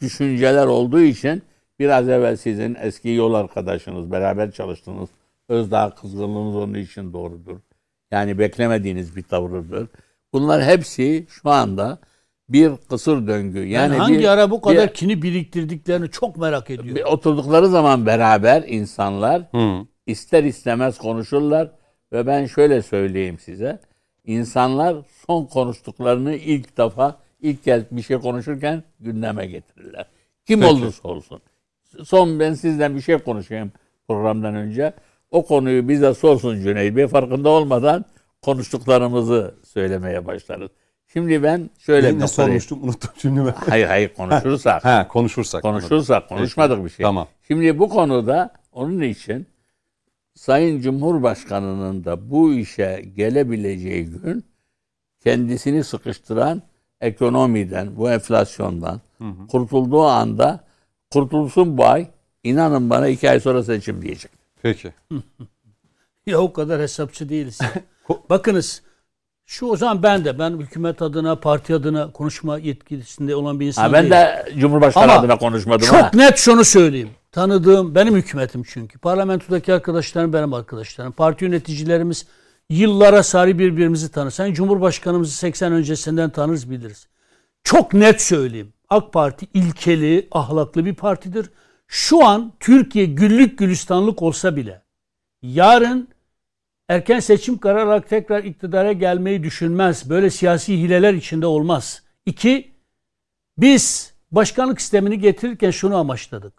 düşünceler olduğu için biraz evvel sizin eski yol arkadaşınız, beraber çalıştığınız Özdağ kızgınlığınız onun için doğrudur. Yani beklemediğiniz bir tavırdır. Bunlar hepsi şu anda bir kısır döngü. Yani Yani hangi bir- ara bu kadar bir- kini biriktirdiklerini çok merak ediyorum. bir oturdukları zaman beraber insanlar Hı. ister istemez konuşurlar ve ben şöyle söyleyeyim size. İnsanlar son konuştuklarını ilk defa ilk kez bir şey konuşurken gündeme getirirler. Kim Peki. olursa olsun. Son ben sizden bir şey konuşayım programdan önce. O konuyu bize sorsun Cüneyt Bey farkında olmadan konuştuklarımızı söylemeye başlarız. Şimdi ben şöyle Ne, bir ne noktaya- sormuştum unuttum şimdi ben. Hayır hayır konuşursak. Ha konuşursak. Konuşursak konuşmadık bir şey. Tamam. Şimdi bu konuda onun için Sayın Cumhurbaşkanı'nın da bu işe gelebileceği gün kendisini sıkıştıran ekonomiden, bu enflasyondan kurtulduğu anda kurtulsun bu ay inanın bana iki ay sonra seçim diyecek. Peki. Ya o kadar hesapçı değiliz. Bakınız şu o zaman ben de ben hükümet adına parti adına konuşma yetkisinde olan bir insan Ha, ben değilim. de Cumhurbaşkanı Ama adına konuşmadım Çok ha. net şunu söyleyeyim. Tanıdığım benim hükümetim çünkü. Parlamentodaki arkadaşlarım benim arkadaşlarım. Parti yöneticilerimiz yıllara sari birbirimizi tanır. Sen Cumhurbaşkanımızı 80 öncesinden tanırız biliriz. Çok net söyleyeyim. AK Parti ilkeli, ahlaklı bir partidir. Şu an Türkiye güllük gülistanlık olsa bile yarın erken seçim kararı alarak tekrar iktidara gelmeyi düşünmez. Böyle siyasi hileler içinde olmaz. İki, biz başkanlık sistemini getirirken şunu amaçladık.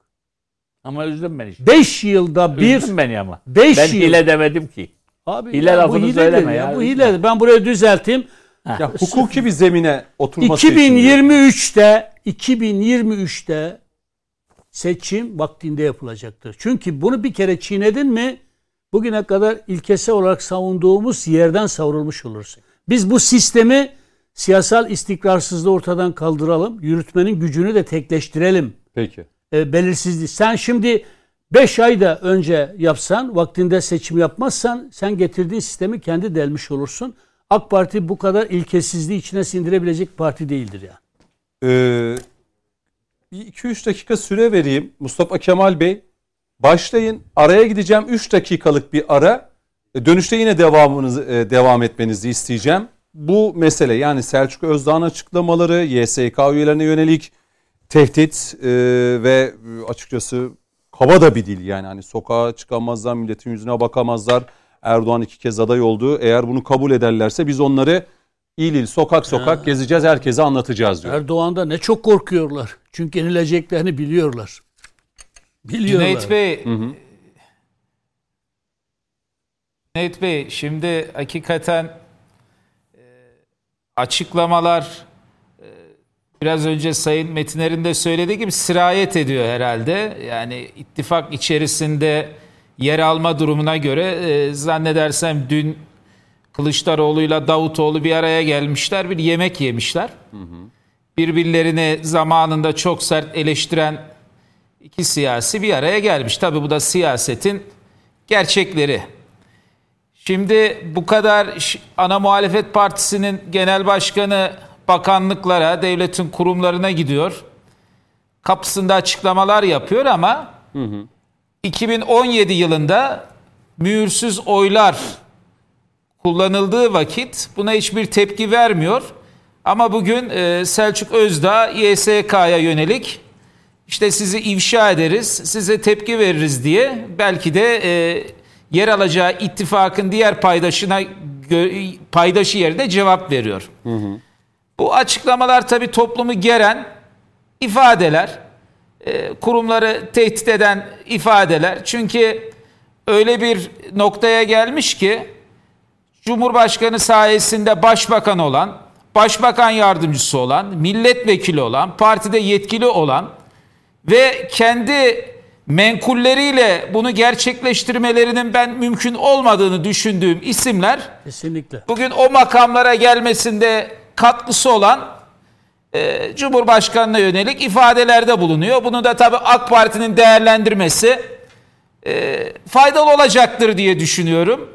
Ama üzdün beni. işte. 5 yılda bir Üzdün beni ama. 5 Ben yıl hile demedim ki. Abi hile ya bu lafını hiledir söyleme ya. ya. Bu hiledir. Ben buraya düzelteyim. Ya hukuki bir zemine oturması için. 2023'te 2023'te seçim vaktinde yapılacaktır. Çünkü bunu bir kere çiğnedin mi bugüne kadar ilkesel olarak savunduğumuz yerden savrulmuş olursun. Biz bu sistemi siyasal istikrarsızlığı ortadan kaldıralım. Yürütmenin gücünü de tekleştirelim. Peki. e, belirsizliği. Sen şimdi 5 ay da önce yapsan, vaktinde seçim yapmazsan sen getirdiğin sistemi kendi delmiş olursun. AK Parti bu kadar ilkesizliği içine sindirebilecek parti değildir ya. Ee, bir 2-3 dakika süre vereyim. Mustafa Kemal Bey başlayın. Araya gideceğim. 3 dakikalık bir ara. E, Dönüşte yine devamınızı e, devam etmenizi isteyeceğim. Bu mesele yani Selçuk Özdağ'ın açıklamaları, YSK üyelerine yönelik tehdit e, ve açıkçası kaba da bir dil yani hani sokağa çıkamazlar, milletin yüzüne bakamazlar. Erdoğan iki kez aday oldu. Eğer bunu kabul ederlerse biz onları il il sokak sokak gezeceğiz, herkese anlatacağız diyor. Erdoğan'da ne çok korkuyorlar. Çünkü yenileceklerini biliyorlar. Biliyorlar. Cüneyt Bey Cüneyt Bey şimdi hakikaten e, açıklamalar e, biraz önce Sayın Metiner'in de söylediği gibi sirayet ediyor herhalde. Yani ittifak içerisinde yer alma durumuna göre e, zannedersem dün Kılıçdaroğlu'yla Davutoğlu bir araya gelmişler, bir yemek yemişler. Birbirlerini zamanında çok sert eleştiren iki siyasi bir araya gelmiş. Tabii bu da siyasetin gerçekleri. Şimdi bu kadar ana muhalefet partisinin genel başkanı bakanlıklara, devletin kurumlarına gidiyor. Kapısında açıklamalar yapıyor ama 2017 yılında mühürsüz oylar kullanıldığı vakit buna hiçbir tepki vermiyor. Ama bugün e, Selçuk Özdağ YSK'ya yönelik işte sizi ifşa ederiz, size tepki veririz diye belki de e, yer alacağı ittifakın diğer paydaşına paydaşı yerine cevap veriyor. Bu açıklamalar tabii toplumu geren ifadeler, e, kurumları tehdit eden ifadeler. Çünkü öyle bir noktaya gelmiş ki Cumhurbaşkanı sayesinde başbakan olan, başbakan yardımcısı olan, milletvekili olan, partide yetkili olan ve kendi menkulleriyle bunu gerçekleştirmelerinin ben mümkün olmadığını düşündüğüm isimler Kesinlikle. bugün o makamlara gelmesinde katkısı olan e, Cumhurbaşkanı'na yönelik ifadelerde bulunuyor. Bunu da tabii AK Parti'nin değerlendirmesi e, faydalı olacaktır diye düşünüyorum.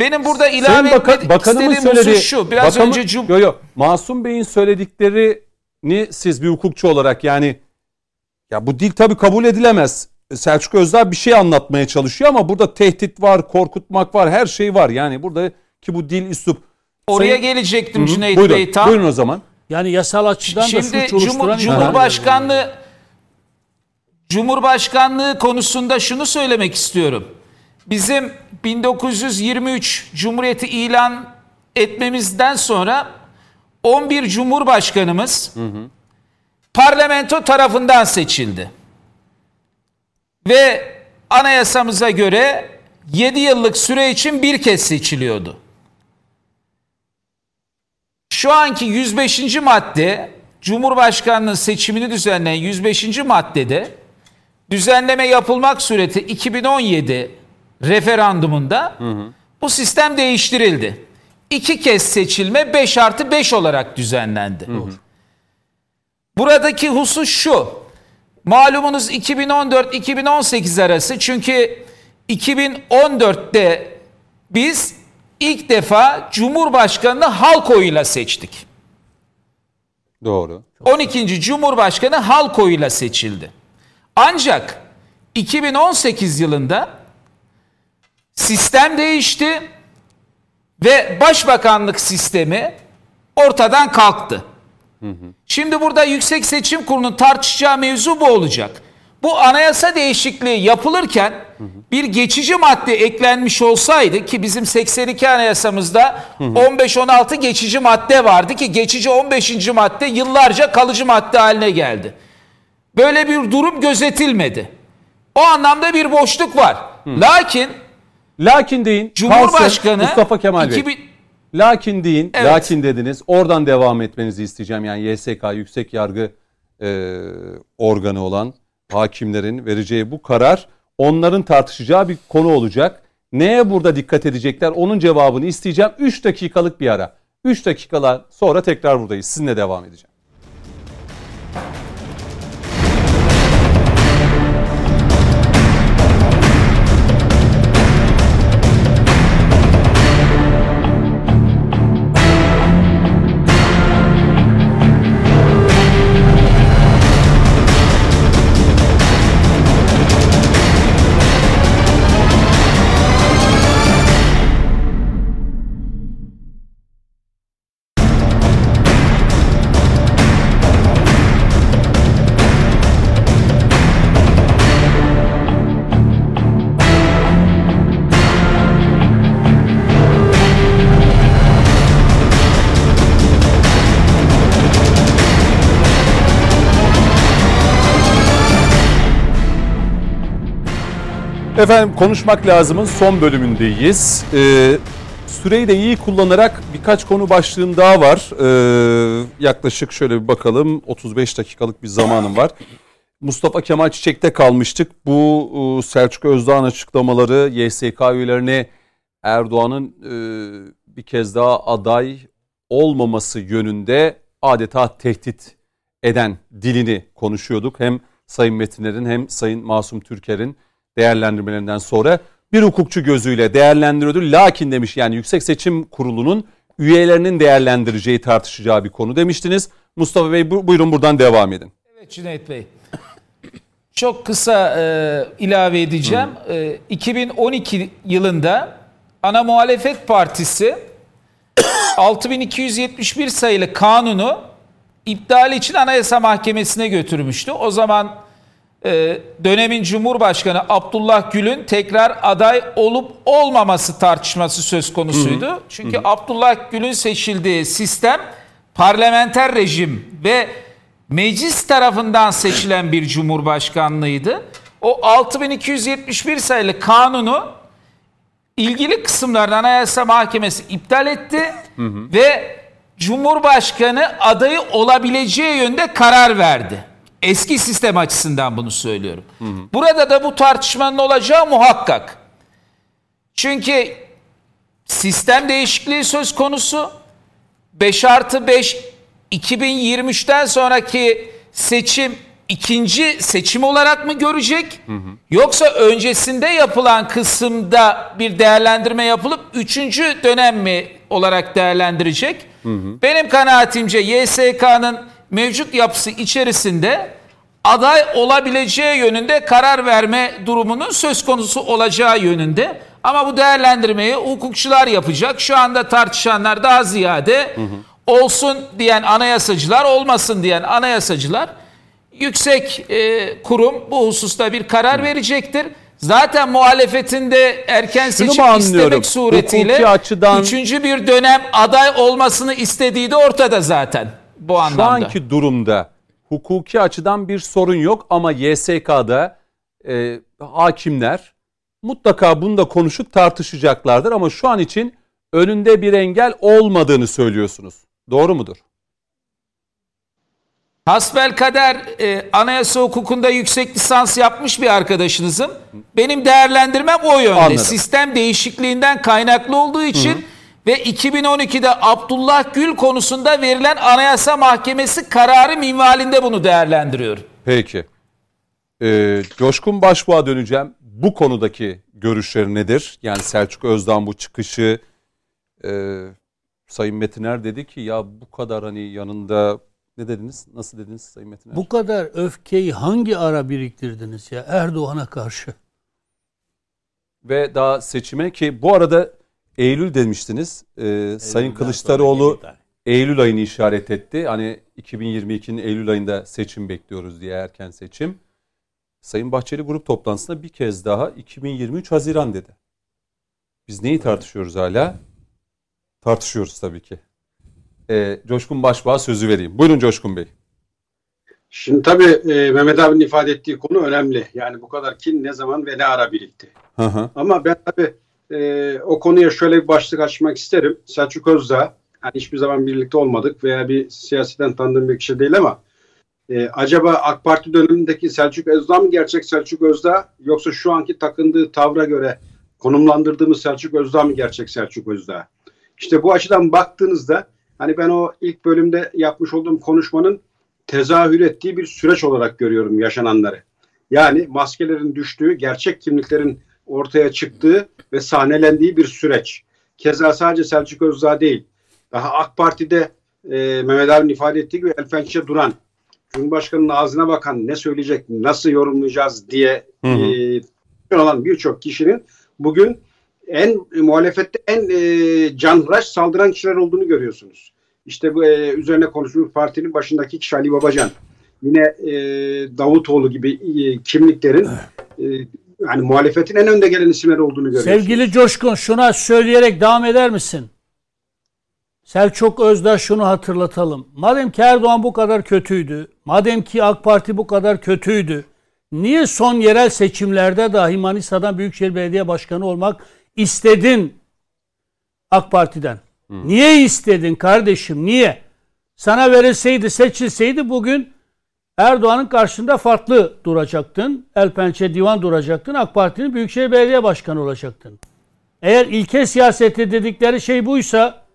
Benim burada ilave Baka- etmek istediğim söylediği, husus şu. Biraz bakanın- önce cum yo, yo, Masum Bey'in söylediklerini siz bir hukukçu olarak yani ya bu dil tabii kabul edilemez. Selçuk Özdağ bir şey anlatmaya çalışıyor ama burada tehdit var, korkutmak var, her şey var. Yani burada ki bu dil üslup. oraya Sayın- gelecektim Hı hı, Cüneyt buyurun, Bey tam. Buyurun o zaman. Yani yasal açıdan da Şimdi suç Cumhur- oluşturan Cumhurbaşkanlığı Cumhurbaşkanlığı konusunda şunu söylemek istiyorum. Bizim 1923 Cumhuriyeti ilan etmemizden sonra 11 Cumhurbaşkanımız parlamento tarafından seçildi. Ve anayasamıza göre 7 yıllık süre için bir kez seçiliyordu. Şu anki 105. madde Cumhurbaşkanlığı seçimini düzenleyen 105. maddede düzenleme yapılmak sureti 2017 referandumunda bu sistem değiştirildi. İki kez seçilme 5 artı 5 olarak düzenlendi. Buradaki husus şu. Malumunuz 2014-2018 arası çünkü 2014'te biz ilk defa Cumhurbaşkanını halk oyuyla seçtik. Doğru. 12. Cumhurbaşkanı halk oyuyla seçildi. Ancak 2018 yılında sistem değişti ve başbakanlık sistemi ortadan kalktı. Şimdi burada Yüksek Seçim Kurulu'nun tartışacağı mevzu bu olacak. Bu anayasa değişikliği yapılırken bir geçici madde eklenmiş olsaydı ki bizim 82 anayasamızda 15-16 geçici madde vardı ki geçici 15. madde yıllarca kalıcı madde haline geldi. Böyle bir durum gözetilmedi. O anlamda bir boşluk var. Lakin Lakin deyin. Cumhurbaşkanı kalsın Mustafa Kemal Bey. 2000 Lakin deyin, Evet. lakin dediniz. Oradan devam etmenizi isteyeceğim. Yani YSK, Yüksek Yargı e, organı olan hakimlerin vereceği bu karar onların tartışacağı bir konu olacak. Neye burada dikkat edecekler? Onun cevabını isteyeceğim. 3 dakikalık bir ara. 3 dakikalar sonra tekrar buradayız. Sizinle devam edeceğim. Efendim konuşmak lazımın son bölümündeyiz. Ee, süreyi de iyi kullanarak birkaç konu başlığım daha var. Ee, yaklaşık şöyle bir bakalım 35 dakikalık bir zamanım var. Mustafa Kemal Çiçek'te kalmıştık. Bu e, Selçuk Özdağ'ın açıklamaları YSK üyelerine Erdoğan'ın e, bir kez daha aday olmaması yönünde adeta tehdit eden dilini konuşuyorduk. Hem Sayın Metinler'in hem Sayın Masum Türker'in değerlendirmelerinden sonra bir hukukçu gözüyle değerlendiriyordu. Lakin demiş yani Yüksek Seçim Kurulu'nun üyelerinin değerlendireceği tartışacağı bir konu demiştiniz. Mustafa Bey bu- buyurun buradan devam edin. Evet Cüneyt Bey. Çok kısa e, ilave edeceğim. E, 2012 yılında ana muhalefet partisi 6271 sayılı kanunu iptali için Anayasa Mahkemesi'ne götürmüştü. O zaman e, dönemin Cumhurbaşkanı Abdullah Gül'ün tekrar aday olup olmaması tartışması söz konusuydu. Çünkü Abdullah Gül'ün seçildiği sistem parlamenter rejim ve meclis tarafından seçilen bir cumhurbaşkanlığıydı. O 6271 sayılı kanunu ilgili kısımlarını Anayasa Mahkemesi iptal etti ve Cumhurbaşkanı adayı olabileceği yönde karar verdi. Eski sistem açısından bunu söylüyorum. Burada da bu tartışmanın olacağı muhakkak. Çünkü sistem değişikliği söz konusu. 5 artı 5 2023'ten sonraki seçim ikinci seçim olarak mı görecek? Yoksa öncesinde yapılan kısımda bir değerlendirme yapılıp üçüncü dönem mi olarak değerlendirecek? Benim kanaatimce YSK'nın mevcut yapısı içerisinde aday olabileceği yönünde karar verme durumunun söz konusu olacağı yönünde. Ama bu değerlendirmeyi hukukçular yapacak. Şu anda tartışanlar daha ziyade olsun diyen anayasacılar, olmasın diyen anayasacılar yüksek e, kurum bu hususta bir karar verecektir. Zaten muhalefetinde erken Şunu seçim istemek suretiyle Hukuki açıdan- üçüncü bir dönem aday olmasını istediği de ortada zaten bu Şu anlamda. anki durumda hukuki açıdan bir sorun yok ama YSK'da e, hakimler mutlaka bunu da konuşup tartışacaklardır ama şu an için önünde bir engel olmadığını söylüyorsunuz. Doğru mudur? Hasbel kader e, anayasa hukukunda yüksek lisans yapmış bir arkadaşınızım. Benim değerlendirmem o yönde. Anladım. Sistem değişikliğinden kaynaklı olduğu için ve 2012'de Abdullah Gül konusunda verilen Anayasa Mahkemesi kararı minvalinde bunu değerlendiriyorum. Peki. Ee, Coşkun Başbuğ'a döneceğim. Bu konudaki görüşleri nedir? Yani Selçuk Özdağ'ın bu çıkışı e, Sayın Metiner dedi ki ya bu kadar hani yanında ne dediniz? Nasıl dediniz Sayın Metiner? Bu kadar öfkeyi hangi ara biriktirdiniz ya Erdoğan'a karşı? Ve daha seçime ki bu arada Eylül demiştiniz. Ee, Sayın Kılıçdaroğlu Eylül ayını işaret etti. Hani 2022'nin Eylül ayında seçim bekliyoruz diye erken seçim. Sayın Bahçeli grup toplantısında bir kez daha 2023 Haziran dedi. Biz neyi tartışıyoruz hala? Tartışıyoruz tabii ki. Ee, Coşkun Başbuğ'a sözü vereyim. Buyurun Coşkun Bey. Şimdi tabii e, Mehmet abinin ifade ettiği konu önemli. Yani bu kadar kin ne zaman ve ne ara birikti. Hı hı. Ama ben tabii e, o konuya şöyle bir başlık açmak isterim. Selçuk Özdağ, yani hiçbir zaman birlikte olmadık veya bir siyaseten tanıdığım bir kişi değil ama e, acaba AK Parti dönemindeki Selçuk Özdağ mı gerçek Selçuk Özdağ yoksa şu anki takındığı tavra göre konumlandırdığımız Selçuk Özdağ mı gerçek Selçuk Özdağ? İşte bu açıdan baktığınızda hani ben o ilk bölümde yapmış olduğum konuşmanın tezahür ettiği bir süreç olarak görüyorum yaşananları. Yani maskelerin düştüğü, gerçek kimliklerin ortaya çıktığı ve sahnelendiği bir süreç. Keza sadece Selçuk Özdağ değil. Daha AK Parti'de e, Mehmet abinin ifade ettiği gibi el pençe duran, Cumhurbaşkanı'nın ağzına bakan ne söyleyecek, nasıl yorumlayacağız diye Hı hı. e, olan birçok kişinin bugün en e, muhalefette en e, canhıraş saldıran kişiler olduğunu görüyorsunuz. İşte bu e, üzerine konuştuğumuz partinin başındaki kişi Ali Babacan. Yine e, Davutoğlu gibi e, kimliklerin e, yani muhalefetin en önde gelen isimler olduğunu görüyorsunuz. Sevgili Coşkun şuna söyleyerek devam eder misin? Selçuk Özdağ şunu hatırlatalım. Madem ki Erdoğan bu kadar kötüydü, madem ki AK Parti bu kadar kötüydü, niye son yerel seçimlerde dahi Manisa'dan Büyükşehir Belediye Başkanı olmak istedin AK Parti'den? Niye istedin kardeşim? Niye? Sana verilseydi, seçilseydi bugün Erdoğan'ın karşısında farklı duracaktın. El pençe divan duracaktın. AK Parti'nin Büyükşehir Belediye Başkanı olacaktın. Eğer ilke siyaseti dedikleri şey buysa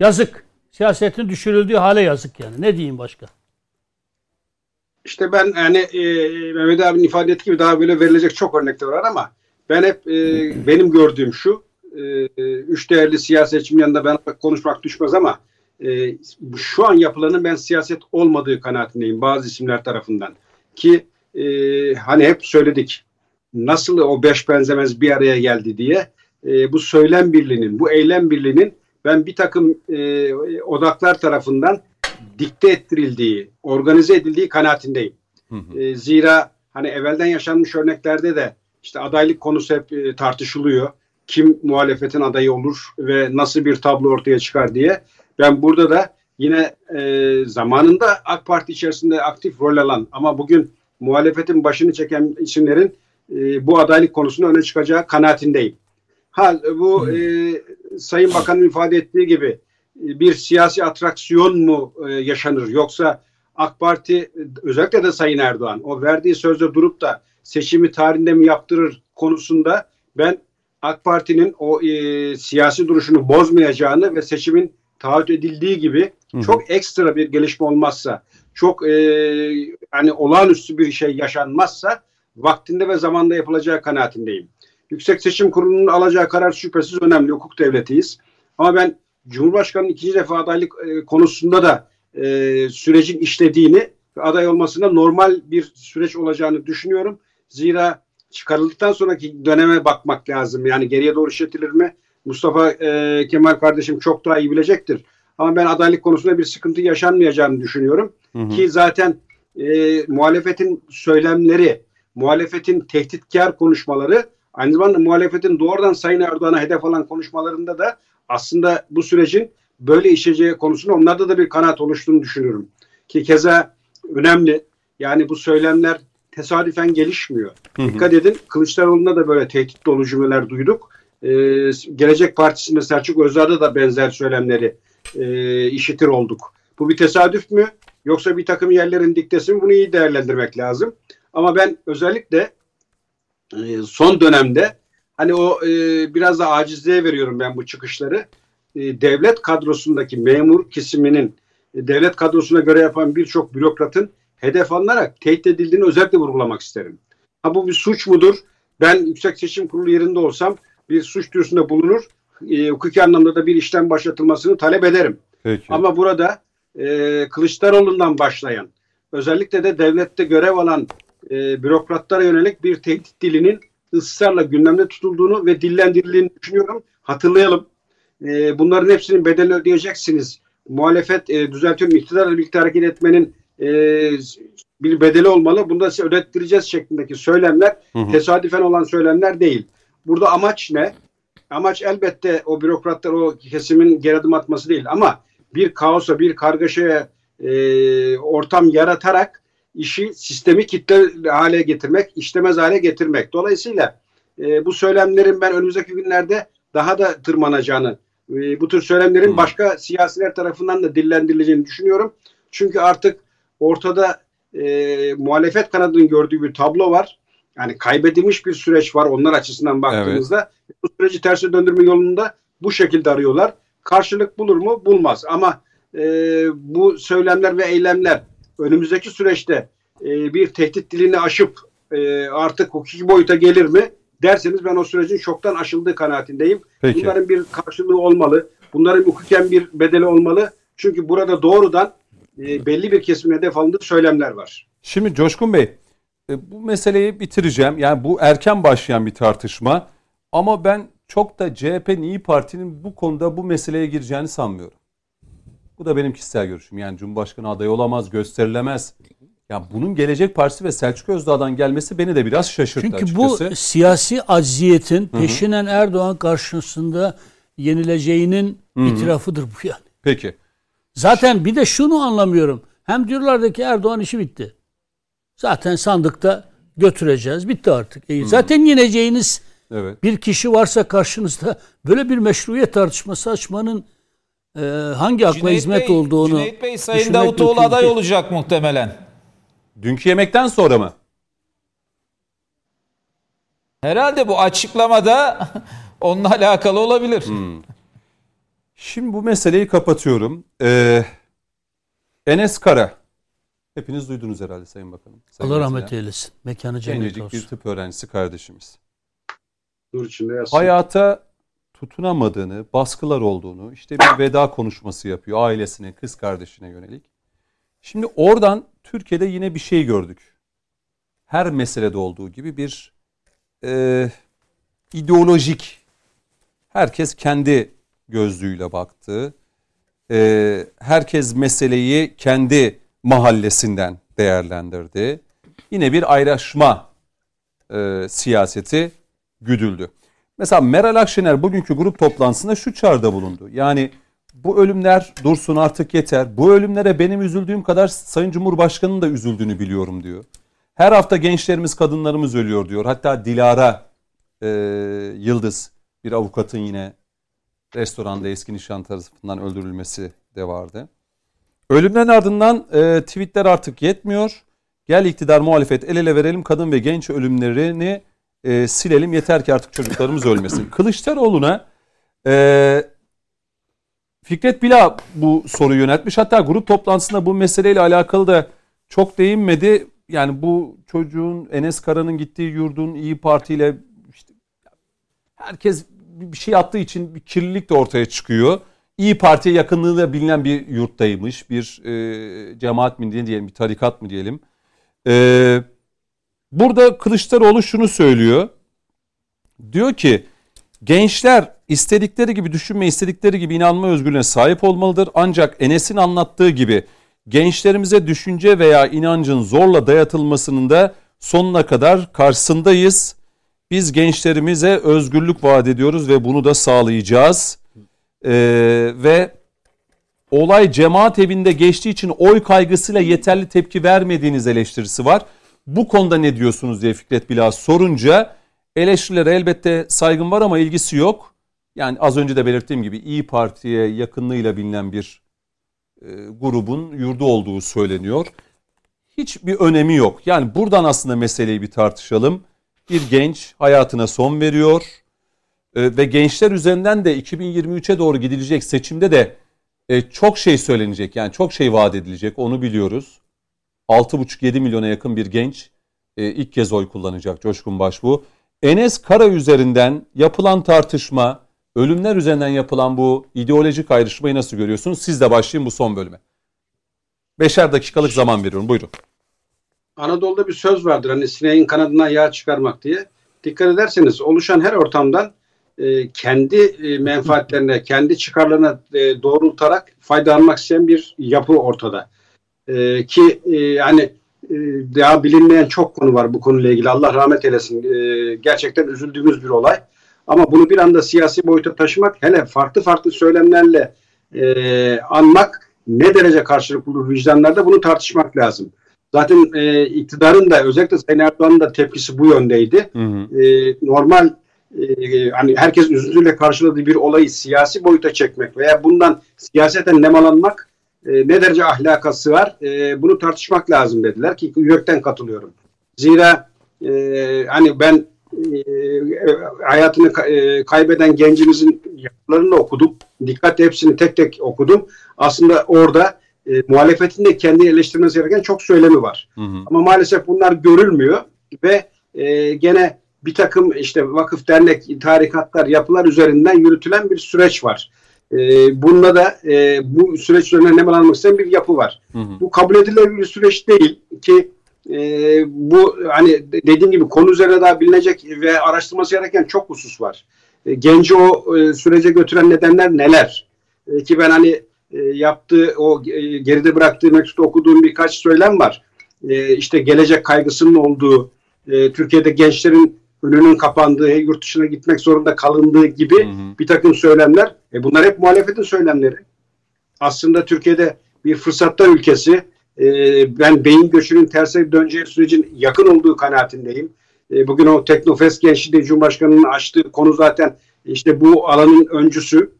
yazık. Siyasetin düşürüldüğü hale yazık yani. Ne diyeyim başka? İşte ben yani e, Mehmet abinin ifade ettiği gibi daha böyle verilecek çok örnekler var ama ben hep e, benim gördüğüm şu e, üç değerli siyasetçinin yanında ben konuşmak düşmez ama e, şu an yapılanın ben siyaset olmadığı kanaatindeyim bazı isimler tarafından ki e, hani hep söyledik nasıl o beş benzemez bir araya geldi diye e, bu söylem birliğinin bu eylem birliğinin ben bir takım e, odaklar tarafından dikte ettirildiği, organize edildiği kanaatindeyim. Hı hı. E, zira hani evvelden yaşanmış örneklerde de işte adaylık konusu hep e, tartışılıyor. Kim muhalefetin adayı olur ve nasıl bir tablo ortaya çıkar diye. Ben burada da yine e, zamanında AK Parti içerisinde aktif rol alan ama bugün muhalefetin başını çeken isimlerin e, bu adaylık konusunda öne çıkacağı kanaatindeyim. Ha bu e, Sayın Bakan'ın ifade ettiği gibi e, bir siyasi atraksiyon mu e, yaşanır yoksa AK Parti özellikle de Sayın Erdoğan o verdiği sözde durup da seçimi tarihinde mi yaptırır konusunda ben AK Parti'nin o e, siyasi duruşunu bozmayacağını ve seçimin taahhüt edildiği gibi çok ekstra bir gelişme olmazsa çok e, hani olağanüstü bir şey yaşanmazsa vaktinde ve zamanda yapılacağı kanaatindeyim. Yüksek Seçim Kurulu'nun alacağı karar şüphesiz önemli. Hukuk devletiyiz. Ama ben Cumhurbaşkanı'nın ikinci defa adaylık e, konusunda da e, sürecin işlediğini ve aday olmasında normal bir süreç olacağını düşünüyorum. Zira çıkarıldıktan sonraki döneme bakmak lazım. Yani geriye doğru işletilir mi? Mustafa e, Kemal kardeşim çok daha iyi bilecektir. Ama ben adaylık konusunda bir sıkıntı yaşanmayacağını düşünüyorum. Hı hı. Ki zaten e, muhalefetin söylemleri, muhalefetin tehditkar konuşmaları aynı zamanda muhalefetin doğrudan Sayın Erdoğan'a hedef alan konuşmalarında da aslında bu sürecin böyle işleyeceği konusunda onlarda da bir kanaat oluştuğunu düşünüyorum. Ki keza önemli yani bu söylemler tesadüfen gelişmiyor. Hı hı. Dikkat edin Kılıçdaroğlu'nda da böyle tehdit dolu cümleler duyduk. Ee, Gelecek Partisi'nde Selçuk Özdağ'da da benzer söylemleri e, işitir olduk. Bu bir tesadüf mü? Yoksa bir takım yerlerin diktesi mi? Bunu iyi değerlendirmek lazım. Ama ben özellikle e, son dönemde hani o e, biraz da acizliğe veriyorum ben bu çıkışları. E, devlet kadrosundaki memur kesiminin e, devlet kadrosuna göre yapan birçok bürokratın hedef alınarak tehdit edildiğini özellikle vurgulamak isterim. Ha bu bir suç mudur? Ben Yüksek Seçim Kurulu yerinde olsam bir suç duyurusunda bulunur. E, hukuki anlamda da bir işlem başlatılmasını talep ederim. Peki. Ama burada e, Kılıçdaroğlu'ndan başlayan özellikle de devlette görev alan e, bürokratlara yönelik bir tehdit dilinin ısrarla gündemde tutulduğunu ve dillendirildiğini düşünüyorum. Hatırlayalım. E, bunların hepsinin bedelini ödeyeceksiniz. Muhalefet e, düzeltiyorum iktidarla birlikte hareket etmenin e, bir bedeli olmalı. Bunu da size ödettireceğiz şeklindeki söylemler hı hı. tesadüfen olan söylemler değil. Burada amaç ne? Amaç elbette o bürokratlar o kesimin geri adım atması değil ama bir kaosa, bir kargaşaya e, ortam yaratarak işi sistemi kitle hale getirmek, işlemez hale getirmek. Dolayısıyla e, bu söylemlerin ben önümüzdeki günlerde daha da tırmanacağını, e, bu tür söylemlerin hmm. başka siyasiler tarafından da dillendirileceğini düşünüyorum. Çünkü artık ortada e, muhalefet kanadının gördüğü bir tablo var. Yani kaybedilmiş bir süreç var onlar açısından baktığımızda. Evet. Bu süreci terse döndürme yolunda bu şekilde arıyorlar. Karşılık bulur mu? Bulmaz. Ama e, bu söylemler ve eylemler önümüzdeki süreçte e, bir tehdit dilini aşıp e, artık hukuki boyuta gelir mi derseniz ben o sürecin çoktan aşıldığı kanaatindeyim. Peki. Bunların bir karşılığı olmalı. Bunların hukuken bir bedeli olmalı. Çünkü burada doğrudan e, belli bir kesimin hedef alındığı söylemler var. Şimdi Coşkun Bey e, bu meseleyi bitireceğim. Yani bu erken başlayan bir tartışma. Ama ben çok da CHP'nin İyi Parti'nin bu konuda bu meseleye gireceğini sanmıyorum. Bu da benim kişisel görüşüm. Yani Cumhurbaşkanı adayı olamaz, gösterilemez. Ya bunun Gelecek Partisi ve Selçuk Özdağ'dan gelmesi beni de biraz şaşırttı Çünkü açıkçası. bu siyasi acziyetin peşinen Erdoğan karşısında yenileceğinin Hı-hı. itirafıdır bu yani. Peki. Zaten bir de şunu anlamıyorum. Hem diyorlardı ki Erdoğan işi bitti. Zaten sandıkta götüreceğiz. Bitti artık. E, zaten yeneceğiniz evet. bir kişi varsa karşınızda böyle bir meşruiyet tartışması açmanın e, hangi akla Cüneyt hizmet Bey, olduğunu Cüneyt Bey Sayın Davutoğlu aday olacak muhtemelen. Dünkü yemekten sonra mı? Herhalde bu açıklamada onunla alakalı olabilir. Hmm. Şimdi bu meseleyi kapatıyorum. Ee, Enes Kara. Hepiniz duydunuz herhalde Sayın Bakanım. Sayın Allah rahmet eylesin. Mekanı cennet olsun. bir tıp öğrencisi kardeşimiz. Dur içinde yazsın. Hayata tutunamadığını, baskılar olduğunu, işte bir veda konuşması yapıyor ailesine, kız kardeşine yönelik. Şimdi oradan Türkiye'de yine bir şey gördük. Her meselede olduğu gibi bir e, ideolojik, herkes kendi gözlüğüyle baktı. E, herkes meseleyi kendi mahallesinden değerlendirdi. Yine bir ayrışma e, siyaseti güdüldü. Mesela Meral Akşener bugünkü grup toplantısında şu çağrıda bulundu. Yani bu ölümler dursun artık yeter. Bu ölümlere benim üzüldüğüm kadar Sayın Cumhurbaşkanı'nın da üzüldüğünü biliyorum diyor. Her hafta gençlerimiz, kadınlarımız ölüyor diyor. Hatta Dilara e, Yıldız bir avukatın yine restoranda eski nişan tarafından öldürülmesi de vardı. Ölümden ardından e, tweetler artık yetmiyor. Gel iktidar muhalefet el ele verelim kadın ve genç ölümlerini e, silelim yeter ki artık çocuklarımız ölmesin. Kılıçdaroğlu'na e, Fikret Bila bu soruyu yöneltmiş. Hatta grup toplantısında bu meseleyle alakalı da çok değinmedi. Yani bu çocuğun Enes Kara'nın gittiği yurdun İyi Parti ile işte herkes bir şey attığı için bir kirlilik de ortaya çıkıyor. İyi Parti'ye yakınlığıyla bilinen bir yurttaymış. Bir e, cemaat mi diyelim, bir tarikat mı diyelim. E, burada Kılıçdaroğlu şunu söylüyor. Diyor ki gençler istedikleri gibi düşünme, istedikleri gibi inanma özgürlüğüne sahip olmalıdır. Ancak Enes'in anlattığı gibi gençlerimize düşünce veya inancın zorla dayatılmasının da sonuna kadar karşısındayız. Biz gençlerimize özgürlük vaat ediyoruz ve bunu da sağlayacağız. Ee, ve olay cemaat evinde geçtiği için oy kaygısıyla yeterli tepki vermediğiniz eleştirisi var. Bu konuda ne diyorsunuz diye Fikret Bilal sorunca eleştirilere elbette saygım var ama ilgisi yok. Yani az önce de belirttiğim gibi İyi Parti'ye yakınlığıyla bilinen bir e, grubun yurdu olduğu söyleniyor. Hiçbir önemi yok. Yani buradan aslında meseleyi bir tartışalım. Bir genç hayatına son veriyor e, ve gençler üzerinden de 2023'e doğru gidilecek seçimde de e, çok şey söylenecek. Yani çok şey vaat edilecek onu biliyoruz. 6,5-7 milyona yakın bir genç e, ilk kez oy kullanacak Coşkun Başbuğ. Enes Kara üzerinden yapılan tartışma, ölümler üzerinden yapılan bu ideolojik ayrışmayı nasıl görüyorsunuz? Siz de başlayın bu son bölüme. Beşer dakikalık zaman veriyorum. Buyurun. Anadolu'da bir söz vardır hani sineğin kanadından yağ çıkarmak diye. Dikkat ederseniz oluşan her ortamdan e, kendi e, menfaatlerine, kendi çıkarlarına e, doğrultarak faydalanmak isteyen bir yapı ortada. E, ki e, hani e, daha bilinmeyen çok konu var bu konuyla ilgili. Allah rahmet eylesin. E, gerçekten üzüldüğümüz bir olay. Ama bunu bir anda siyasi boyuta taşımak, hele farklı farklı söylemlerle e, anmak ne derece karşılık bulur vicdanlarda bunu tartışmak lazım. Zaten e, iktidarın da özellikle Sayın Erdoğan'ın da tepkisi bu yöndeydi. Hı hı. E, normal e, hani herkes üzüntüyle karşıladığı bir olayı siyasi boyuta çekmek veya bundan siyaseten nemalanmak e, ne derece ahlaka sığar e, bunu tartışmak lazım dediler ki yürekten katılıyorum. Zira e, hani ben e, hayatını e, kaybeden gencimizin yapılarını okudum. Dikkat hepsini tek tek okudum. Aslında orada e, muhalefetin de kendi eleştirmesi gereken çok söylemi var. Hı hı. Ama maalesef bunlar görülmüyor ve e, gene bir takım işte vakıf, dernek, tarikatlar, yapılar üzerinden yürütülen bir süreç var. E, bununla da e, bu süreç üzerinden nemalanmak isteyen bir yapı var. Hı hı. Bu kabul edilebilir bir süreç değil ki e, bu hani dediğim gibi konu üzerine daha bilinecek ve araştırması gereken çok husus var. E, genci o e, sürece götüren nedenler neler? E, ki ben hani e, yaptığı o e, geride bıraktığı mektupta okuduğum birkaç söylem var. E, işte gelecek kaygısının olduğu, e, Türkiye'de gençlerin önünün kapandığı, yurt dışına gitmek zorunda kalındığı gibi hı hı. bir takım söylemler. E bunlar hep muhalefetin söylemleri. Aslında Türkiye'de bir fırsatlar ülkesi. E, ben beyin göçünün terse döneceği sürecin yakın olduğu kanaatindeyim. E, bugün o Teknofest Gençliği Cumhurbaşkanı'nın açtığı konu zaten işte bu alanın öncüsü.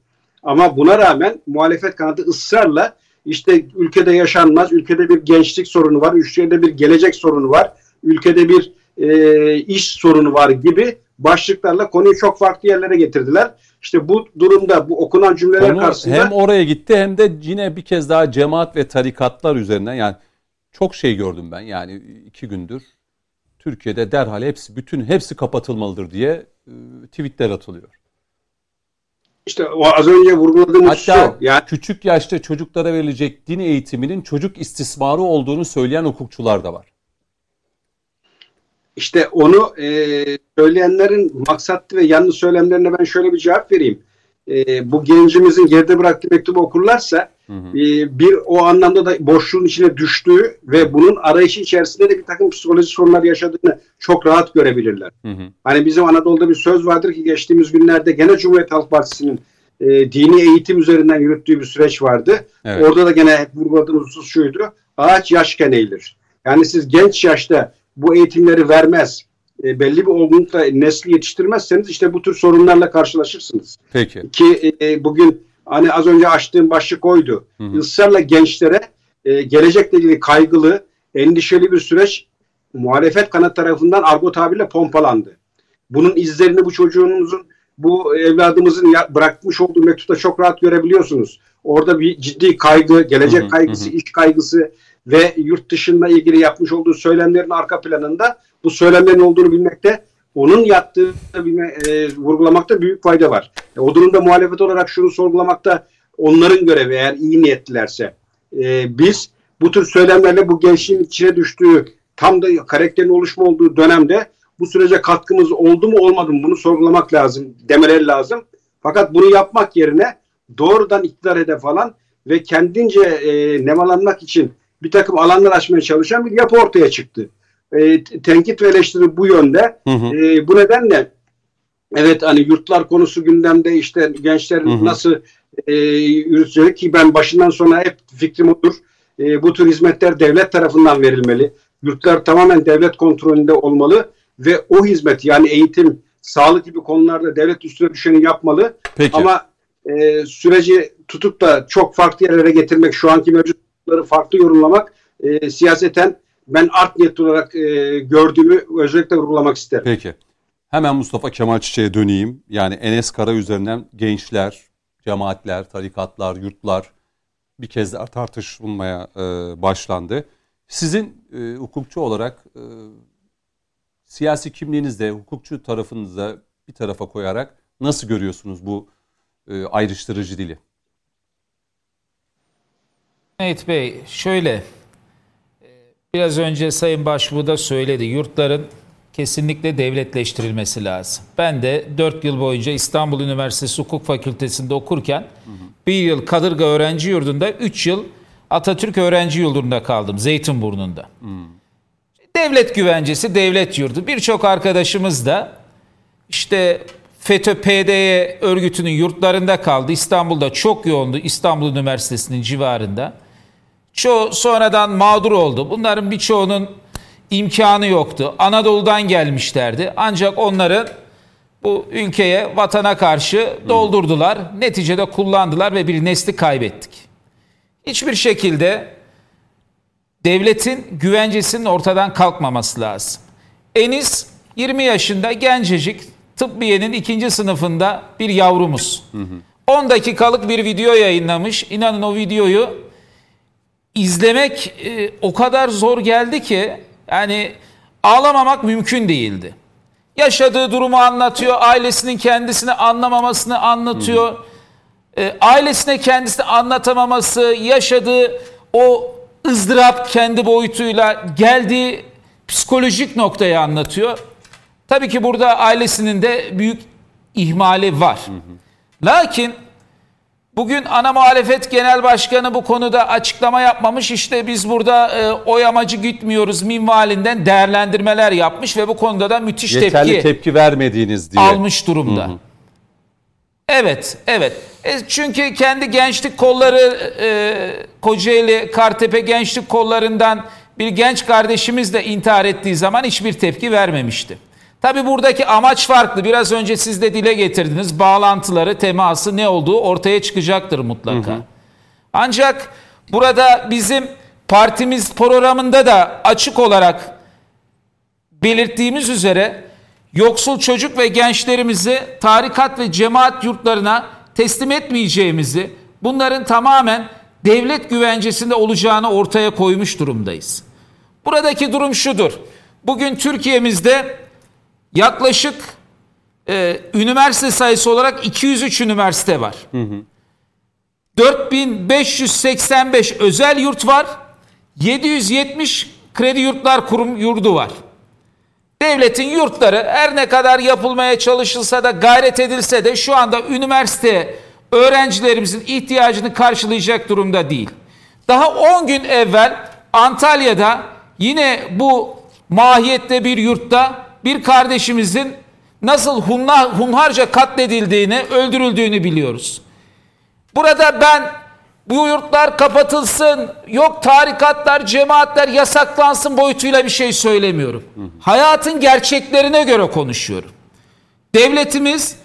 Ama buna rağmen muhalefet kanadı ısrarla işte ülkede yaşanmaz, ülkede bir gençlik sorunu var, ülkede bir gelecek sorunu var, ülkede bir e, iş sorunu var gibi başlıklarla konuyu çok farklı yerlere getirdiler. İşte bu durumda bu okunan cümleler Konu karşısında hem oraya gitti hem de yine bir kez daha cemaat ve tarikatlar üzerinden yani çok şey gördüm ben yani iki gündür Türkiye'de derhal hepsi bütün hepsi kapatılmalıdır diye e, tweetler atılıyor. İşte o az önce vurguladığımız Hatta şu. Yani... küçük yaşta çocuklara verilecek din eğitiminin çocuk istismarı olduğunu söyleyen hukukçular da var. İşte onu e, söyleyenlerin maksatlı ve yanlış söylemlerine ben şöyle bir cevap vereyim. E, bu gencimizin geride bıraktığı mektubu okurlarsa hı hı. E, bir o anlamda da boşluğun içine düştüğü ve bunun arayışı içerisinde de bir takım psikolojik sorunlar yaşadığını çok rahat görebilirler. Hı hı. Hani bizim Anadolu'da bir söz vardır ki geçtiğimiz günlerde gene Cumhuriyet Halk Partisi'nin e, dini eğitim üzerinden yürüttüğü bir süreç vardı. Evet. Orada da gene hep vurguladığımız husus şuydu. Ağaç yaşken eğilir. Yani siz genç yaşta bu eğitimleri vermez, e, belli bir olgunlukla nesli yetiştirmezseniz işte bu tür sorunlarla karşılaşırsınız. Peki. Ki e, bugün hani az önce açtığım başlık oydu. Hı hı. Israrla gençlere e, gelecekle ilgili kaygılı, endişeli bir süreç muhalefet kanat tarafından argo tabirle pompalandı. Bunun izlerini bu çocuğunuzun bu evladımızın ya, bırakmış olduğu mektupta çok rahat görebiliyorsunuz. Orada bir ciddi kaygı, gelecek Hı hı, kaygısı, hı. iş kaygısı ve yurt dışında ilgili yapmış olduğu söylemlerin arka planında bu söylemlerin olduğunu bilmekte onun yaptığı bilme, e, vurgulamakta büyük fayda var. E, o durumda muhalefet olarak şunu sorgulamakta onların görevi eğer iyi niyetlilerse. E, biz bu tür söylemlerle bu gençliğin içine düştüğü tam da karakterin oluşma olduğu dönemde bu sürece katkımız oldu mu olmadı mı bunu sorgulamak lazım demeleri lazım. Fakat bunu yapmak yerine doğrudan iktidar hedef alan ve kendince e, nemalanmak için bir takım alanlar açmaya çalışan bir yapı ortaya çıktı. E, tenkit ve eleştiri bu yönde. Hı hı. E, bu nedenle evet hani yurtlar konusu gündemde işte gençlerin Hı hı. nasıl e, yürütecek ki ben başından sonra hep fikrim odur. E, bu tür hizmetler devlet tarafından verilmeli. Yurtlar tamamen devlet kontrolünde olmalı ve o hizmet yani eğitim, sağlık gibi konularda devlet üstüne düşeni yapmalı. Peki. Ama e, süreci tutup da çok farklı yerlere getirmek, şu anki mevcutları farklı yorumlamak e, siyaseten ben art niyetli olarak e, gördüğümü özellikle vurgulamak isterim. Peki. Hemen Mustafa Kemal Çiçek'e döneyim. Yani Enes Kara üzerinden gençler, cemaatler, tarikatlar, yurtlar bir kez daha tartışılmaya e, başlandı. Sizin e, hukukçu olarak e, siyasi kimliğinizde, hukukçu tarafınızda bir tarafa koyarak nasıl görüyorsunuz bu e, ayrıştırıcı dili? Mehmet Bey şöyle e, biraz önce Sayın Başbuğ da söyledi yurtların kesinlikle devletleştirilmesi lazım. Ben de 4 yıl boyunca İstanbul Üniversitesi Hukuk Fakültesi'nde okurken bir yıl Kadırga Öğrenci Yurdu'nda 3 yıl Atatürk Öğrenci Yurdu'nda kaldım Zeytinburnu'nda. Devlet güvencesi, devlet yurdu. Birçok arkadaşımız da işte FETÖ PDY örgütünün yurtlarında kaldı. İstanbul'da çok yoğundu. İstanbul Üniversitesi'nin civarında. Çoğu sonradan mağdur oldu. Bunların birçoğunun imkanı yoktu. Anadolu'dan gelmişlerdi. Ancak onların bu ülkeye, vatana karşı doldurdular. Neticede kullandılar ve bir nesli kaybettik. Hiçbir şekilde devletin güvencesinin ortadan kalkmaması lazım. Enis 20 yaşında gencecik tıbbiyenin ikinci sınıfında bir yavrumuz. 10 dakikalık bir video yayınlamış. İnanın o videoyu izlemek e, o kadar zor geldi ki yani ağlamamak mümkün değildi. Yaşadığı durumu anlatıyor, ailesinin kendisini anlamamasını anlatıyor. E, ailesine kendisini anlatamaması, yaşadığı o ızdırap kendi boyutuyla geldiği psikolojik noktayı anlatıyor. Tabii ki burada ailesinin de büyük ihmali var. Lakin bugün ana muhalefet genel başkanı bu konuda açıklama yapmamış. İşte biz burada e, oy amacı gütmüyoruz minvalinden değerlendirmeler yapmış ve bu konuda da müthiş Yeterli tepki tepki vermediğiniz diye. almış durumda. Evet, evet. E, çünkü kendi gençlik kolları e, Kocaeli, Kartepe gençlik kollarından bir genç kardeşimiz de intihar ettiği zaman hiçbir tepki vermemişti. Tabi buradaki amaç farklı. Biraz önce siz de dile getirdiniz. Bağlantıları, teması ne olduğu ortaya çıkacaktır mutlaka. Ancak burada bizim partimiz programında da açık olarak belirttiğimiz üzere yoksul çocuk ve gençlerimizi tarikat ve cemaat yurtlarına teslim etmeyeceğimizi, bunların tamamen devlet güvencesinde olacağını ortaya koymuş durumdayız. Buradaki durum şudur. Bugün Türkiye'mizde yaklaşık e, üniversite sayısı olarak 203 üniversite var. 4585 özel yurt var. 770 kredi yurtlar kurum yurdu var. Devletin yurtları her ne kadar yapılmaya çalışılsa da gayret edilse de şu anda üniversite öğrencilerimizin ihtiyacını karşılayacak durumda değil. Daha 10 gün evvel Antalya'da yine bu mahiyette bir yurtta bir kardeşimizin nasıl hunla, hunharca katledildiğini, öldürüldüğünü biliyoruz. Burada ben bu yurtlar kapatılsın, yok tarikatlar, cemaatler yasaklansın boyutuyla bir şey söylemiyorum. Hayatın gerçeklerine göre konuşuyorum. Devletimiz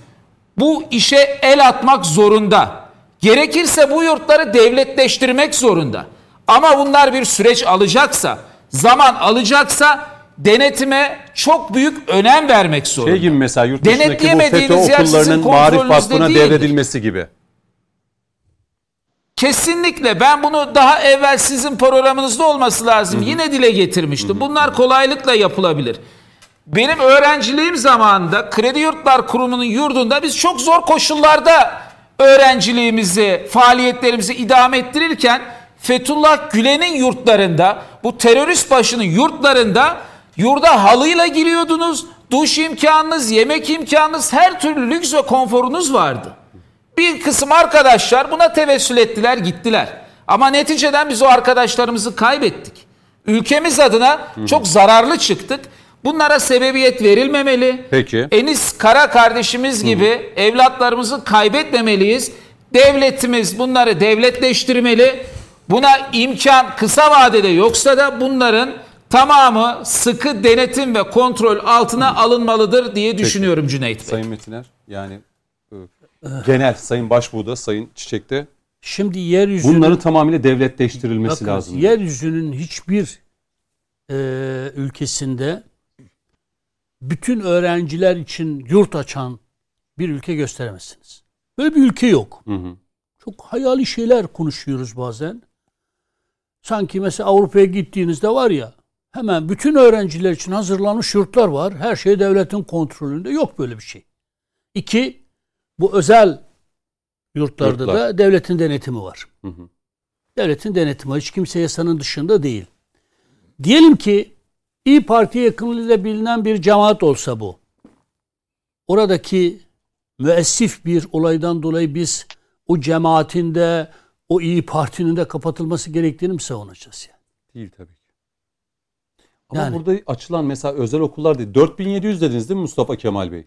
bu işe el atmak zorunda. Gerekirse bu yurtları devletleştirmek zorunda. Ama bunlar bir süreç alacaksa, zaman alacaksa denetime çok büyük önem vermek zorunda. Şey gibi mesela yurt dışındaki bu FETÖ okullarının marif vakfına devredilmesi gibi. Kesinlikle ben bunu daha evvel sizin programınızda olması lazım. Yine dile getirmiştim. Bunlar kolaylıkla yapılabilir. Benim öğrenciliğim zamanında Kredi Yurtlar Kurumu'nun yurdunda biz çok zor koşullarda öğrenciliğimizi, faaliyetlerimizi idame ettirirken Fethullah Gülen'in yurtlarında, bu terörist başının yurtlarında yurda halıyla giriyordunuz. Duş imkanınız, yemek imkanınız, her türlü lüks ve konforunuz vardı. Bir kısım arkadaşlar buna tevessül ettiler gittiler. Ama neticeden biz o arkadaşlarımızı kaybettik. Ülkemiz adına çok zararlı çıktık. Bunlara sebebiyet verilmemeli. Peki. Enis Kara kardeşimiz gibi evlatlarımızı kaybetmemeliyiz. Devletimiz bunları devletleştirmeli. Buna imkan kısa vadede yoksa da bunların tamamı sıkı denetim ve kontrol altına alınmalıdır diye düşünüyorum Cüneyt Bey. Sayın Metiner yani e, genel Sayın Başbuğ'da, Sayın Çiçek'te Şimdi yeryüzünün bunların tamamıyla devletleştirilmesi Bakınız, lazım. Yeryüzünün hiçbir e, ülkesinde bütün öğrenciler için yurt açan bir ülke gösteremezsiniz. Böyle bir ülke yok. Hı hı. Çok hayali şeyler konuşuyoruz bazen. Sanki mesela Avrupa'ya gittiğinizde var ya hemen bütün öğrenciler için hazırlanmış yurtlar var. Her şey devletin kontrolünde. Yok böyle bir şey. İki, bu özel yurtlarda Yurtlar. da devletin denetimi var. Hı hı. Devletin denetimi. Hiç kimse yasanın dışında değil. Diyelim ki İyi Parti'ye yakınlığıyla bilinen bir cemaat olsa bu. Oradaki müessif bir olaydan dolayı biz o cemaatin de o İyi Parti'nin de kapatılması gerektiğini mi savunacağız yani? Değil tabii. Ama Yani- burada açılan mesela özel okullar değil. 4700 dediniz değil mi Mustafa Kemal Bey?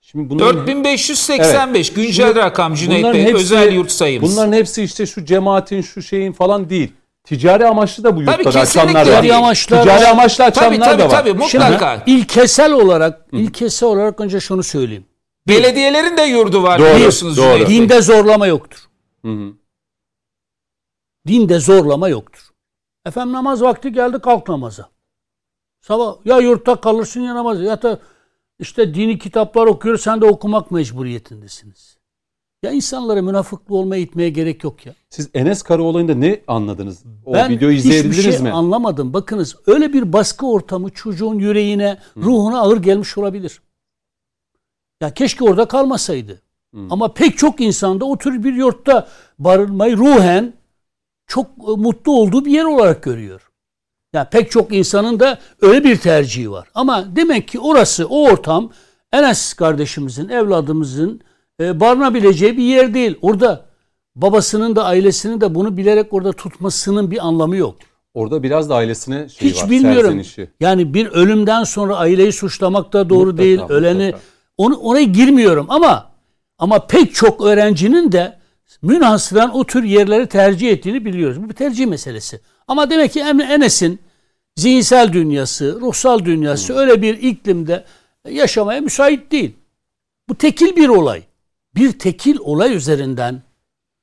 Şimdi bunların, 4585 güncel Şimdi rakam Cüneyt bunların Bey hepsi- özel yurt sayımız. bunların hepsi işte şu cemaatin şu şeyin falan değil. Ticari amaçlı da bu Tabii yurtları açanlar kesinlikle var. amaçlar Ticari var. amaçlı açanlar tabii tabii da var. tabii mutlaka. İlkesel olarak, ilkesel olarak önce şunu söyleyeyim. Belediyelerin de yurdu var Doğru, biliyorsunuz doğru. Cüneyt Bey. Dinde zorlama yoktur. Hı hı. Dinde zorlama yoktur. Efendim namaz vakti geldi kalk namaza. Sabah ya yurtta kalırsın ya namaz ya da işte dini kitaplar okuyor sen de okumak mecburiyetindesiniz. Ya insanlara münafıklı olmaya itmeye gerek yok ya. Siz Enes Karaoğlu'nda ne anladınız? O ben videoyu hiçbir izleyebildiniz şey mi? anlamadım. Bakınız öyle bir baskı ortamı çocuğun yüreğine, ruhuna ağır gelmiş olabilir. Ya keşke orada kalmasaydı. Ama pek çok insanda o tür bir yurtta barınmayı ruhen çok e, mutlu olduğu bir yer olarak görüyor. Ya pek çok insanın da öyle bir tercihi var. Ama demek ki orası, o ortam Enes kardeşimizin, evladımızın e, barınabileceği bir yer değil. Orada babasının da ailesinin de bunu bilerek orada tutmasının bir anlamı yok. Orada biraz da ailesine şey Hiç var. bilmiyorum. serzenişi. Yani bir ölümden sonra aileyi suçlamak da doğru Mutlaka, değil. Öleni mutlaka. onu oraya girmiyorum ama ama pek çok öğrencinin de münhasıran o tür yerleri tercih ettiğini biliyoruz. Bu bir tercih meselesi. Ama demek ki Enes'in zihinsel dünyası, ruhsal dünyası öyle bir iklimde yaşamaya müsait değil. Bu tekil bir olay. Bir tekil olay üzerinden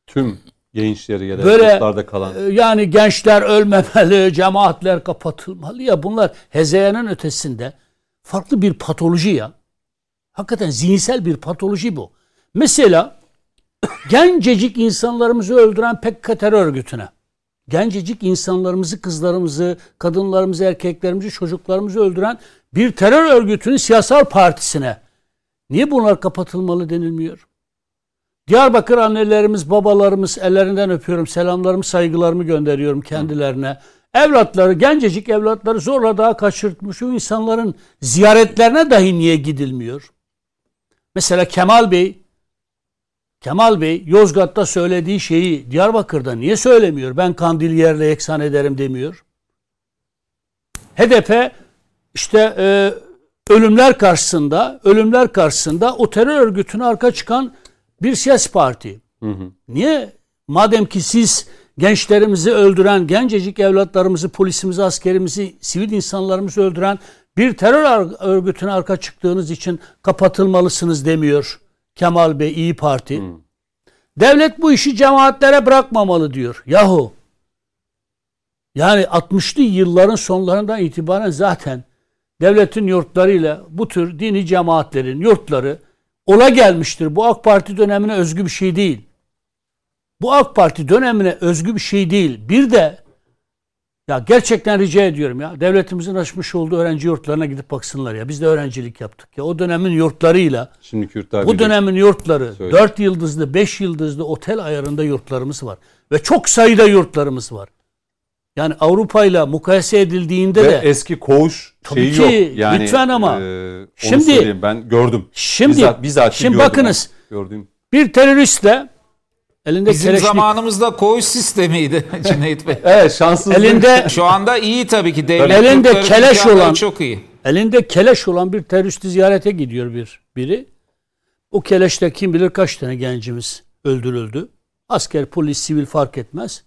Tüm gençleri ya da Böyle kalan. e, yani gençler ölmemeli, cemaatler kapatılmalı ya bunlar hezeyanın ötesinde farklı bir patoloji ya. Hakikaten zihinsel bir patoloji bu. Mesela gencecik insanlarımızı öldüren PKK terör örgütüne, gencecik insanlarımızı, kızlarımızı, kadınlarımızı, erkeklerimizi, çocuklarımızı öldüren bir terör örgütünün siyasal partisine niye bunlar kapatılmalı denilmiyor? Diyarbakır annelerimiz, babalarımız ellerinden öpüyorum. Selamlarımı, saygılarımı gönderiyorum kendilerine. Evlatları, gencecik evlatları zorla daha kaçırtmış o insanların ziyaretlerine dahi niye gidilmiyor? Mesela Kemal Bey, Kemal Bey Yozgat'ta söylediği şeyi Diyarbakır'da niye söylemiyor? Ben Kandiliyer'le yeksan ederim demiyor. HDP işte e, ölümler karşısında, ölümler karşısında o terör örgütüne arka çıkan bir siyasi parti. Niye? Madem ki siz gençlerimizi öldüren, gencecik evlatlarımızı, polisimizi, askerimizi, sivil insanlarımızı öldüren bir terör örgütüne arka çıktığınız için kapatılmalısınız demiyor Kemal Bey, İyi Parti. Devlet bu işi cemaatlere bırakmamalı diyor. Yahu Yani 60'lı yılların sonlarından itibaren zaten devletin yurtlarıyla bu tür dini cemaatlerin yurtları ola gelmiştir. Bu AK Parti dönemine özgü bir şey değil. Bu AK Parti dönemine özgü bir şey değil. Bir de ya gerçekten rica ediyorum ya devletimizin açmış olduğu öğrenci yurtlarına gidip baksınlar ya. Biz de öğrencilik yaptık ya. O dönemin yurtlarıyla Şimdiki yurtlar bu dönemin yurtları Söyle. 4 yıldızlı 5 yıldızlı otel ayarında yurtlarımız var. Ve çok sayıda yurtlarımız var. Yani Avrupa ile mukayese edildiğinde Ve de eski koğuş Tabii şeyi ki, yok. Yani, lütfen ama. e, Şimdi- söyleyeyim ben gördüm. Şimdi- bizzat, bizzat şimdi gördüm bakınız. ben. Gördüğüm. bir teröristle elinde Bizim keleşlik zamanımızda koğuş sistemiydi Cüneyt Bey. Evet şanssızlık. elinde Şu anda iyi tabii ki devlet Elinde keleş olan- çok iyi. elinde keleş olan bir teröristi ziyarete gidiyor bir biri. O keleşte kim bilir kaç tane gencimiz öldürüldü. Asker, polis, sivil fark etmez.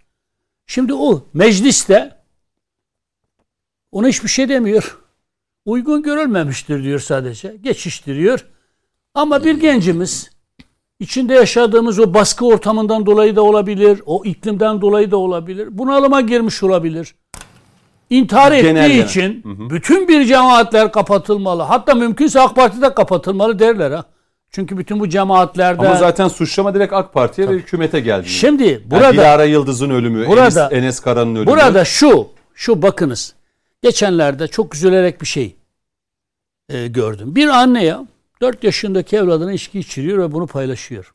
Şimdi o mecliste ona hiçbir şey demiyor. Uygun görülmemiştir diyor sadece. Geçiştiriyor. Ama bir gencimiz içinde yaşadığımız o baskı ortamından dolayı da olabilir, o iklimden dolayı da olabilir. Bunalıma girmiş olabilir. İntihar ettiği Genel genel. için bütün bir cemaatler kapatılmalı. Hatta mümkünse AK Parti de kapatılmalı derler ha. Çünkü bütün bu cemaatlerde Ama zaten suçlama direkt AK Parti'ye ve hükümete geldi. şimdi Yani burada Dilara Yıldız'ın ölümü, Burada- Enes, Enes Kara'nın ölümü. Burada şu, şu bakınız. Geçenlerde çok üzülerek bir şey e, gördüm. Bir anne ya 4 yaşındaki evladına içki içiriyor ve bunu paylaşıyor.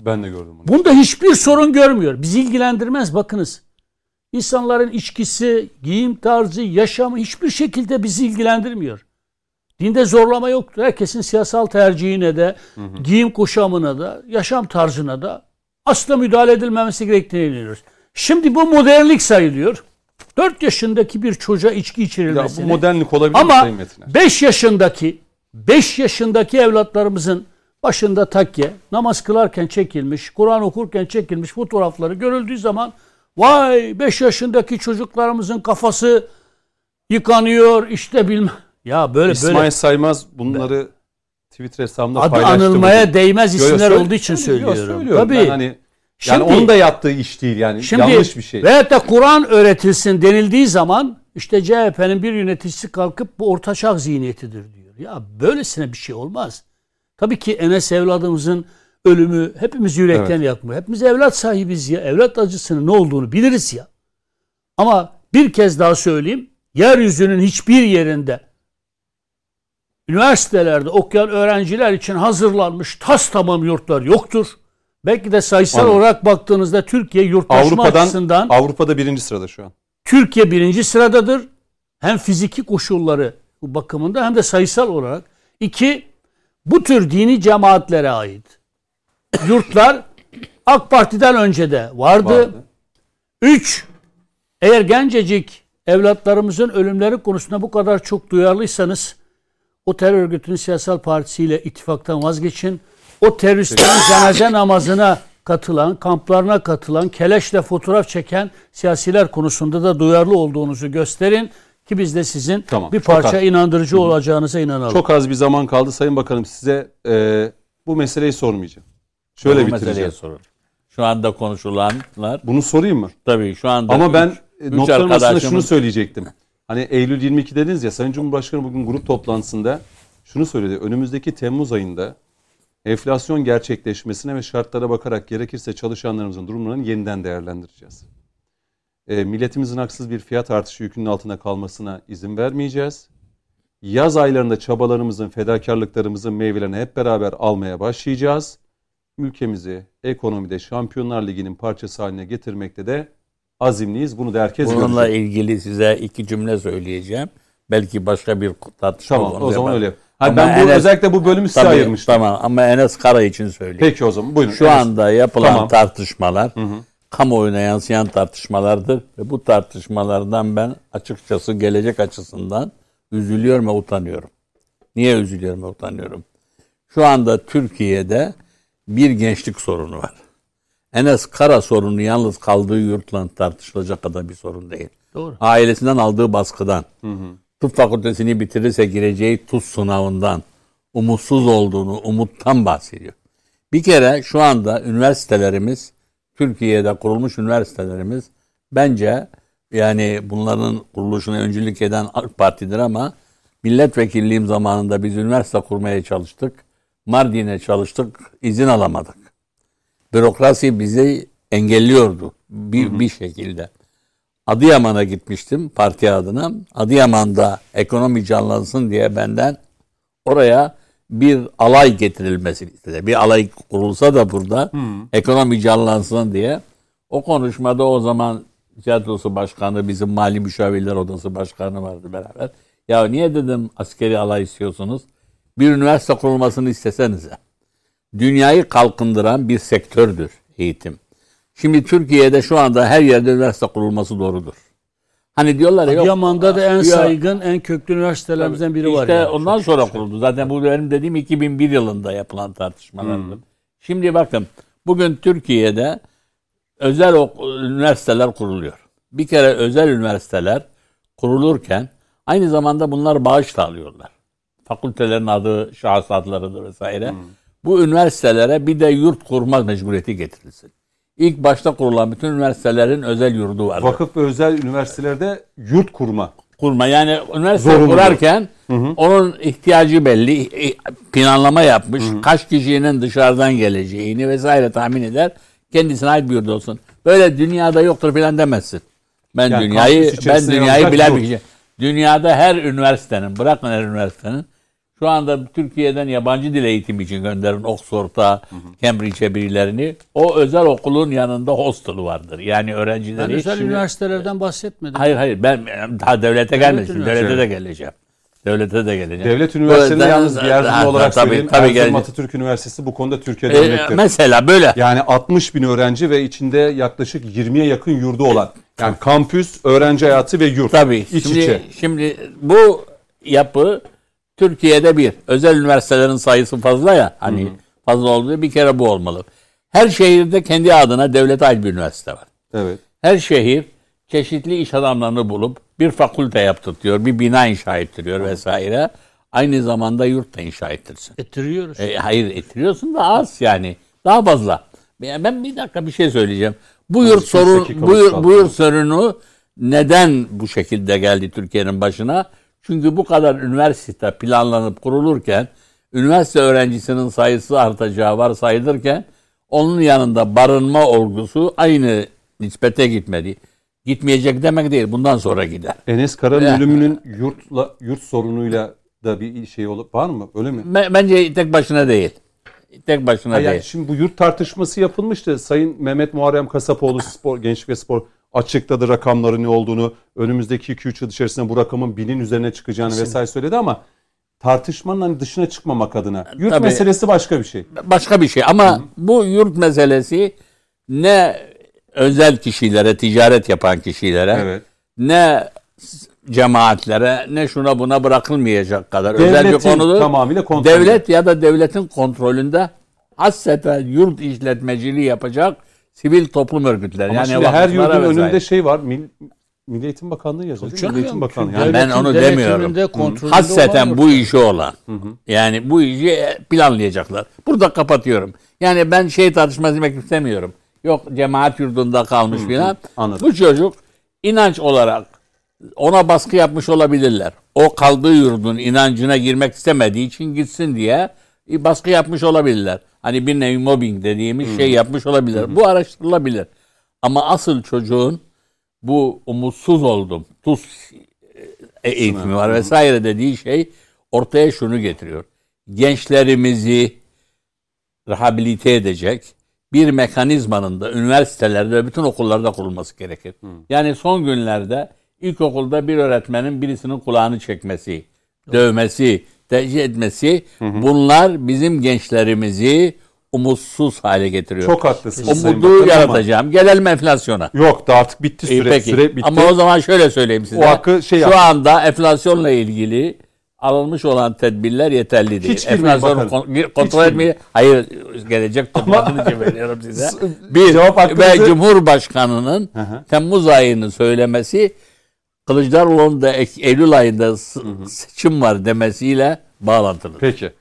ben de gördüm bunu. Bunda hiçbir sorun görmüyor. Bizi ilgilendirmez bakınız. İnsanların içkisi, giyim tarzı, yaşamı hiçbir şekilde bizi ilgilendirmiyor. Dinde zorlama yoktur. Herkesin siyasal tercihine de, giyim kuşamına da, yaşam tarzına da asla müdahale edilmemesi gerektiğini inanıyoruz. Şimdi bu modernlik sayılıyor. 4 yaşındaki bir çocuğa içki Ya içirilmesini. bu modernlik olabilir Ama Sayın Metiner? 5 yaşındaki 5 yaşındaki evlatlarımızın başında takke, namaz kılarken çekilmiş, Kur'an okurken çekilmiş fotoğrafları görüldüğü zaman vay 5 yaşındaki çocuklarımızın kafası yıkanıyor işte bilmem. Ya böyle İsmail böyle Saymaz bunları Twitter hesabında adı paylaştı. anılmaya bugün. değmez Yo, yo, isimler söyle- olduğu için Yo, yo, söylüyorum. söylüyorum. Tabii. Ben hani, yani Şimdi- onun da yaptığı iş değil yani Şimdi yanlış bir şey. Veyahut da Kur'an öğretilsin denildiği zaman işte CHP'nin bir yöneticisi kalkıp bu ortaçağ zihniyetidir diyor. Ya böylesine bir şey olmaz. Tabii ki Enes evladımızın ölümü hepimiz yürekten Evet. yakmıyor. Hepimiz evlat sahibiz ya. Evlat acısının ne olduğunu biliriz ya. Ama bir kez daha söyleyeyim. Yeryüzünün hiçbir yerinde üniversitelerde okuyan öğrenciler için hazırlanmış tas tamam yurtlar yoktur. Belki de sayısal Anladım. olarak baktığınızda Türkiye yurtlaşma Avrupa'dan açısından Avrupa'da birinci sırada şu an. Türkiye birinci sıradadır. Hem fiziki koşulları bu bakımında hem de sayısal olarak. İki, bu tür dini cemaatlere ait yurtlar AK Parti'den önce de vardı. Vardı. Üç, eğer gencecik evlatlarımızın ölümleri konusunda bu kadar çok duyarlıysanız o terör örgütünün siyasal partisiyle ittifaktan vazgeçin. O teröristlerin cenaze namazına katılan, kamplarına katılan, keleşle fotoğraf çeken siyasiler konusunda da duyarlı olduğunuzu gösterin ki biz de sizin Tamam, bir parça inandırıcı olacağınıza inanalım. Çok az bir zaman kaldı Sayın Bakanım size e, bu meseleyi sormayacağım. Şöyle Bu bitireceğim. sorun. Şu anda konuşulanlar Bunu sorayım mı? tabii şu anda Ama ben üç- e, üç notlarım şunu söyleyecektim. Hani Eylül 22 dediniz ya Sayın Cumhurbaşkanı bugün grup toplantısında şunu söyledi. Önümüzdeki Temmuz ayında enflasyon gerçekleşmesine ve şartlara bakarak gerekirse çalışanlarımızın durumlarını yeniden değerlendireceğiz. E, milletimizin haksız bir fiyat artışı yükünün altında kalmasına izin vermeyeceğiz. Yaz aylarında çabalarımızın, fedakarlıklarımızın meyvelerini hep beraber almaya başlayacağız. Ülkemizi ekonomide Şampiyonlar Ligi'nin parçası haline getirmekte de azimliyiz. Bunu da herkes Bununla görecek. ilgili size iki cümle söyleyeceğim. Belki başka bir tartışma Tamam o zaman yapalım. öyle. Ha, Ama ben bu, Enes- özellikle bu bölümü size ayırmıştım. Tamam ama Enes Kara için söyleyeyim. Peki o zaman buyurun. Şu Enes. anda yapılan Tamam. tartışmalar kamuoyuna yansıyan tartışmalardır ve bu tartışmalardan ben açıkçası gelecek açısından üzülüyorum ve utanıyorum. Niye üzülüyorum ve utanıyorum? Şu anda Türkiye'de bir gençlik sorunu var. Enes Kara sorunu yalnız kaldığı yurtla tartışılacak kadar bir sorun değil. Doğru. Ailesinden aldığı baskıdan, tıp fakültesini bitirirse gireceği TUS sınavından, umutsuz olduğunu, umuttan bahsediyor. Bir kere şu anda üniversitelerimiz, Türkiye'de kurulmuş üniversitelerimiz bence Yani bunların kuruluşuna öncülük eden AK Parti'dir ama milletvekilliğim zamanında biz üniversite kurmaya çalıştık. Mardin'e çalıştık, izin alamadık. Bürokrasi bizi engelliyordu bir, bir şekilde. Adıyaman'a gitmiştim parti adına. Adıyaman'da ekonomi canlansın diye benden oraya bir alay getirilmesi istedi. Bir alay kurulsa da burada ekonomi canlansın diye. O konuşmada o zaman tiyatrosu başkanı, bizim mali müşavirler odası başkanı vardı beraber. Ya niye dedim askeri alay istiyorsunuz? Bir üniversite kurulmasını istesenize. Dünyayı kalkındıran bir sektördür eğitim. Şimdi Türkiye'de şu anda her yerde üniversite kurulması doğrudur. Hani diyorlar ya yok. Yaman'da da en Ya- saygın, en köklü üniversitelerimizden biri var. İşte yani. ondan sonra kuruldu. Zaten bu benim dediğim 2001 yılında yapılan tartışmalardır. Şimdi bakın bugün Türkiye'de özel üniversiteler kuruluyor. Bir kere özel üniversiteler kurulurken aynı zamanda bunlar bağış da alıyorlar. Fakültelerin adı, şahıs adlarıdır vesaire. Bu üniversitelere bir de yurt kurma mecburiyeti getirilsin. İlk başta kurulan bütün üniversitelerin özel yurdu vardı Vakıf ve özel üniversitelerde yurt kurma. kurma. Yani üniversite Zorunlu. kurarken onun ihtiyacı belli. Planlama yapmış. Kaç kişinin dışarıdan geleceğini vesaire tahmin eder. Kendisine ait bir yurt olsun. Böyle dünyada yoktur filan demezsin. Ben Yani dünyayı ben dünyayı bilen bir kişi. Dünyada her üniversitenin, bırakın her üniversitenin şu anda Türkiye'den yabancı dil eğitimi için gönderin Oxford'a, Cambridge'e birilerini. O özel okulun yanında hostel vardır. Yani Ben öğrencileri özel üniversitelerden bahsetmedim. Hayır hayır ben daha devlete gelmedim. Devlete de geleceğim. Devlete de geleceğim. Devlet üniversiteleri Böyle- yalnız bir Ha, olarak tabii, söyleyeyim. tabii Erzurum geleceğim. Atatürk Üniversitesi bu konuda Türkiye'de Ee, örnektir. mesela böyle. Yani 60 bin öğrenci ve içinde yaklaşık 20'ye yakın yurdu olan. Yani kampüs, öğrenci hayatı ve yurt. Tabii. İç şimdi, içe. şimdi bu yapı Türkiye'de bir. Özel üniversitelerin sayısı fazla ya. Hani fazla olduğu bir kere bu olmalı. Her şehirde kendi adına devlete ait bir üniversite var. Evet. Her şehir çeşitli iş adamlarını bulup bir fakülte yaptırtıyor, bir bina inşa ettiriyor vesaire. Aynı zamanda yurt da inşa ettirsin. Ettiriyoruz. E, hayır ettiriyorsun da az yani. Daha fazla. Ben bir dakika bir şey söyleyeceğim. Bu yurt sorun bu, bu yurt sorunu neden bu şekilde geldi Türkiye'nin başına? Çünkü bu kadar üniversite planlanıp kurulurken üniversite öğrencisinin sayısı artacağı varsayılırken onun yanında barınma olgusu aynı nispete gitmedi. Gitmeyecek demek değil. Bundan sonra gider. Enes Kara'nın Ya. ölümünün yurtla yurt sorunuyla da bir şey olup var mı? Öyle mi? Bence tek başına değil. Tek başına Ha, yani değil. şimdi bu yurt tartışması yapılmıştı. Sayın Mehmet Muharrem Kasapoğlu Spor, Gençlik ve Spor açıkladı rakamların ne olduğunu. Önümüzdeki 2-3 yıl içerisinde bu rakamın binin üzerine çıkacağını vesaire söyledi ama tartışmanın hani dışına çıkmamak adına. Yurt Tabii. meselesi başka bir şey. başka bir şey. Ama bu yurt meselesi ne özel kişilere, ticaret yapan kişilere, Evet. ne cemaatlere, ne şuna buna bırakılmayacak kadar özel bir Devletin konudur. tamamıyla. Devlet ya da devletin kontrolünde hasreten yurt işletmeciliği yapacak sivil toplum örgütleri. Ama yani şimdi her yurdun vesaire. önünde şey var. Mil, Milli Eğitim Bakanlığı yazıyor. değil mi? Milli Eğitim Bakanlığı. Yani Yani ben onu demiyorum. Hasreten bu işi olan. Yani bu işi planlayacaklar. Burada kapatıyorum. Yani ben şey tartışması demek istemiyorum. Yok cemaat yurdunda kalmış filan. anladım. Bu çocuk inanç olarak ona baskı yapmış olabilirler. O kaldığı yurdun inancına girmek istemediği için gitsin diye baskı yapmış olabilirler. Hani bir nevi mobbing dediğimiz şey yapmış olabilir. Bu araştırılabilir. Ama asıl çocuğun bu umutsuz oldum. Tuz e- eğitimi var vesaire dediği şey ortaya şunu getiriyor. Gençlerimizi rehabilite edecek bir mekanizmanın da üniversitelerde ve bütün okullarda kurulması gerekir. Yani son günlerde ilkokulda bir öğretmenin birisinin kulağını çekmesi, dövmesi, tercih etmesi bunlar bizim gençlerimizi umutsuz hale getiriyor. Çok haklısınız. Umudu Bakanım ama- yaratacağım. Gelelim enflasyona. Yok da artık bitti süre. peki. Süre bitti. Ama o zaman şöyle söyleyeyim size. O hakkı şey Şu yap. anda enflasyonla ilgili alınmış olan tedbirler yeterli değil. Hiç Enflasyonu kon- kontrol etmeyi hayır gelecek toplantının için veriyorum size. Bir ve Cumhurbaşkanının Hı hı. Temmuz ayını söylemesi Kılıçdaroğlu'nun da Eylül ayında seçim var demesiyle bağlantılı. Peki.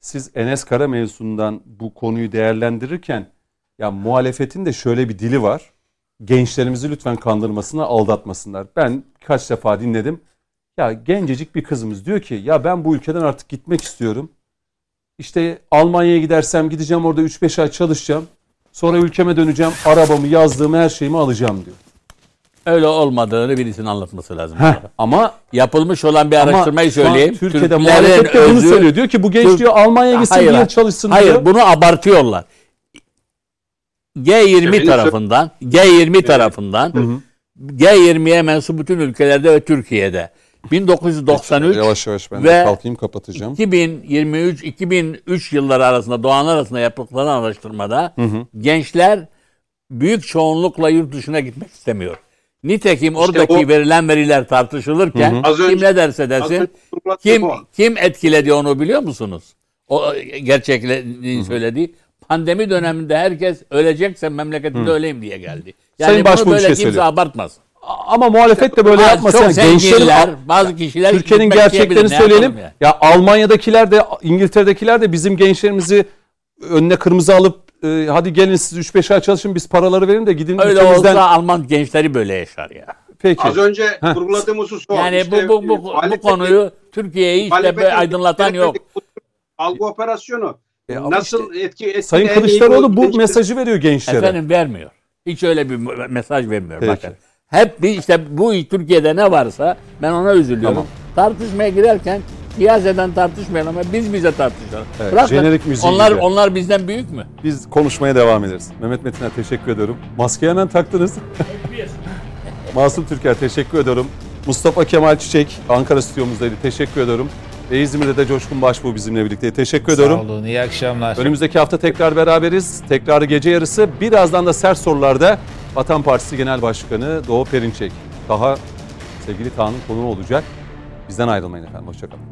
Siz Enes Kara mevzusundan bu konuyu değerlendirirken ya muhalefetin de şöyle bir dili var. gençlerimizi lütfen kandırmasınlar, aldatmasınlar. Ben kaç defa dinledim. Ya gencecik bir kızımız diyor ki ya ben bu ülkeden artık gitmek istiyorum. İşte Almanya'ya gidersem gideceğim orada 3-5 ay çalışacağım. Sonra ülkeme döneceğim. Arabamı, yazdığımı, her şeyimi alacağım diyor. Öyle olmadığını birisinin anlatması lazım. Heh, ama Yapılmış olan bir araştırmayı söyleyeyim. Türkiye'de Türklerin muhalefet de bunu özü- söylüyor. Diyor ki bu genç Türk- diyor Almanya'ya gitsin Hayır, bir yıl hayır. çalışsın Hayır diyor. bunu abartıyorlar. G20 benim tarafından, G20 tarafından, G20'ye mensup bütün ülkelerde ve Türkiye'de 1993 Yavaş yavaş ben ve kalkayım kapatacağım. 2023 2003 yılları arasında doğanlar arasında yapılan araştırmada gençler büyük çoğunlukla yurt dışına gitmek istemiyor. Nitekim oradaki o- verilen veriler tartışılırken Az önce- kim ne derse desin önce kim kim etkiledi onu biliyor musunuz? O gerçekliğini söylediği pandemi döneminde herkes ölecekse memleketinde öleyim diye geldi. Yani Sayın bunu böyle şey kimse söylüyor. abartmasın. Ama muhalefet de böyle yapmasın. Yani zenginler, bazı kişiler Türkiye'nin gerçeklerini söyleyelim. yapalım Ya Almanya'dakiler de İngiltere'dekiler de bizim gençlerimizi önüne kırmızı alıp e, hadi gelin siz 3-5 ay çalışın biz paraları verin de gidin Öyle ülkemizden. olsa Alman gençleri böyle yaşar ya. Peki. Az önce Heh. vurguladığım husus o. Yani İşte, bu bu bu, e, bu muhalefetin- konuyu Türkiye'yi işte böyle aydınlatan yok. Algı operasyonu. E, Nasıl etki etki Sayın Kılıçdaroğlu bu mesajı veriyor gençlere. Efendim vermiyor. Hiç öyle bir mesaj vermiyor. Peki. Bakın. Hep bir işte bu Türkiye'de ne varsa ben ona üzülüyorum. Tamam. Tartışmaya girerken siyaseten tartışmayalım ama biz bize tartışalım. Evet, jenerik müziği onlar gibi. onlar bizden büyük mü? Biz konuşmaya devam ederiz. Mehmet Metin'e teşekkür ediyorum. Maskeyi hemen taktınız. Masum Türker teşekkür ediyorum. Mustafa Kemal Çiçek Ankara stüdyomuzdaydı. Teşekkür ediyorum. Ve İzmir'de de Coşkun Başbuğ bizimle birlikte. Teşekkür ediyorum. Sağ olun. İyi akşamlar. Önümüzdeki hafta tekrar beraberiz. Tekrarı gece yarısı. Birazdan da sert sorularda Vatan Partisi Genel Başkanı Doğu Perinçek. Daha sevgili Taha'nın konuğu olacak. Bizden ayrılmayın efendim. Hoşçakalın.